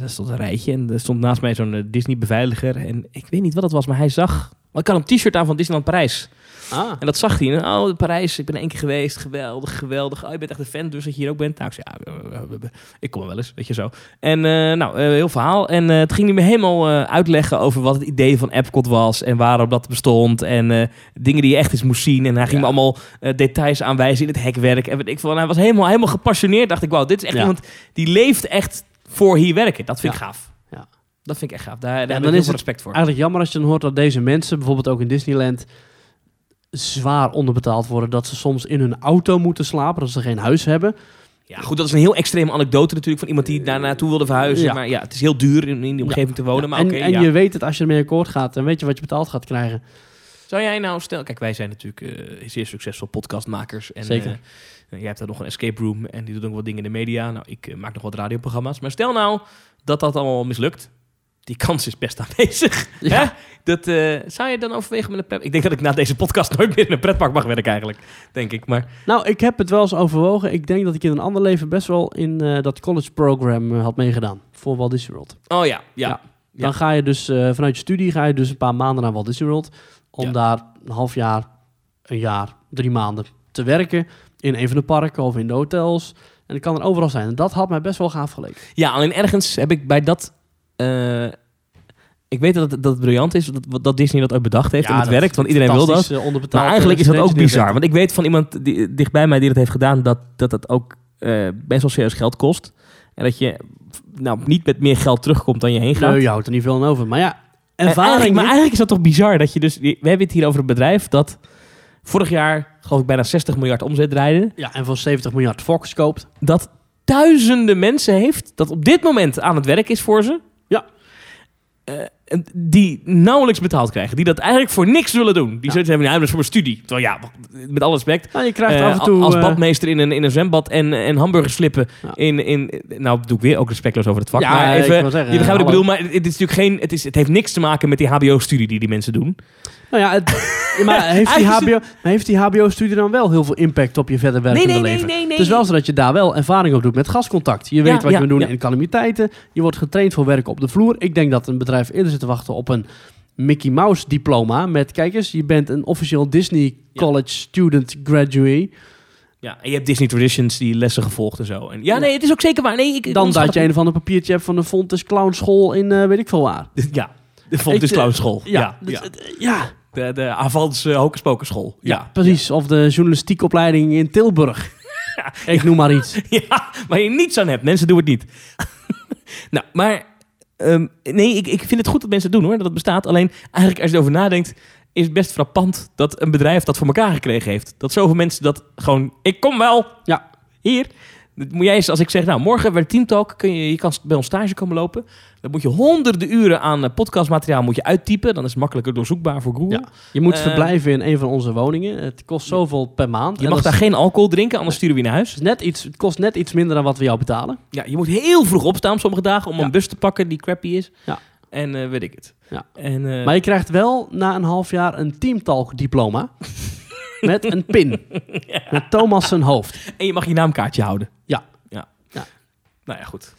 er stond een rijtje en er stond naast mij zo'n eh, Disney beveiliger. En ik weet niet wat het was, maar hij zag... Ik had een t-shirt aan van Disneyland Parijs. Ah. En dat zag hij. En, oh, Parijs, ik ben één keer geweest. Geweldig, geweldig. Oh, je bent echt een fan, dus dat je hier ook bent. Nou, ik zei, ja, ik kom er wel eens, weet je zo. En eh, nou, eh, heel verhaal. En eh, het ging hij me helemaal eh, uitleggen over wat het idee van Epcot was. En waarom dat bestond. En eh, dingen die je echt eens moest zien. En hij ging Ja. me allemaal details aanwijzen in het hekwerk. En weet ik veel. En hij was helemaal, helemaal gepassioneerd. Dacht ik, wauw, dit is echt Ja. iemand die leeft echt voor hier werken. Dat vind ik Ja. gaaf. Ja. Dat vind ik echt gaaf. Daar, daar heb dan ik heel is respect voor. Eigenlijk jammer als je dan hoort dat deze mensen, bijvoorbeeld ook in Disneyland, zwaar onderbetaald worden. Dat ze soms in hun auto moeten slapen, dat ze geen huis hebben. Ja, goed, dat is een heel extreme anekdote natuurlijk van iemand die daar naartoe wilde verhuizen. Ja. Maar ja, het is heel duur in, in die omgeving te wonen. Maar en en je weet het, als je ermee akkoord gaat, dan weet je wat je betaald gaat krijgen. Zou jij nou stel, kijk, wij zijn natuurlijk eh, zeer succesvol podcastmakers. En, Zeker. eh, jij hebt daar nog een escape room en die doet ook wat dingen in de media. Nou, ik eh, maak nog wat radioprogramma's. Maar stel nou dat dat allemaal mislukt. Die kans is best aanwezig. Ja. Hè? Dat, eh, zou je dan overwegen met een pret... Ik denk dat ik na deze podcast nooit meer in een pretpark mag werken eigenlijk. Denk ik. Maar Nou, ik heb het wel eens overwogen. Ik denk dat ik in een ander leven best wel in eh, dat college program eh, had meegedaan. Voor Walt Disney World. oh ja, ja. Ja. Dan ga je dus vanuit je studie ga je dus een paar maanden naar Walt Disney World. Om Ja. daar een half jaar, een jaar, drie maanden te werken. In een van de parken of in de hotels. En ik kan er overal zijn. En dat had mij best wel gaaf geleken. Ja, alleen ergens heb ik bij dat... eh, ik weet dat het, dat het briljant is dat, dat Disney dat ook bedacht heeft. en het dat werkt, want iedereen wil dat. eh, Maar eigenlijk is dat ook bizar. Want ik weet van iemand die, dichtbij mij die dat heeft gedaan... dat dat, dat ook eh, best wel serieus geld kost. En dat je nou, niet met meer geld terugkomt dan je heen gaat. Nee, je houdt er niet veel aan over. Maar ja, ervaring. eigenlijk- maar eigenlijk is dat toch bizar dat je dus... We hebben het hier over een bedrijf dat vorig jaar... geloof ik bijna 60 miljard omzet draaide. ja, en voor 70 miljard Fox koopt. Dat duizenden mensen heeft... dat op dit moment aan het werk is voor ze. Ja. En die nauwelijks betaald krijgen. Die dat eigenlijk voor niks willen doen. Die Ja. zoiets hebben, nou, dat is voor mijn studie. Terwijl ja, met alle respect... Nou, je krijgt Eh, af en toe... als eh, badmeester in een, in een zwembad en, en hamburgers flippen. Ja. In, in, nou, doe ik weer ook respectloos over het vak. Ja, maar ik even, wil zeggen, je begrijpt wat ik bedoel, maar het is natuurlijk geen, het, is, het heeft niks te maken met die HBO-studie die die mensen doen. Nou ja, het, maar heeft die, HBO, maar heeft die HBO-studie dan wel heel veel impact op je verder werkende nee, nee, leven? nee, nee. Het is wel zo dat je daar wel ervaring op doet met gascontact. Je weet Ja, wat ja, je moet doen ja. in calamiteiten. Je wordt getraind voor werken op de vloer. Ik denk dat een bedrijf eerder zit te wachten op een Mickey Mouse diploma. Met, kijk eens, je bent een officieel Disney College student graduate. Ja, en je hebt Disney Traditions die lessen gevolgd en zo. En, ja, nee, het is ook zeker waar. Nee, ik, Dan dat je een of ander papiertje hebt van een Fontes Clown School in eh, weet ik veel waar. Ja, de Fontes eh, Clownschool. Ja, Ja, dus ja. De, de Avans uh, Hocus Ja, precies. Of de journalistiekopleiding in Tilburg. Ik noem maar iets. Ja, waar je niets aan hebt. Mensen doen het niet. nou, maar... ehm, nee, ik, ik vind het goed dat mensen het doen hoor, dat het bestaat. Alleen, eigenlijk als je erover nadenkt, is het best frappant dat een bedrijf dat voor elkaar gekregen heeft. Dat zoveel mensen dat gewoon... Ik kom wel. Ja. Hier. Dat moet jij eens, als ik zeg, nou, morgen bij de Teamtalk kun je, je kan bij ons stage komen lopen. Dan moet je honderden uren aan eh, podcastmateriaal moet je uittypen. Dan is het makkelijker doorzoekbaar voor Google. Ja. Je moet Eh, verblijven in een van onze woningen. Het kost zoveel per maand. Je En mag daar is- geen alcohol drinken, anders sturen we je naar huis. is net iets, het kost net iets minder dan wat we jou betalen. Ja, je moet heel vroeg opstaan sommige dagen om Ja. een bus te pakken die crappy is. Ja. En eh, weet ik het. Ja. En, Maar je krijgt wel na een half jaar een teamtalk diploma. met een pin. Met Thomas zijn hoofd. en je mag je naamkaartje houden. Nou ja, goed.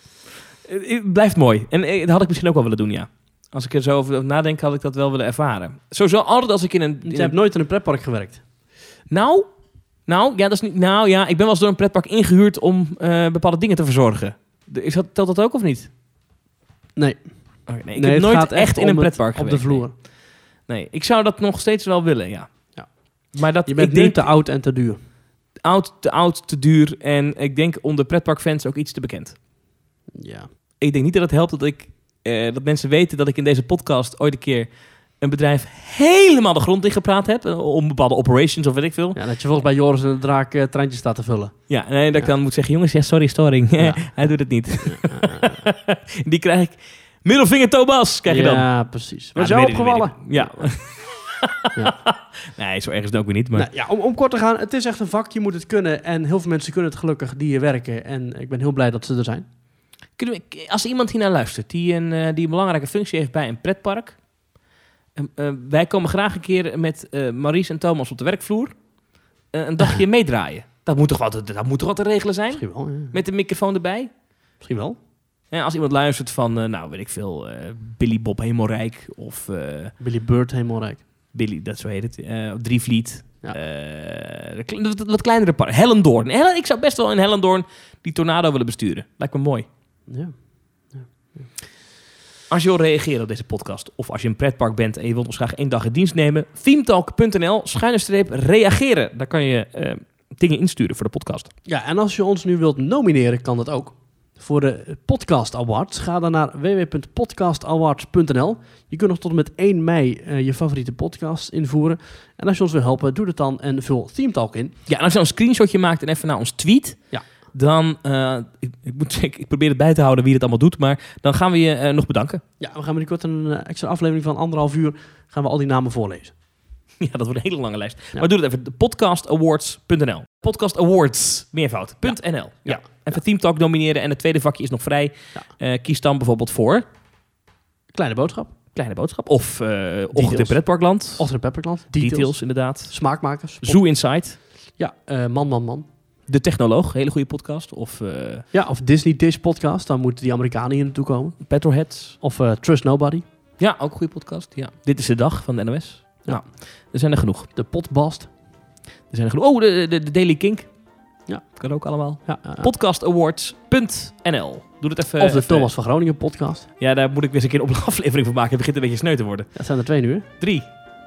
Het het blijft mooi. En eh, dat had ik misschien ook wel willen doen, ja. Als ik er zo over nadenk, had ik dat wel willen ervaren. Sowieso altijd als ik in een... in Je hebt nooit in een pretpark gewerkt. Nou, nou, ja, dat is niet... Nou ja, ik ben wel eens door een pretpark ingehuurd om eh, bepaalde dingen te verzorgen. Is dat, telt dat ook of niet? Nee, Oké, nee, ik Nee, heb nooit echt, echt in een het pretpark op de vloer. Nee. nee, ik zou dat nog steeds wel willen, ja. Ja. Maar dat, Je bent ik denk te oud en te duur. Oud, te oud, te duur en ik denk onder pretparkfans ook iets te bekend. Ja. Ik denk niet dat het helpt dat ik eh, dat mensen weten dat ik in deze podcast ooit een keer een bedrijf helemaal de grond in gepraat heb eh, om bepaalde operations of weet ik veel. ja, dat je volgens bij Joris en de Draak treintjes staat te vullen. Ja, nee, dat ik Ja. dan moet zeggen, jongens, ja, sorry, storing. Ja. Hij doet het niet. Die krijg ik. Middelvinger Thomas, krijg je dan. Ja, precies. Was Ja, jou opgevallen? ik. Ja. nee, zo erg is het ook weer niet. Maar Nou, ja, om, om kort te gaan, het is echt een vak, je moet het kunnen. En heel veel mensen kunnen het gelukkig die hier werken. En ik ben heel blij dat ze er zijn. kunnen we, als iemand hiernaar luistert die een, eh, die een belangrijke functie heeft bij een pretpark. eh, eh, wij komen graag een keer met eh Maurice en Thomas op de werkvloer een dagje meedraaien. Dat moet toch wat, dat moet toch wat te regelen zijn? Misschien wel, ja. Met de microfoon erbij? Misschien wel. En als iemand luistert van, nou weet ik veel, Billy Bob Hemelrijk of eh, Billy Bird, helemaal rijk. Billy, dat zo heet het, eh Drievliet. Ja. Eh, wat, kleinere park. Hellendoorn. Hellen, ik zou best wel in Hellendoorn die tornado willen besturen. Lijkt me mooi. Ja. Als je wil reageren op deze podcast, of als je een pretpark bent en je wilt ons graag één dag in dienst nemen, themetalk.nl, schuine streep, reageren. Daar kan je eh, dingen insturen voor de podcast. ja, en als je ons nu wilt nomineren, kan dat ook. Voor de Podcast Awards. Ga dan naar www.podcastawards.nl. Je kunt nog tot en met 1 mei eh, je favoriete podcast invoeren. En als je ons wil helpen, doe dat dan en vul Theme Talk in. Ja, en als je een screenshotje maakt en even naar ons tweet, Ja. dan, eh, ik, ik, moet, zeggen, ik probeer het bij te houden wie het allemaal doet, maar dan gaan we je eh, nog bedanken. Ja, we gaan binnenkort een extra aflevering van anderhalf uur. Gaan we al die namen voorlezen. Ja, dat wordt een hele lange lijst. Ja. Maar doe het even. Podcastawards.nl. Podcast Awards, meervoud. .nl. Ja. Ja. Even Team Talk nomineren en het tweede vakje is nog vrij. Ja. Eh, kies dan bijvoorbeeld voor Kleine boodschap. Kleine Boodschap of eh Ochtend in Pretparkland. Oster Pepperklant. Details. Details. inderdaad. Smaakmakers. Zoo Insight. Ja, eh, Man, Man, Man. De Technoloog, hele goede podcast. Of Ja, of Disney Dish podcast. Dan moeten die Amerikanen hier naartoe komen. Petrolheads. Of Trust Nobody. Ja, ook een goede podcast. Ja. Dit is de dag van de NOS. Ja. Nou, er zijn er genoeg. De Potbast. Er zijn er genoeg. Oh, de, de, de Daily Kink. Ja. Kan ook allemaal. Ja, Podcastawards.nl. Doe het even. of de even- Thomas van Groningen podcast. Ja, daar moet ik weer eens een keer op een aflevering van maken. Het begint een beetje sneu te worden. Dat zijn er twee nu, hè? Drie.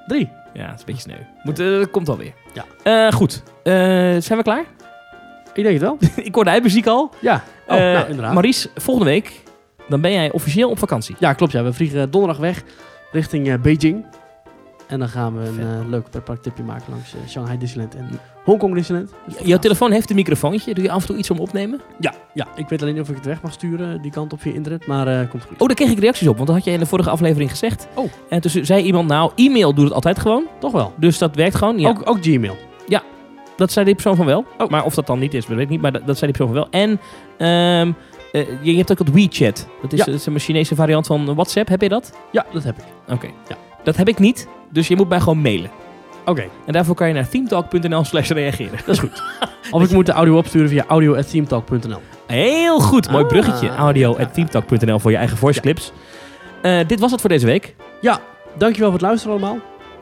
Drie. Ja, dat is een beetje sneu. Moet, eh, dat komt alweer. Ja. Eh, goed. Eh, zijn we klaar? Ik denk het wel. ik hoorde eindmuziek al. Ja. Oh, nou, inderdaad. Maurice, volgende week, dan ben jij officieel op vakantie. Ja, klopt. Ja. We vliegen donderdag weg richting Beijing. En dan gaan we een eh, leuk pretparktipje maken langs eh, Shanghai Disneyland en Hongkong Disneyland. Dus Jouw telefoon heeft een microfoontje. Doe je af en toe iets om opnemen? Ja, ja, ik weet alleen niet of ik het weg mag sturen die kant op via internet, maar eh komt goed. Oh, daar kreeg ik reacties op, want dat had jij in de vorige aflevering gezegd. Oh. En toen zei iemand, nou, e-mail doet het altijd gewoon. Toch wel. Dus dat werkt gewoon. Ja, Ook, ook Gmail. dat zei die persoon van wel. Oh. Maar of dat dan niet is, weet ik niet. Maar dat, dat zei die persoon van wel. En ehm, eh, je, je hebt ook het WeChat. Dat is, Ja. dat is een Chinese variant van WhatsApp. Heb je dat? Ja, dat heb ik. Oké. Ja. Dat heb ik niet. Dus je moet mij gewoon mailen. Oké, En daarvoor kan je naar themetalk.nl slash reageren. dat is goed. of ik moet de audio opsturen via audio.themetalk.nl. Heel goed. Mooi Ah. bruggetje. Audio at themetalk.nl voor je eigen voice Ja. clips. Eh, dit was het voor deze week. Ja, dankjewel voor het luisteren allemaal.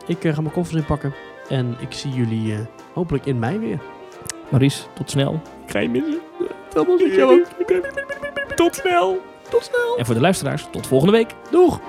Ik eh, ga mijn koffers inpakken. En ik zie jullie eh, hopelijk in mei weer. Maurice, tot snel. Ik ga je missen. Tot snel. Tot snel. En voor de luisteraars, tot volgende week. Doeg!